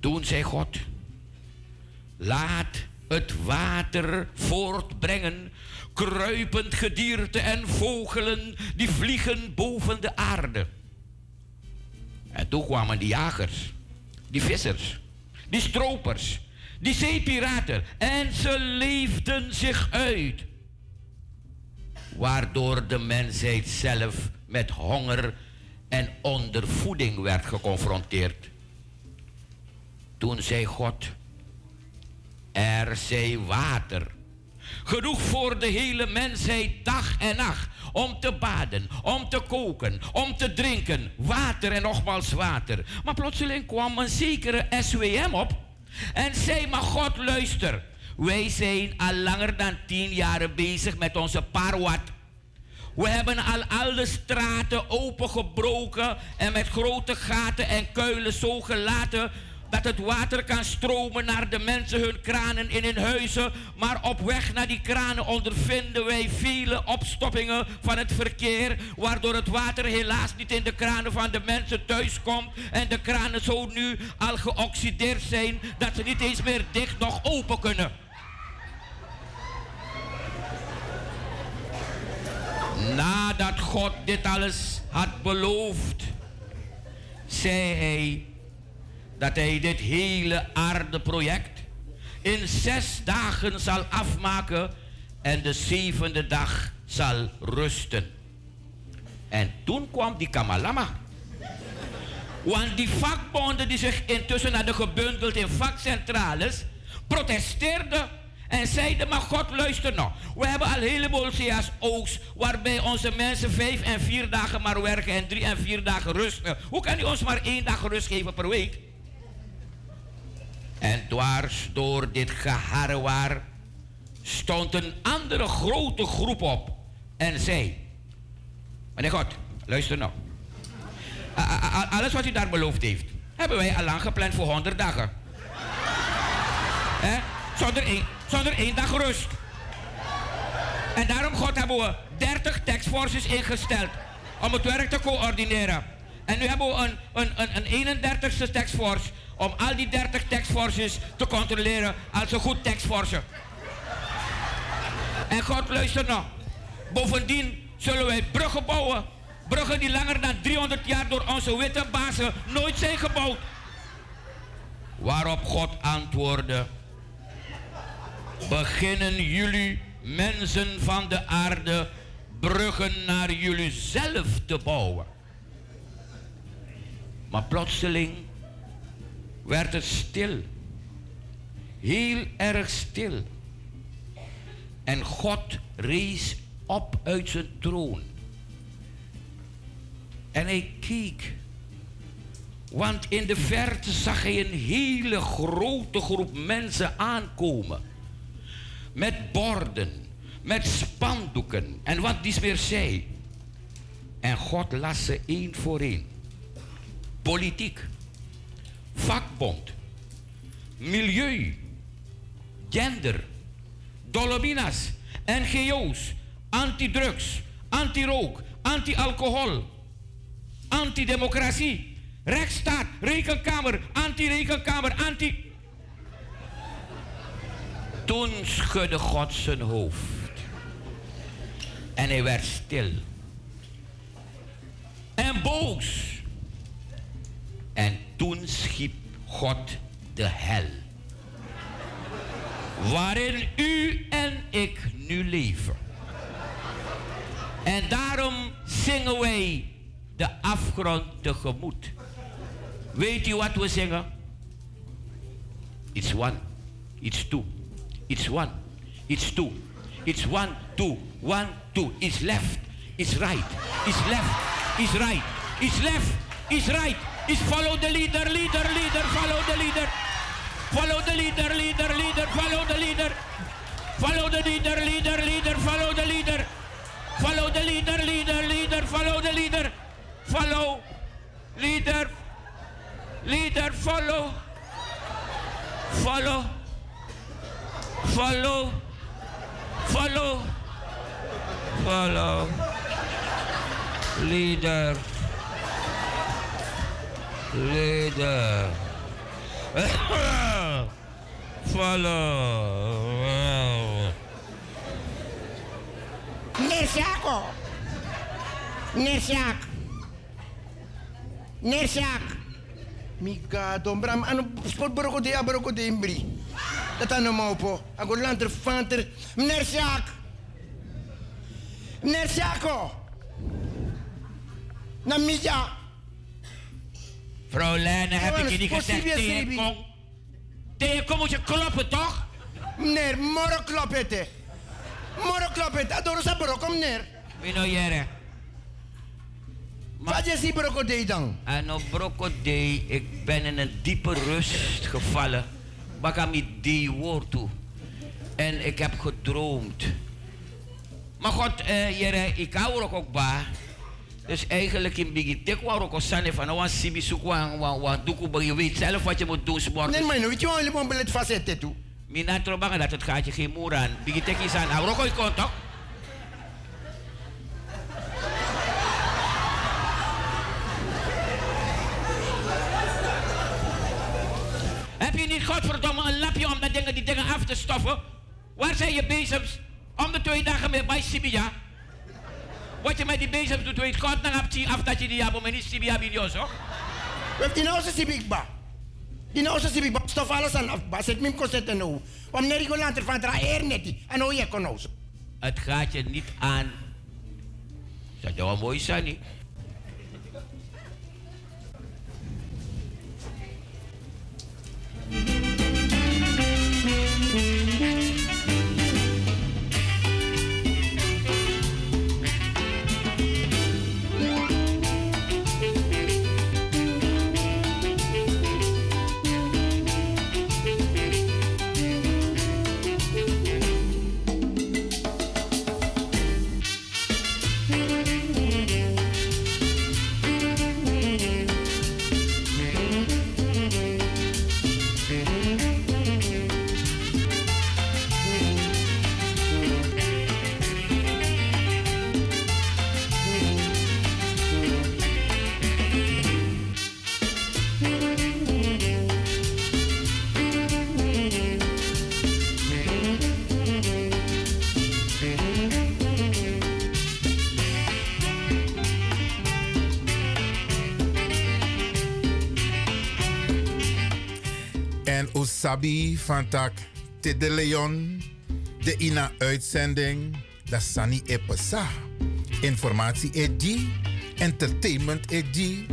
Speaker 20: Toen zei God, laat het water voortbrengen, kruipend gedierte en vogelen die vliegen boven de aarde. En toen kwamen die jagers, die vissers, die stropers, die zeepiraten en ze leefden zich uit. Waardoor de mensheid zelf met honger en ondervoeding werd geconfronteerd. Toen zei God, er zij water. Genoeg voor de hele mensheid dag en nacht. Om te baden, om te koken, om te drinken. Water en nogmaals water. Maar plotseling kwam een zekere SWM op. En zei, maar God luister. Wij zijn al langer dan tien jaar bezig met onze parwat. We hebben al alle straten opengebroken en met grote gaten en kuilen zo gelaten dat het water kan stromen naar de mensen hun kranen in hun huizen. Maar op weg naar die kranen ondervinden wij vele opstoppingen van het verkeer. Waardoor het water helaas niet in de kranen van de mensen thuis komt. En de kranen zo nu al geoxideerd zijn dat ze niet eens meer dicht nog open kunnen. Nadat God dit alles had beloofd, zei hij dat hij dit hele aardeproject in zes dagen zal afmaken en de zevende dag zal rusten. En toen kwam die Kamalama. Want die vakbonden die zich intussen hadden gebundeld in vakcentrales, protesteerden en zeiden, maar God luister nou. We hebben al heleboel CAO's waarbij onze mensen vijf en vier dagen maar werken en drie en vier dagen rusten. Hoe kan u ons maar één dag rust geven per week? En dwars door dit geharrewaar stond een andere grote groep op en zei: Meneer God, luister nou. Alles wat u daar beloofd heeft, hebben wij al lang gepland voor 100 dagen. Zonder, één, zonder één dag rust. En daarom, God, hebben we 30 taxforces ingesteld om het werk te coördineren. En nu hebben we een, een, een, een 31ste taxforce om al die 30 taxforces te controleren als een goed taxforce. En God luister nog. Bovendien zullen wij bruggen bouwen. Bruggen die langer dan 300 jaar door onze witte bazen nooit zijn gebouwd. Waarop God antwoordde: Beginnen jullie, mensen van de aarde, bruggen naar jullie zelf te bouwen. Maar plotseling werd het stil. Heel erg stil. En God rees op uit zijn troon. En hij keek. Want in de verte zag hij een hele grote groep mensen aankomen. Met borden, met spandoeken en wat die meer zei. En God las ze één voor één. Politiek, vakbond, milieu, gender, Dolominas, NGO's, antidrugs, anti-rook, anti-alcohol, antidemocratie, rechtsstaat, rekenkamer, anti-rekenkamer, anti... Toen schudde God zijn hoofd. En hij werd stil. En boos. En toen schiep God de hel. Waarin u en ik nu leven. En daarom zingen wij de afgrond tegemoet. Weet u wat we zingen? It's one, it's two, it's one, it's two, it's one, two, one, two, it's left, it's right, it's left, it's right, it's left, it's right, it's follow the leader, leader, leader, follow the leader. Follow the leader, leader, leader, follow the leader. Follow the leader, leader, leader, follow the leader. Follow the leader, leader, leader, follow the leader. Follow, leader, leader, follow. Follow, follow, follow, follow. Leader, leader. Follow.
Speaker 21: Nersiako. Nersiak. Nersiak. Mika dombram ano sport boroko de imbri. Dat ano mopo. Ago lanter fanter. Nersiak. Nersiako. Na mija.
Speaker 20: Vrouw Lene, heb ik je niet gezegd
Speaker 21: is
Speaker 20: tegenkom? Tegenkom moet je kloppen, toch?
Speaker 21: Meneer, moro klopete. Moro klopete. Adoro sa boroko meneer.
Speaker 20: Mino jere.
Speaker 21: Wat ziet boroko de dan?
Speaker 20: Ano broko day, ik ben in een diepe rust gevallen. Bakami die woord toe. En ik heb gedroomd. Maar God, eh, ik hou ook ook bij. Dus eigenlijk in Biggie Tek wou ik ook zijn van een sibi zoek wan wan wan doekoe, je weet zelf wat je moet doen.
Speaker 21: Nee, maar nu weet je wel, je moet belet facetten toe.
Speaker 20: Mina trobangen dat het gaat je geen moer aan. Biggie Tek is aan. Hou ook contact. Heb je niet godverdomme een lapje om dat dingen, die dingen af te stoffen? Waar zijn je bezems? Om de twee dagen meer bij Sibia. Wat je met die bezems doet, weet God dan heb je af dat je die hebt, maar niet Sibia Bidioso.
Speaker 21: We hebben die nou zo sibik ba. Die nou zo sibik ba. Stof alles aan af ba. Zet mim kost en nou. Want meneer ik later van dra eer net die. En nou je kon nou zo.
Speaker 20: Het gaat je niet aan. Dat zou wel mooi zijn, niet?
Speaker 3: Sabi van Tak de Leon. De ina uitzending. Dat Sani Epesa. Informatie edi. Entertainment edi.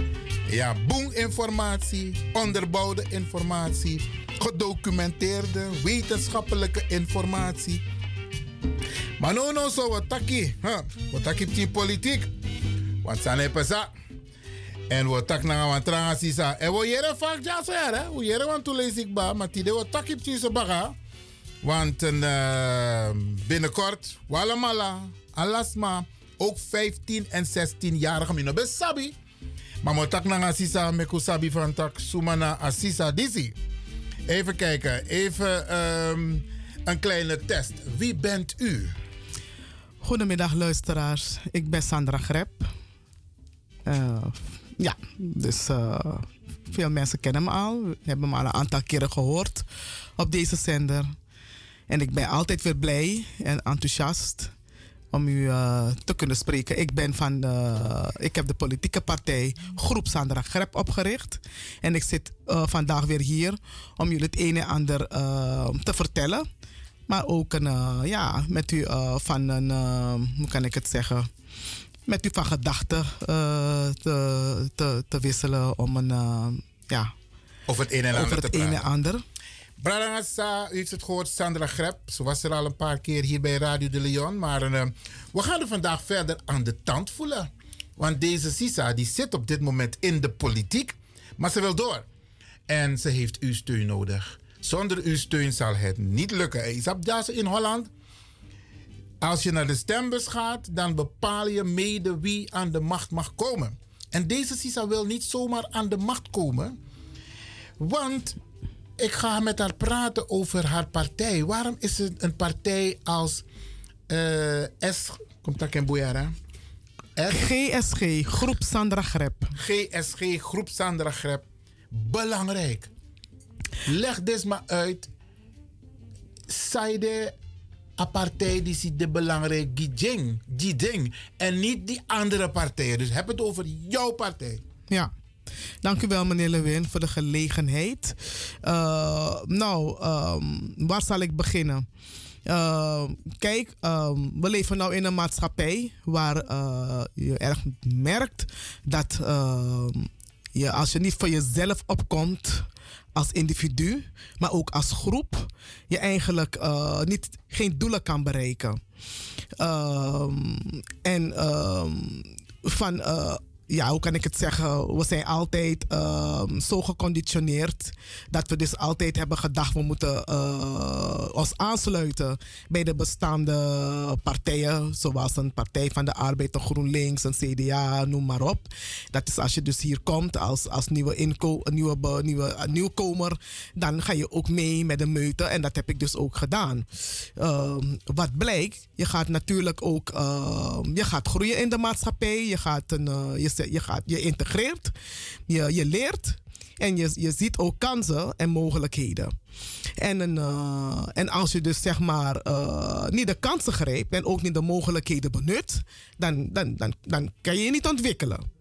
Speaker 3: Ja, boom informatie. Onderbouwde informatie. Gedocumenteerde wetenschappelijke informatie. Maar no no zo wat taki. Huh? Wat taki die politiek. Want Sani Epesa. En we tak na wan transi sa. En we jere vaak ja so ja, we jere wan tu lees ik ba, maar die de we tak baga. Want uh, binnenkort, Walamala, Alasma, ook 15 en 16-jarigen mino besabi. Maar we tak na asisa meku sabi van tak sumana asisa disi. Even kijken, even um, een kleine test. Wie bent u?
Speaker 22: Goedemiddag luisteraars, ik ben Sandra Grep. Uh, ja, dus uh, veel mensen kennen me al. Hebben me al een aantal keren gehoord op deze zender. En ik ben altijd weer blij en enthousiast om u uh, te kunnen spreken. Ik ben van ik heb de politieke partij Groep Sandra Grep opgericht. En ik zit uh, vandaag weer hier om jullie het een en ander te vertellen. Maar ook een, ja, met u van een, hoe kan ik het zeggen? Met u van gedachten uh, te, te, te, wisselen om een, uh, ja,
Speaker 3: over het een en ander.
Speaker 22: Het een en ander.
Speaker 3: U heeft het gehoord, Sandra Grep. Ze was er al een paar keer hier bij Radio de Leon. Maar uh, we gaan er vandaag verder aan de tand voelen. Want deze Sisa die zit op dit moment in de politiek. Maar ze wil door. En ze heeft uw steun nodig. Zonder uw steun zal het niet lukken. Isab Dase in Holland als je naar de stembus gaat, dan bepaal je mede wie aan de macht mag komen. En deze Sisa wil niet zomaar aan de macht komen. Want ik ga met haar praten over haar partij. Waarom is het een partij als uh, S. Komt dat in Boyara?
Speaker 22: GSG, Groep Sandra Grep.
Speaker 3: GSG, Groep Sandra Grep. Belangrijk. Leg dit maar uit. Zijde apartheid die ziet de belangrijke Gijing, Gijing. En niet die andere partijen. Dus heb het over jouw partij.
Speaker 22: Ja. Dank u wel, meneer Lewin, voor de gelegenheid. Uh, nou, um, waar zal ik beginnen? Uh, kijk, um, we leven nu in een maatschappij waar uh, je erg merkt dat je, als je niet voor jezelf opkomt, als individu, maar ook als groep, je eigenlijk uh, niet, geen doelen kan bereiken. Um, en um, van uh, ja, hoe kan ik het zeggen? We zijn altijd uh, zo geconditioneerd dat we dus altijd hebben gedacht we moeten uh, ons aansluiten bij de bestaande partijen, zoals een Partij van de Arbeid, een GroenLinks, een CDA, noem maar op. Dat is als je dus hier komt als, als nieuwe, inko nieuwe, nieuwe nieuwkomer, dan ga je ook mee met de meute en dat heb ik dus ook gedaan. Uh, wat blijkt, je gaat natuurlijk ook je gaat groeien in de maatschappij, je gaat een, je je, gaat, je integreert, je, je leert en je, je ziet ook kansen en mogelijkheden. En, uh, en als je dus zeg maar uh, niet de kansen grijpt en ook niet de mogelijkheden benut, dan, dan, dan, dan kan je je niet ontwikkelen.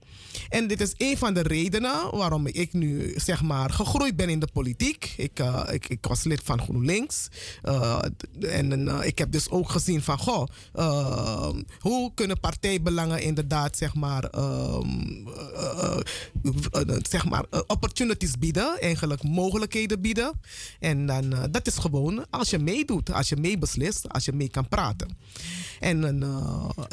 Speaker 22: En dit is een van de redenen waarom ik nu zeg maar gegroeid ben in de politiek. Ik, uh, ik, ik was lid van GroenLinks. Uh, en uh, ik heb dus ook gezien van, goh, hoe kunnen partijbelangen inderdaad zeg maar, zeg maar opportunities bieden, eigenlijk mogelijkheden bieden. En dan, dat is gewoon als je meedoet, als je meebeslist, als je mee kan praten. En,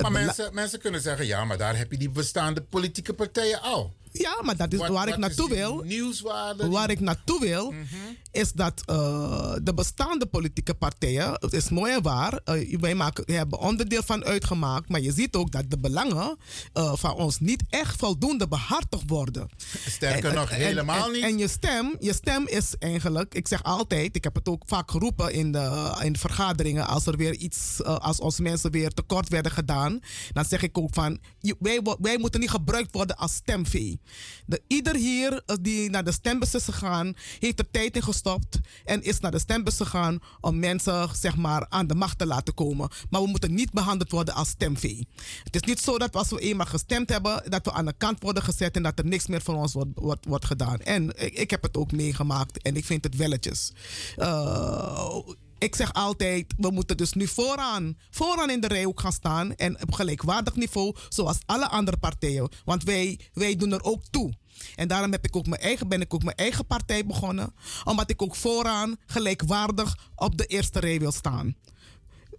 Speaker 3: maar mensen, mensen kunnen zeggen, ja, maar daar heb je die bestaande politieke partijen al.
Speaker 22: Ja, maar dat is
Speaker 3: wat,
Speaker 22: waar ik naartoe wil.
Speaker 3: Nieuwswaarde.
Speaker 22: Waar ik naartoe wil, mm -hmm. is dat uh, de bestaande politieke partijen, het is mooi en waar, uh, wij maken, hebben onderdeel van uitgemaakt, maar je ziet ook dat de belangen uh, van ons niet echt voldoende behartigd worden.
Speaker 3: Sterker en, nog, en, helemaal
Speaker 22: en,
Speaker 3: niet.
Speaker 22: En je stem, je stem is eigenlijk, ik zeg altijd, ik heb het ook vaak geroepen in de, in de vergaderingen, als er weer iets, als ons mensen weer tekort werden gedaan, dan zeg ik ook van, wij, wij moeten niet gebruikt worden als stemvee. De, ieder hier eh, die naar de stembus is gegaan, heeft er tijd in gestopt en is naar de stembus gegaan om mensen zeg maar, aan de macht te laten komen. Maar we moeten niet behandeld worden als stemvee. Het is niet zo dat als we eenmaal gestemd hebben, dat we aan de kant worden gezet en dat er niks meer voor ons wordt, wordt, wordt gedaan. En ik, heb het ook meegemaakt en ik vind het welletjes. Uh, ik zeg altijd, we moeten dus nu vooraan, vooraan in de rij ook gaan staan. En op gelijkwaardig niveau, zoals alle andere partijen. Want wij, wij doen er ook toe. En daarom heb ik ook mijn eigen, ben ik ook mijn eigen partij begonnen. Omdat ik ook vooraan gelijkwaardig op de eerste rij wil staan.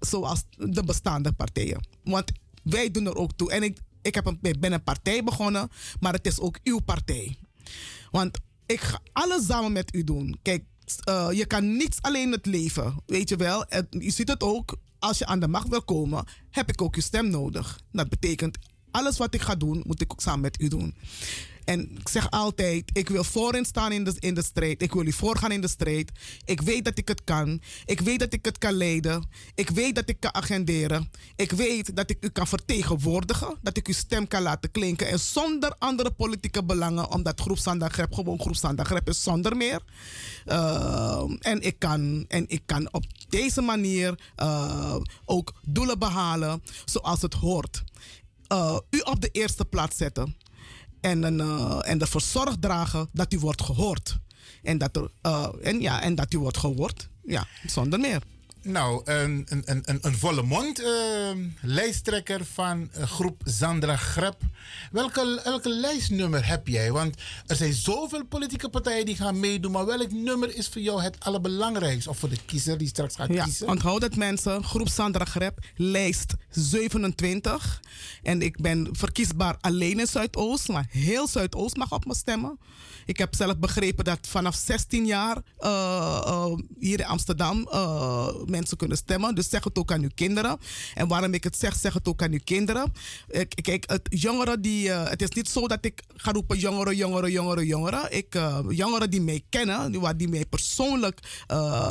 Speaker 22: Zoals de bestaande partijen. Want wij doen er ook toe. En ik, ik, heb een, ik ben een partij begonnen, maar het is ook uw partij. Want ik ga alles samen met u doen. Kijk, uh, je kan niets alleen het leven. Weet je wel? Het, je ziet het ook. Als je aan de macht wil komen, heb ik ook je stem nodig. Dat betekent, alles wat ik ga doen, moet ik ook samen met u doen. En ik zeg altijd, ik wil voorin staan in de, in de strijd. Ik wil u voorgaan in de strijd. Ik weet dat ik het kan. Ik weet dat ik het kan leiden. Ik weet dat ik kan agenderen. Ik weet dat ik u kan vertegenwoordigen. Dat ik uw stem kan laten klinken. En zonder andere politieke belangen. Omdat groepsaandagrep gewoon groepsaandagrep is zonder meer. Uh, en, ik kan, en ik kan op deze manier uh, ook doelen behalen zoals het hoort. Uh, u op de eerste plaats zetten en, een, uh, en ervoor zorg dragen dat u wordt gehoord. En dat, er, uh, en, ja, en dat u wordt gehoord. Ja, zonder meer.
Speaker 3: Nou, een, een, een, een volle mond. Uh, lijsttrekker van groep Zandra Grep. Welke, welke lijstnummer heb jij? Want er zijn zoveel politieke partijen die gaan meedoen. Maar welk nummer is voor jou het allerbelangrijkste? Of voor de kiezer die straks gaat
Speaker 22: ja,
Speaker 3: kiezen?
Speaker 22: Onthoud het mensen. Groep Zandra Grep, lijst 27. En ik ben verkiesbaar alleen in Zuidoost. Maar heel Zuidoost mag op me stemmen. Ik heb zelf begrepen dat vanaf 16 jaar uh, uh, hier in Amsterdam mensen kunnen stemmen. Dus zeg het ook aan uw kinderen. En waarom ik het zeg, zeg het ook aan uw kinderen. Kijk, het, jongeren die, het is niet zo dat ik ga roepen jongeren, jongeren, jongeren, jongeren. Ik, jongeren die mij kennen, waar die mij persoonlijk,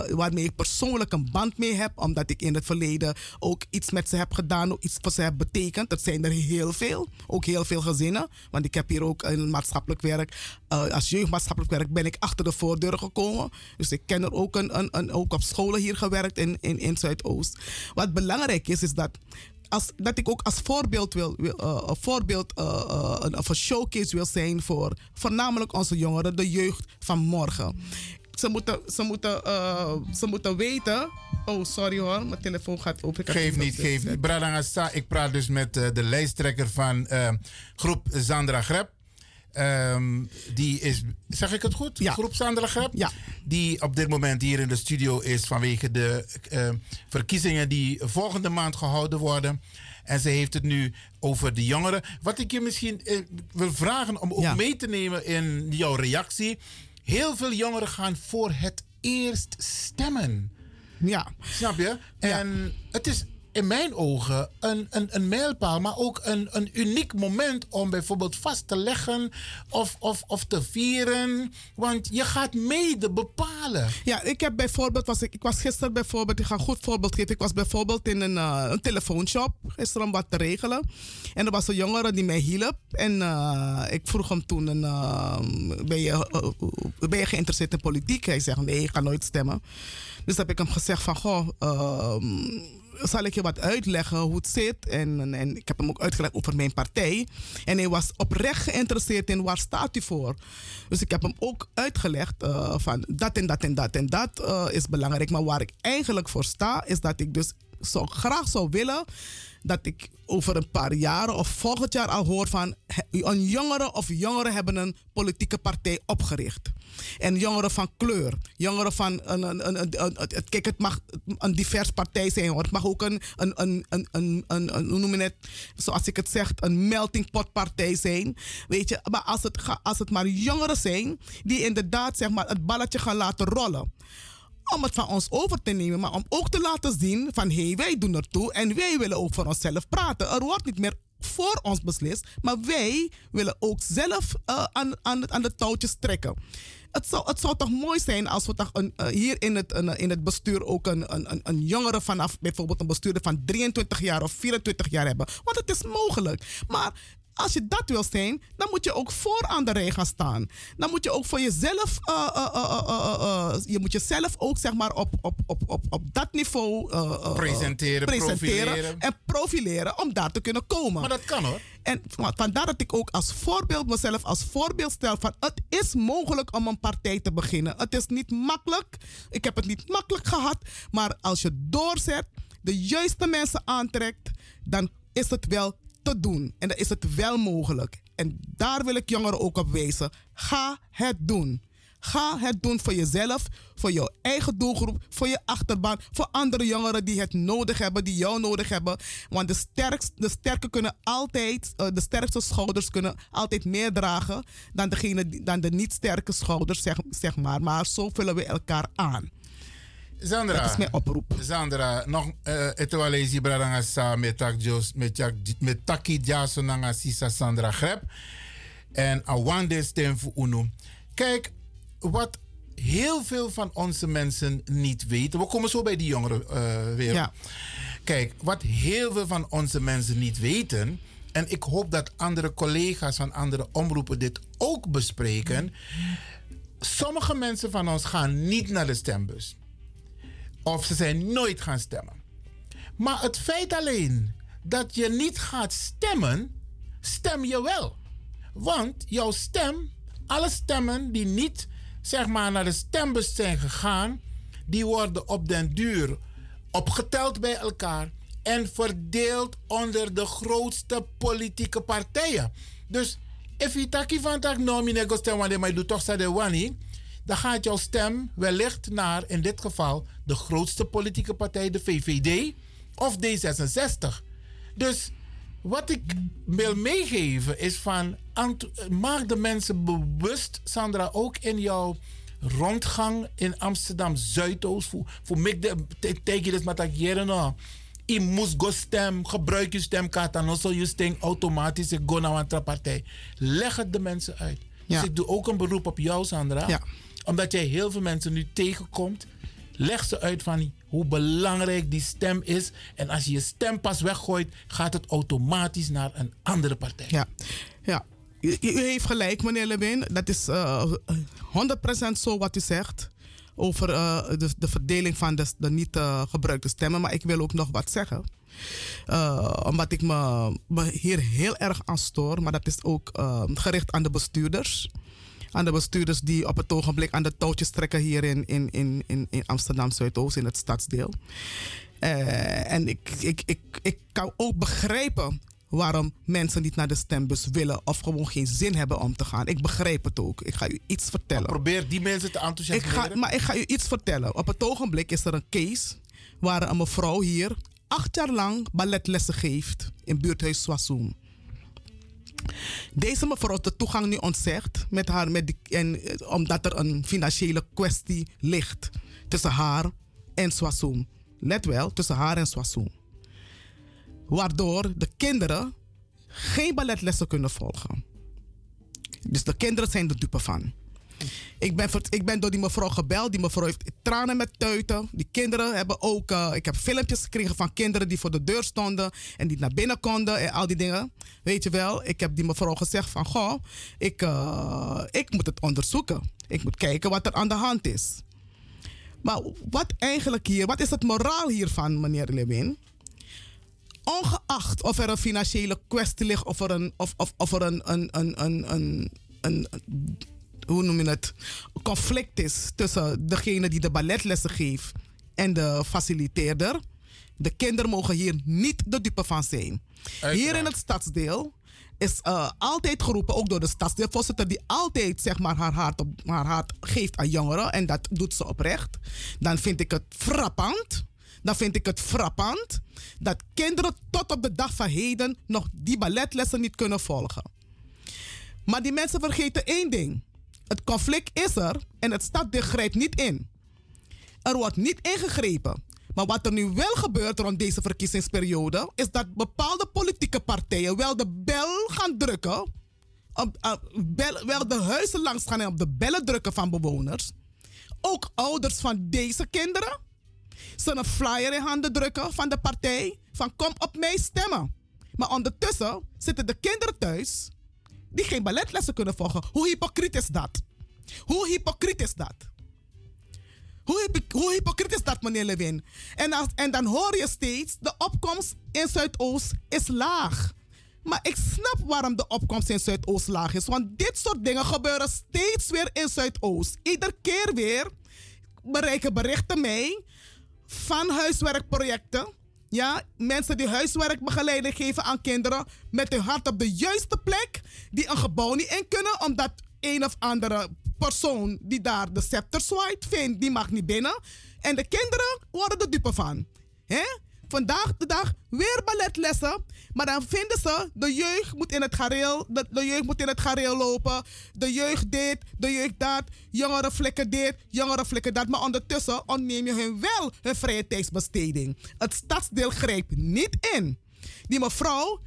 Speaker 22: waarmee ik persoonlijk een band mee heb. Omdat ik in het verleden ook iets met ze heb gedaan, ook iets voor ze heb betekend. Dat zijn er heel veel. Ook heel veel gezinnen. Want ik heb hier ook een maatschappelijk werk als jeugdmaatschappelijk werk ben ik achter de voordeur gekomen. Dus ik ken er ook, een, een, een, ook op scholen hier gewerkt in, in Zuidoost. Wat belangrijk is, is dat als, dat ik ook als voorbeeld wil, wil uh, een voorbeeld uh, uh, of een showcase wil zijn voor voornamelijk onze jongeren, de jeugd van morgen. Ze moeten, ze moeten, ze moeten weten. Oh, sorry hoor, mijn telefoon gaat open.
Speaker 3: Geef niet, geef niet. Bradangasa, ik praat dus met de lijsttrekker van groep Zandra Grep. Um, die is, zeg ik het goed?
Speaker 22: Ja.
Speaker 3: Groep Sandra Grep?
Speaker 22: Ja.
Speaker 3: Die op dit moment hier in de studio is vanwege de uh, verkiezingen die volgende maand gehouden worden. En ze heeft het nu over de jongeren. Wat ik je misschien uh, wil vragen om ook ja. mee te nemen in jouw reactie. Heel veel jongeren gaan voor het eerst stemmen.
Speaker 22: Ja.
Speaker 3: Snap je? En het is in mijn ogen een, een, een mijlpaal, maar ook een, een uniek moment om bijvoorbeeld vast te leggen of, of, of te vieren. Want je gaat mede bepalen.
Speaker 22: Ja, ik heb bijvoorbeeld, was ik, ik was gisteren bijvoorbeeld, ik ga een goed voorbeeld geven. Ik was bijvoorbeeld in een, uh, een telefoonshop gisteren om wat te regelen. En er was een jongere die mij hielp. En uh, ik vroeg hem toen, een, uh, ben, je, ben je geïnteresseerd in politiek? Hij zegt, nee, ik ga nooit stemmen. Dus heb ik hem gezegd van, goh ehm, zal ik je wat uitleggen hoe het zit. En, en, ik heb hem ook uitgelegd over mijn partij. En hij was oprecht geïnteresseerd in waar staat u voor. Dus ik heb hem ook uitgelegd uh, van dat en dat en dat en dat uh, is belangrijk. Maar waar ik eigenlijk voor sta, is dat ik dus zo graag zou willen dat ik over een paar jaren of volgend jaar al hoor van een jongere of jongeren hebben een politieke partij opgericht. En jongeren van kleur. Jongeren van een, een, een, kijk, het mag een divers partij zijn hoor. Het mag ook een, een, een, een, een hoe noem je het, zoals ik het zeg, een melting pot partij zijn. Weet je, maar als het, als het maar jongeren zijn die inderdaad zeg maar het balletje gaan laten rollen om het van ons over te nemen, maar om ook te laten zien van hé, hey, wij doen ertoe en wij willen ook voor onszelf praten. Er wordt niet meer voor ons beslist, maar wij willen ook zelf uh, aan, aan, aan de touwtjes trekken. Het zou, het zou toch mooi zijn als we toch een, uh, hier in het, in het bestuur ook een, een, een jongere vanaf bijvoorbeeld een bestuurder van 23 jaar of 24 jaar hebben. Want het is mogelijk. Maar Als je dat wil zijn, dan moet je ook voor aan de rij gaan staan. Dan moet je ook voor jezelf, uh, uh, uh, je moet jezelf ook zeg maar op, op, op, op, op dat niveau
Speaker 3: presenteren, profileren.
Speaker 22: en profileren om daar te kunnen komen.
Speaker 3: Maar dat kan hoor.
Speaker 22: En vandaar dat ik ook als voorbeeld mezelf als voorbeeld stel van het is mogelijk om een partij te beginnen. Het is niet makkelijk. Ik heb het niet makkelijk gehad. Maar als je doorzet, de juiste mensen aantrekt, dan is het wel te doen. En dan is het wel mogelijk. En daar wil ik jongeren ook op wijzen. Ga het doen. Ga het doen voor jezelf, voor jouw eigen doelgroep, voor je achterban, voor andere jongeren die het nodig hebben, die jou nodig hebben. Want de, sterkst, de sterke kunnen altijd, uh, de sterkste schouders kunnen altijd meer dragen dan, degene, dan de niet sterke schouders, zeg, zeg maar. Maar zo vullen we elkaar aan.
Speaker 3: Sandra,
Speaker 22: dat is mijn oproep.
Speaker 3: Sandra, nog wel eens bradanga met met met taki jaso nanga sisa Sandra Greb en awande stem voor uno. Kijk, wat heel veel van onze mensen niet weten. We komen zo bij die jongeren uh, weer. Ja. Kijk, wat heel veel van onze mensen niet weten. En ik hoop dat andere collega's van andere omroepen dit ook bespreken. Sommige mensen van ons gaan niet naar de stembus. Of ze zijn nooit gaan stemmen. Maar het feit alleen dat je niet gaat stemmen, stem je wel. Want jouw stem, alle stemmen die niet zeg maar naar de stembus zijn gegaan, die worden op den duur opgeteld bij elkaar en verdeeld onder de grootste politieke partijen. Dus if je van tak nomine go stem wanneer maar doet toch de wani, dan gaat jouw stem wellicht naar in dit geval de grootste politieke partij, de VVD of D66. Dus wat ik wil meegeven is van maak de mensen bewust, Sandra, ook in jouw rondgang in Amsterdam Zuidoost. Voor, voor mij tegen dus met dat jaren Je moet go stem, gebruik je stemkaart dan zal je stem automatisch go naar een partij. Leg het de mensen uit. Ja. Dus ik doe ook een beroep op jou, Sandra.
Speaker 22: Ja.
Speaker 3: Omdat jij heel veel mensen nu tegenkomt. Leg ze uit van hoe belangrijk die stem is. En als je je stem pas weggooit, gaat het automatisch naar een andere partij.
Speaker 22: Ja, ja. U, heeft gelijk, meneer Lewin. Dat is uh, 100% zo wat u zegt. Over uh, de, de, verdeling van de, niet uh, gebruikte stemmen. Maar ik wil ook nog wat zeggen. Omdat ik me, me, hier heel erg aan stoor. Maar dat is ook gericht aan de bestuurders aan de bestuurders die op het ogenblik aan de touwtjes trekken hier in, in, in, in, in Amsterdam Zuidoost, in het stadsdeel. Uh, en ik, ik, ik, ik kan ook begrijpen waarom mensen niet naar de stembus willen of gewoon geen zin hebben om te gaan. Ik begrijp het ook. Ik ga u iets vertellen.
Speaker 3: Maar probeer die mensen te enthousiasmeren.
Speaker 22: Ik ga, maar ik ga u iets vertellen. Op het ogenblik is er een case waar een mevrouw hier acht jaar lang balletlessen geeft in buurthuis Swassoen. Deze mevrouw de toegang nu ontzegd met haar, met die, en, eh, omdat er een financiële kwestie ligt tussen haar en Swassoen. Let wel, tussen haar en Swassoen. Waardoor de kinderen geen balletlessen kunnen volgen. Dus de kinderen zijn er dupe van. Ik ben, ik ben door die mevrouw gebeld. Die mevrouw heeft tranen met tuiten. Die kinderen hebben ook. Uh, ik heb filmpjes gekregen van kinderen die voor de deur stonden. En die naar binnen konden en al die dingen. Weet je wel, ik heb die mevrouw gezegd: van goh, ik, uh, ik moet het onderzoeken. Ik moet kijken wat er aan de hand is. Maar wat eigenlijk hier, wat is het moraal hiervan, meneer Lewin? Ongeacht of er een financiële kwestie ligt, of er een, of, of, of er een, een, een, een, een, een hoe noem je het, conflict is tussen degene die de balletlessen geeft en de faciliteerder. De kinderen mogen hier niet de dupe van zijn. Hier in het stadsdeel is uh, altijd geroepen, ook door de stadsdeelvoorzitter, die altijd zeg maar, haar, hart op, haar hart geeft aan jongeren. En dat doet ze oprecht. Dan vind ik het frappant. Dan vind ik het frappant dat kinderen tot op de dag van heden nog die balletlessen niet kunnen volgen. Maar die mensen vergeten één ding. Het conflict is er en het staddeel grijpt niet in. Er wordt niet ingegrepen. Maar wat er nu wel gebeurt rond deze verkiezingsperiode, is dat bepaalde politieke partijen wel de bel gaan drukken. Wel de huizen langs gaan en op de bellen drukken van bewoners. Ook ouders van deze kinderen. Ze een flyer in handen drukken van de partij. Van kom op mij stemmen. Maar ondertussen zitten de kinderen thuis die geen balletlessen kunnen volgen. Hoe hypocriet is dat? Hoe hypocriet is dat? Hoe, hoe hypocriet is dat, meneer Lewin? En, en dan hoor je steeds, de opkomst in Zuidoost is laag. Maar ik snap waarom de opkomst in Zuidoost laag is. Want dit soort dingen gebeuren steeds weer in Zuidoost. Ieder keer weer bereiken berichten mij van huiswerkprojecten. Ja, mensen die huiswerkbegeleiding geven aan kinderen met hun hart op de juiste plek, die een gebouw niet in kunnen, omdat een of andere persoon die daar de scepter zwaait, vindt, die mag niet binnen. En de kinderen worden er dupe van. Hè? Vandaag de dag weer balletlessen. Maar dan vinden ze, de jeugd moet in het gareel, de, de jeugd moet in het gareel lopen. De jeugd dit, de jeugd dat. Jongeren flikken dit, jongeren flikken dat. Maar ondertussen ontneem je hun wel hun vrije tijdsbesteding. Het stadsdeel grijpt niet in. Die mevrouw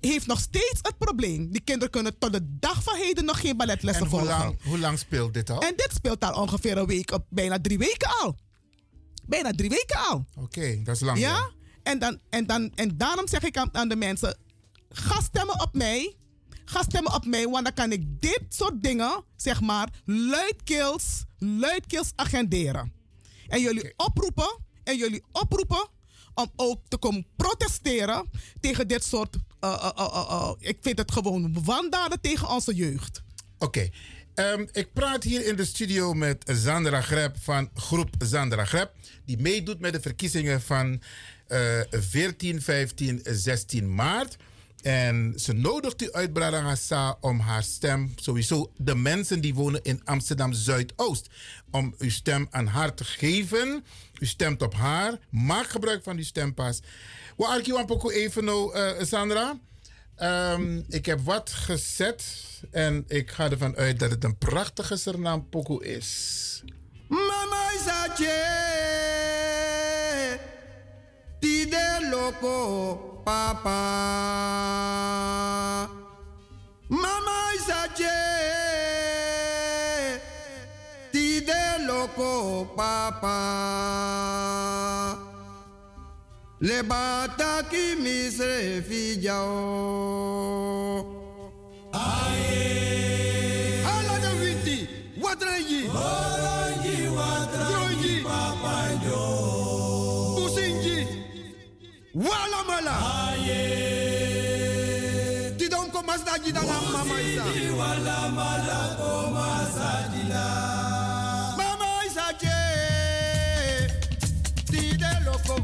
Speaker 22: heeft nog steeds het probleem. Die kinderen kunnen tot de dag van heden nog geen balletlessen
Speaker 3: En hoe
Speaker 22: volgen.
Speaker 3: lang, hoe lang speelt dit al?
Speaker 22: En dit speelt al ongeveer een week, bijna drie weken al. Bijna drie weken al.
Speaker 3: Oké, dat is lang.
Speaker 22: Ja? En, dan, en, dan, en daarom zeg ik aan, aan de mensen: ga stemmen op mij. Ga stemmen op mij, want dan kan ik dit soort dingen, zeg maar, luidkeels, luidkeels agenderen. En jullie oproepen, en jullie oproepen om ook te komen protesteren tegen dit soort, eh, ik vind het gewoon wandaden tegen onze jeugd.
Speaker 3: Oké. Ehm, ik praat hier in de studio met Zandra Greb van groep Zandra Greb. Die meedoet met de verkiezingen van eh 14, 15, 16 maart. En ze nodigt u uit Bradangasa om haar stem, sowieso de mensen die wonen in Amsterdam Zuidoost, om uw stem aan haar te geven. U stemt op haar. Maak gebruik van uw stempas. Wat arki wampoko even nou, eh, Sandra? Ehm, ik heb wat gezet en ik ga ervan uit dat het een prachtige Suriname pokoe is.
Speaker 21: Mama Isache, Tide Loco, Papa. Mama Isache, Tide Loco, Papa. Le bata ki misre fijao. Aye. Ala de winti. Watrangi. Orangi watrangi. Papanjo. Pusingi. Wala mala. Aye. Ti don komas da jida na mama isa. Wala mala komas da Mama isa che. Ti de loco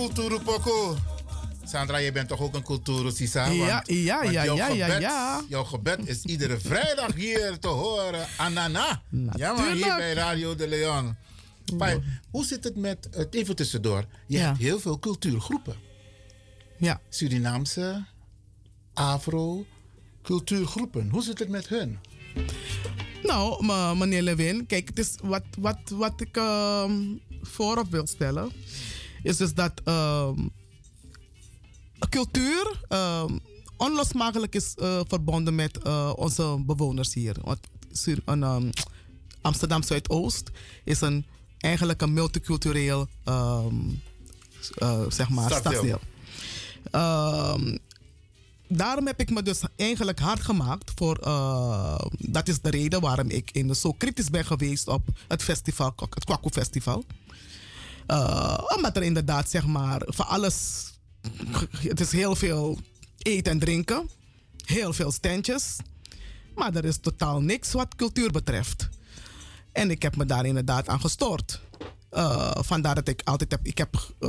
Speaker 3: cultuurpoko. Sandra, je bent toch ook een cultuursisa?
Speaker 22: Ja, ja, ja,
Speaker 3: jouw
Speaker 22: ja, ja,
Speaker 3: gebed,
Speaker 22: ja.
Speaker 3: Jouw gebed is iedere vrijdag hier te horen. Anana. Ja man, hier bij Radio de Leon. Maar hoe zit het met, eh, even tussendoor, je hebt heel veel cultuurgroepen.
Speaker 22: Ja.
Speaker 3: Surinaamse, Afro, cultuurgroepen. Hoe zit het met hun?
Speaker 22: Nou, me- meneer Lewin, kijk, het is wat, wat, wat ik ehm, voorop wil stellen, is dus dat ehm, cultuur ehm, onlosmakelijk is eh, verbonden met eh, onze bewoners hier. Want ehm, Amsterdam Zuidoost is een, eigenlijk een multicultureel eh, zeg maar,
Speaker 3: Stadsdeel.
Speaker 22: Ehm, daarom heb ik me dus eigenlijk hard gemaakt voor. dat is de reden waarom ik in, zo kritisch ben geweest op het festival, het Kwaku Festival. Eh, omdat er inderdaad, zeg maar, voor alles. Het is heel veel eten en drinken. Heel veel standjes. Maar er is totaal niks wat cultuur betreft. En ik heb me daar inderdaad aan gestoord. Eh, vandaar dat ik altijd heb. Ik heb eh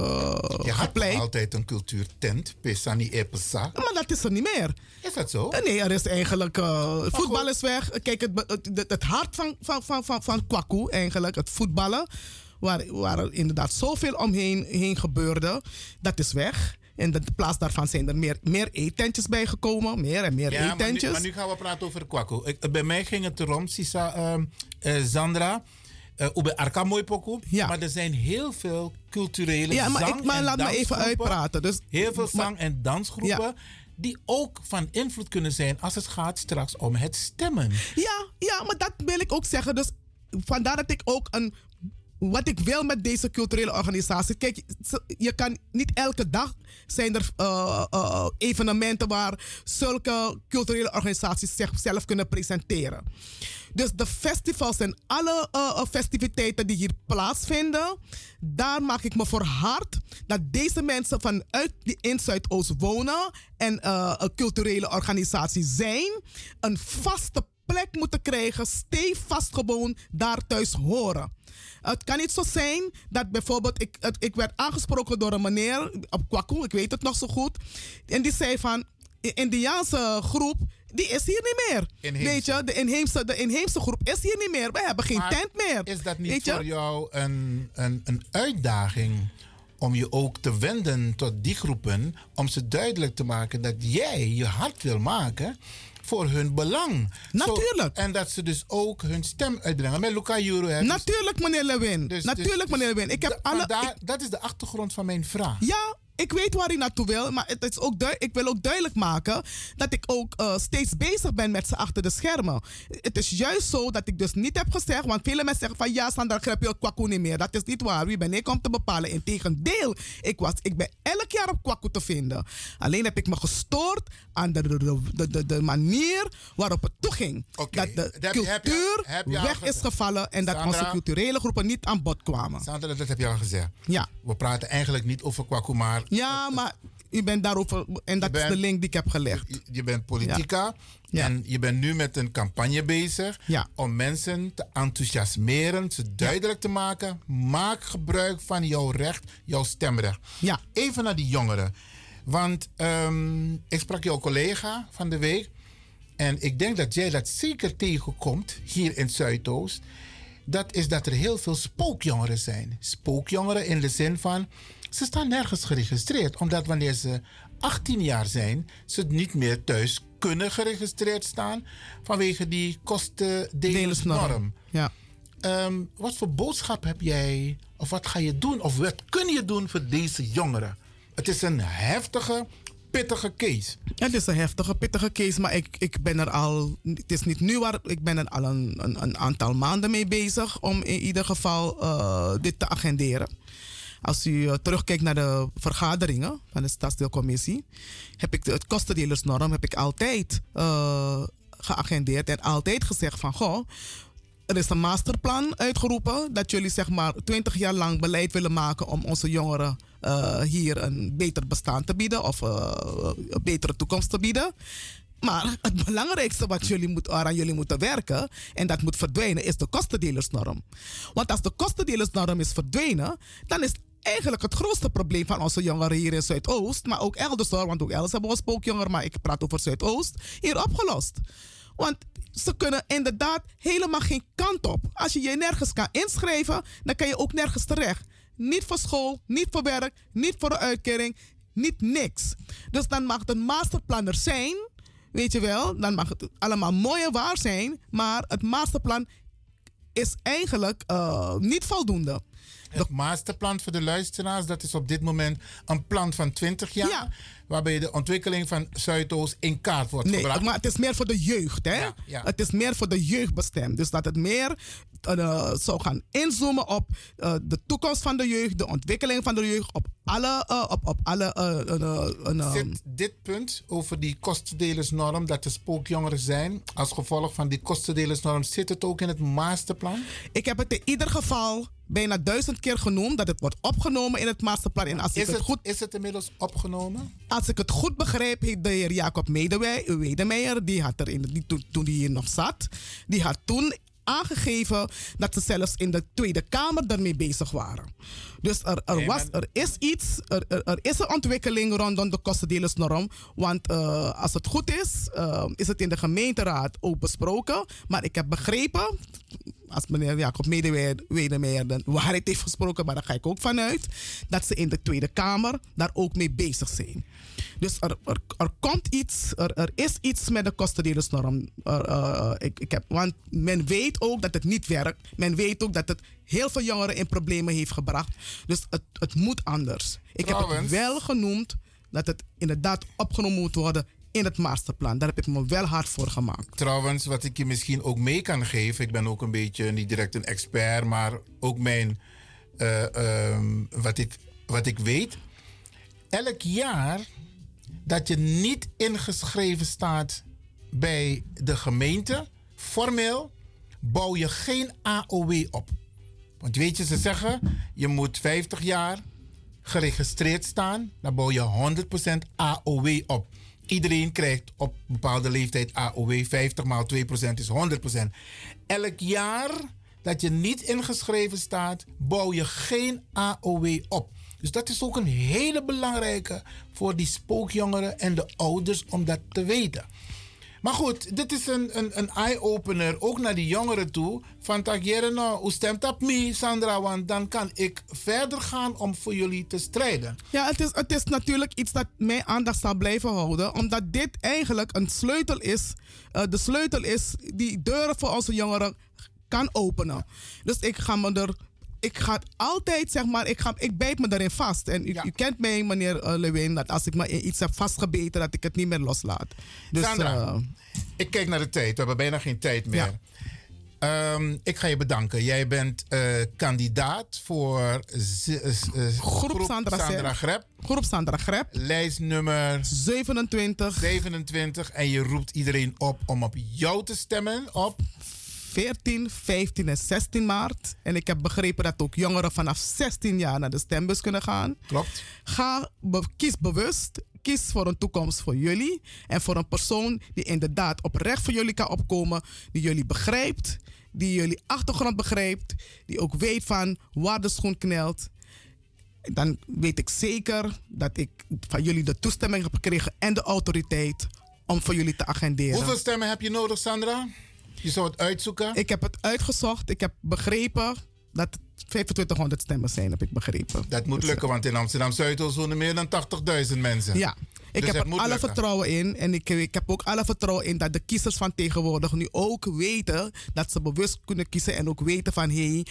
Speaker 3: Je had
Speaker 22: gepleit.
Speaker 3: altijd een cultuurtent, Pesani Epesa.
Speaker 22: Maar dat is er niet meer.
Speaker 3: Is dat zo?
Speaker 22: Nee, er is eigenlijk. voetbal is weg. Kijk, het, het, het, het hart van, van, van, van, van Kwaku, eigenlijk, het voetballen. Waar, waar er inderdaad zoveel omheen heen gebeurde, dat is weg. In de plaats daarvan zijn er meer, meer eetentjes bijgekomen. Meer en meer
Speaker 3: Ja, maar nu,
Speaker 22: eetentjes.
Speaker 3: maar nu gaan we praten over kwakko. Ik, bij mij ging het erom, Sisa, eh, Zandra. Uh, bij Arka mooi pokoe. Maar er zijn heel veel culturele
Speaker 22: Ja, maar
Speaker 3: zang-
Speaker 22: ik- maar
Speaker 3: en
Speaker 22: laat me even uitpraten. Dus-
Speaker 3: heel veel zang- en dansgroepen. Die ook van invloed kunnen zijn als het gaat straks om het stemmen.
Speaker 22: Ja, ja, maar dat wil ik ook zeggen. Dus vandaar dat ik ook een. Wat ik wil met deze culturele organisatie. Kijk, je kan niet elke dag zijn er eh, eh, evenementen waar zulke culturele organisaties zichzelf kunnen presenteren. Dus de festivals en alle eh, festiviteiten die hier plaatsvinden, daar maak ik me voor hard dat deze mensen vanuit die in Zuidoost wonen en een culturele organisatie zijn, een vaste plek moeten krijgen, stevast gewoon daar thuis horen. Het kan niet zo zijn dat bijvoorbeeld, ik, het- ik werd aangesproken door een meneer op Kwaku, ik weet het nog zo goed. En die zei van, de Indiaanse groep, die is hier niet meer.
Speaker 3: Inheemse.
Speaker 22: Weet je, de inheemse, de inheemse groep is hier niet meer. We hebben geen
Speaker 3: Maar
Speaker 22: tent meer.
Speaker 3: Is dat niet voor jou een, een, een uitdaging om je ook te wenden tot die groepen, om ze duidelijk te maken dat jij je hart wil maken voor hun belang.
Speaker 22: Natuurlijk.
Speaker 3: en dat ze dus ook hun stem uitbrengen. Met Luca Juro. hè, dus-
Speaker 22: Natuurlijk, meneer Lewin.
Speaker 3: dus-
Speaker 22: Natuurlijk,
Speaker 3: dus-
Speaker 22: meneer Lewin. Ik heb
Speaker 3: da-
Speaker 22: alle.
Speaker 3: dat is de achtergrond van mijn vraag.
Speaker 22: Ja, ik weet waar hij naartoe wil, maar het is ook ik wil ook duidelijk maken dat ik ook eh, steeds bezig ben met ze achter de schermen. Het is juist zo dat ik dus niet heb gezegd, want vele mensen zeggen van ja, Sandra, grijp je het kwaku niet meer. Dat is niet waar. Wie ben ik om te bepalen? Integendeel, ik, was, ik ben elk jaar op kwaku te vinden. Alleen heb ik me gestoord aan de, de, de, de, manier waarop het toeging. dat de
Speaker 3: heb je-
Speaker 22: cultuur
Speaker 3: heb je
Speaker 22: weg is gevallen en dat
Speaker 3: Sandra?
Speaker 22: onze culturele groepen niet aan bod kwamen.
Speaker 3: Sandra, dat heb je al gezegd.
Speaker 22: Ja.
Speaker 3: We praten eigenlijk niet over Kwaku, maar
Speaker 22: Ja, maar u bent daarover, en dat is de link die ik heb gelegd.
Speaker 3: je, je bent politica en je bent nu met een campagne bezig om mensen te enthousiasmeren, ze duidelijk te maken. Maak gebruik van jouw recht, jouw stemrecht.
Speaker 22: Ja.
Speaker 3: Even naar die jongeren. Want ehm, ik sprak jouw collega van de week. En ik denk dat jij dat zeker tegenkomt hier in Zuidoost. Dat is dat er heel veel spookjongeren zijn. Spookjongeren in de zin van ze staan nergens geregistreerd. Omdat wanneer ze 18 jaar zijn, ze niet meer thuis kunnen geregistreerd staan. Vanwege die kostendelersnorm.
Speaker 22: Ja.
Speaker 3: Ehm, wat voor boodschap heb jij, of wat ga je doen, of wat kun je doen voor deze jongeren? Het is een heftige, pittige case.
Speaker 22: Het is een heftige, pittige case, maar ik, ik ben er al. Het is niet nu waar. Ik ben er al een, een, een aantal maanden mee bezig om in ieder geval eh, dit te agenderen. Als u eh, terugkijkt naar de vergaderingen van de stadsdeelcommissie, heb ik de, het kostendelersnorm heb ik altijd eh, geagendeerd en altijd gezegd van goh. Er is een masterplan uitgeroepen dat jullie zeg maar 20 jaar lang beleid willen maken om onze jongeren eh, hier een beter bestaan te bieden of een betere toekomst te bieden. Maar het belangrijkste wat jullie moet, waaraan jullie moeten werken, en dat moet verdwijnen, is de kostendelersnorm. Want als de kostendelersnorm is verdwenen, dan is eigenlijk het grootste probleem van onze jongeren hier in Zuidoost, maar ook elders hoor, want ook elders hebben we spookjongeren, maar ik praat over Zuidoost, hier opgelost. Want ze kunnen inderdaad helemaal geen kant op. Als je je nergens kan inschrijven, dan kan je ook nergens terecht. Niet voor school, niet voor werk, niet voor een uitkering, niet niks. Dus dan mag het een masterplan er zijn, weet je wel. Dan mag het allemaal mooi en waar zijn, maar het masterplan is eigenlijk eh, niet voldoende.
Speaker 3: Het masterplan voor de luisteraars, dat is op dit moment een plan van 20 jaar. Waarbij de ontwikkeling van Zuidoost in kaart wordt
Speaker 22: Nee,
Speaker 3: gebracht.
Speaker 22: maar het is meer voor de jeugd, hè?
Speaker 3: ja.
Speaker 22: Het is meer voor de jeugd bestemd. Dus dat het meer eh, zou gaan inzoomen op eh, de toekomst van de jeugd, de ontwikkeling van de jeugd, op alle. op, op alle
Speaker 3: Zit dit punt over die kostendelersnorm, dat er spookjongeren zijn, als gevolg van die kostendelersnorm, zit het ook in het masterplan?
Speaker 22: Ik heb het in ieder geval bijna duizend keer genoemd dat het wordt opgenomen in het masterplan. En als
Speaker 3: Is
Speaker 22: het
Speaker 3: het,
Speaker 22: goed
Speaker 3: is het inmiddels opgenomen?
Speaker 22: Als ik het goed begrijp, heeft de heer Jacob Wedemeijer, die had er in, toen, toen hier nog zat, die had toen aangegeven dat ze zelfs in de Tweede Kamer daarmee bezig waren. Dus er, er, was, er is iets, er, er, er is een ontwikkeling rondom de kostendelersnorm. Want eh, als het goed is, eh, is het in de gemeenteraad ook besproken. Maar ik heb begrepen, als meneer Jacob Wedemeijer de waarheid heeft gesproken, maar daar ga ik ook vanuit, dat ze in de Tweede Kamer daar ook mee bezig zijn. Dus er, er, er komt iets, er, er is iets met de kostendelersnorm. Er, eh, ik, ik heb, want men weet ook dat het niet werkt. Men weet ook dat het heel veel jongeren in problemen heeft gebracht. Dus het, het moet anders. Ik heb het wel genoemd dat het inderdaad opgenomen moet worden in het masterplan. Daar heb ik me wel hard voor gemaakt.
Speaker 3: Trouwens, wat ik je misschien ook mee kan geven, ik ben ook een beetje niet direct een expert, maar ook mijn, eh, ehm, wat, ik, wat ik weet. Elk jaar dat je niet ingeschreven staat bij de gemeente, formeel, bouw je geen AOW op. Want weet je, ze zeggen, je moet 50 jaar geregistreerd staan, dan bouw je 100% AOW op. Iedereen krijgt op bepaalde leeftijd AOW. 50 maal 2% is 100%. Elk jaar dat je niet ingeschreven staat, bouw je geen AOW op. Dus dat is ook een hele belangrijke voor die spookjongeren en de ouders om dat te weten. Maar goed, dit is een, een, een eye-opener ook naar die jongeren toe. Van Tagiere, nou, hoe stemt op me, Sandra? Want dan kan ik verder gaan om voor jullie te strijden.
Speaker 22: Ja, het is, het is natuurlijk iets dat mijn aandacht zal blijven houden. Omdat dit eigenlijk een sleutel is. eh, de sleutel is die deuren voor onze jongeren kan openen. Dus ik ga me er ik ga altijd, zeg maar, ik, ga, ik bijt me daarin vast. En u, u kent mij, meneer eh, Lewin, dat als ik me in iets heb vastgebeten, dat ik het niet meer loslaat. Dus,
Speaker 3: Sandra,
Speaker 22: eh,
Speaker 3: ik kijk naar de tijd. We hebben bijna geen tijd meer. Ehm, ik ga je bedanken. Jij bent eh, kandidaat voor
Speaker 22: groep Sandra,
Speaker 3: Sandra Grep.
Speaker 22: Groep Sandra Grep.
Speaker 3: Lijstnummer
Speaker 22: 27.
Speaker 3: 27. En je roept iedereen op om op jou te stemmen op
Speaker 22: 14, 15 en 16 maart. En ik heb begrepen dat ook jongeren vanaf 16 jaar naar de stembus kunnen gaan.
Speaker 3: Klopt.
Speaker 22: Ga, be- kies bewust. Kies voor een toekomst voor jullie. En voor een persoon die inderdaad oprecht voor jullie kan opkomen. Die jullie begrijpt. Die jullie achtergrond begrijpt. Die ook weet van waar de schoen knelt. Dan weet ik zeker dat ik van jullie de toestemming heb gekregen en de autoriteit om voor jullie te agenderen.
Speaker 3: Hoeveel stemmen heb je nodig, Sandra? Je zou het uitzoeken?
Speaker 22: Ik heb het uitgezocht. Ik heb begrepen dat het 2500 stemmen zijn, heb ik begrepen.
Speaker 3: Dat moet lukken, want in Amsterdam Zuidoost wonen meer dan 80.000 mensen.
Speaker 22: Ja, ik
Speaker 3: Dus
Speaker 22: heb er alle
Speaker 3: lukken.
Speaker 22: vertrouwen in. En ik, ik heb ook alle vertrouwen in dat de kiezers van tegenwoordig nu ook weten dat ze bewust kunnen kiezen. En ook weten van hé, hey,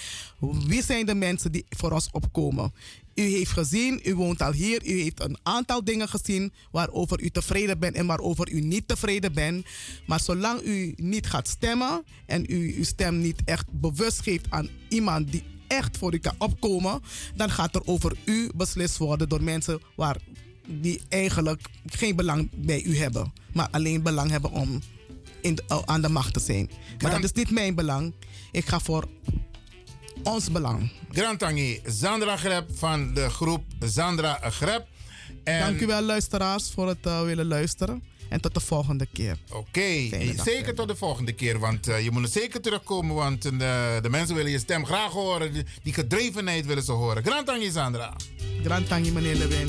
Speaker 22: wie zijn de mensen die voor ons opkomen. U heeft gezien, u woont al hier, u heeft een aantal dingen gezien waarover u tevreden bent en waarover u niet tevreden bent. Maar zolang u niet gaat stemmen en u uw stem niet echt bewust geeft aan iemand die echt voor u kan opkomen, dan gaat er over u beslist worden door mensen waar die eigenlijk geen belang bij u hebben, maar alleen belang hebben om in de- oh, aan de macht te zijn. Maar dat is niet mijn belang. Ik ga voor ons belang.
Speaker 3: Grantangi, Sandra Grep van de groep Sandra Grep. En
Speaker 22: Dank u wel, luisteraars, voor het eh, willen luisteren. En tot de volgende keer.
Speaker 3: Oké, zeker tot de volgende keer. Want eh, je moet er zeker terugkomen. Want eh, de mensen willen je stem graag horen. Die, die gedrevenheid willen ze horen. Grantangi, Sandra.
Speaker 22: Grantangi, meneer Lewin.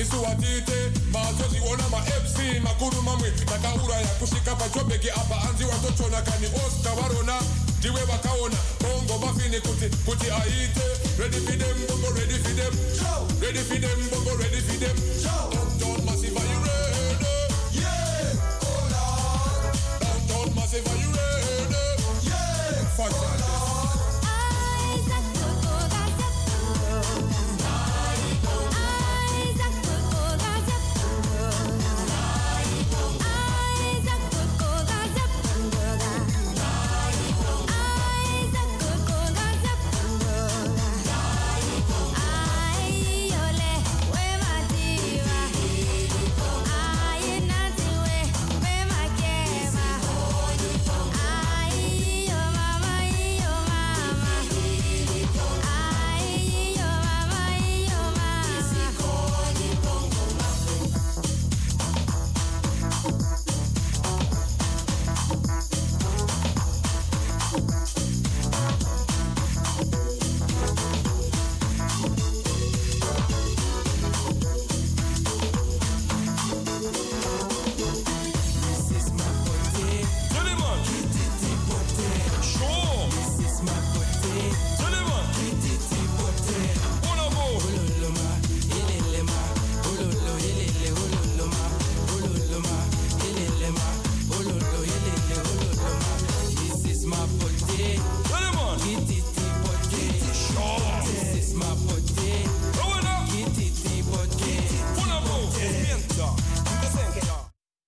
Speaker 23: isiwatite mazo ziona mafc makuru mamwe takauraya kusvika pachobheki apa hanzi watotona kani osta warona. ndiwe vakaona bongo bafini kuti kuti aite. Ready for them bongo ready for them. Ready for them bongo ready for them.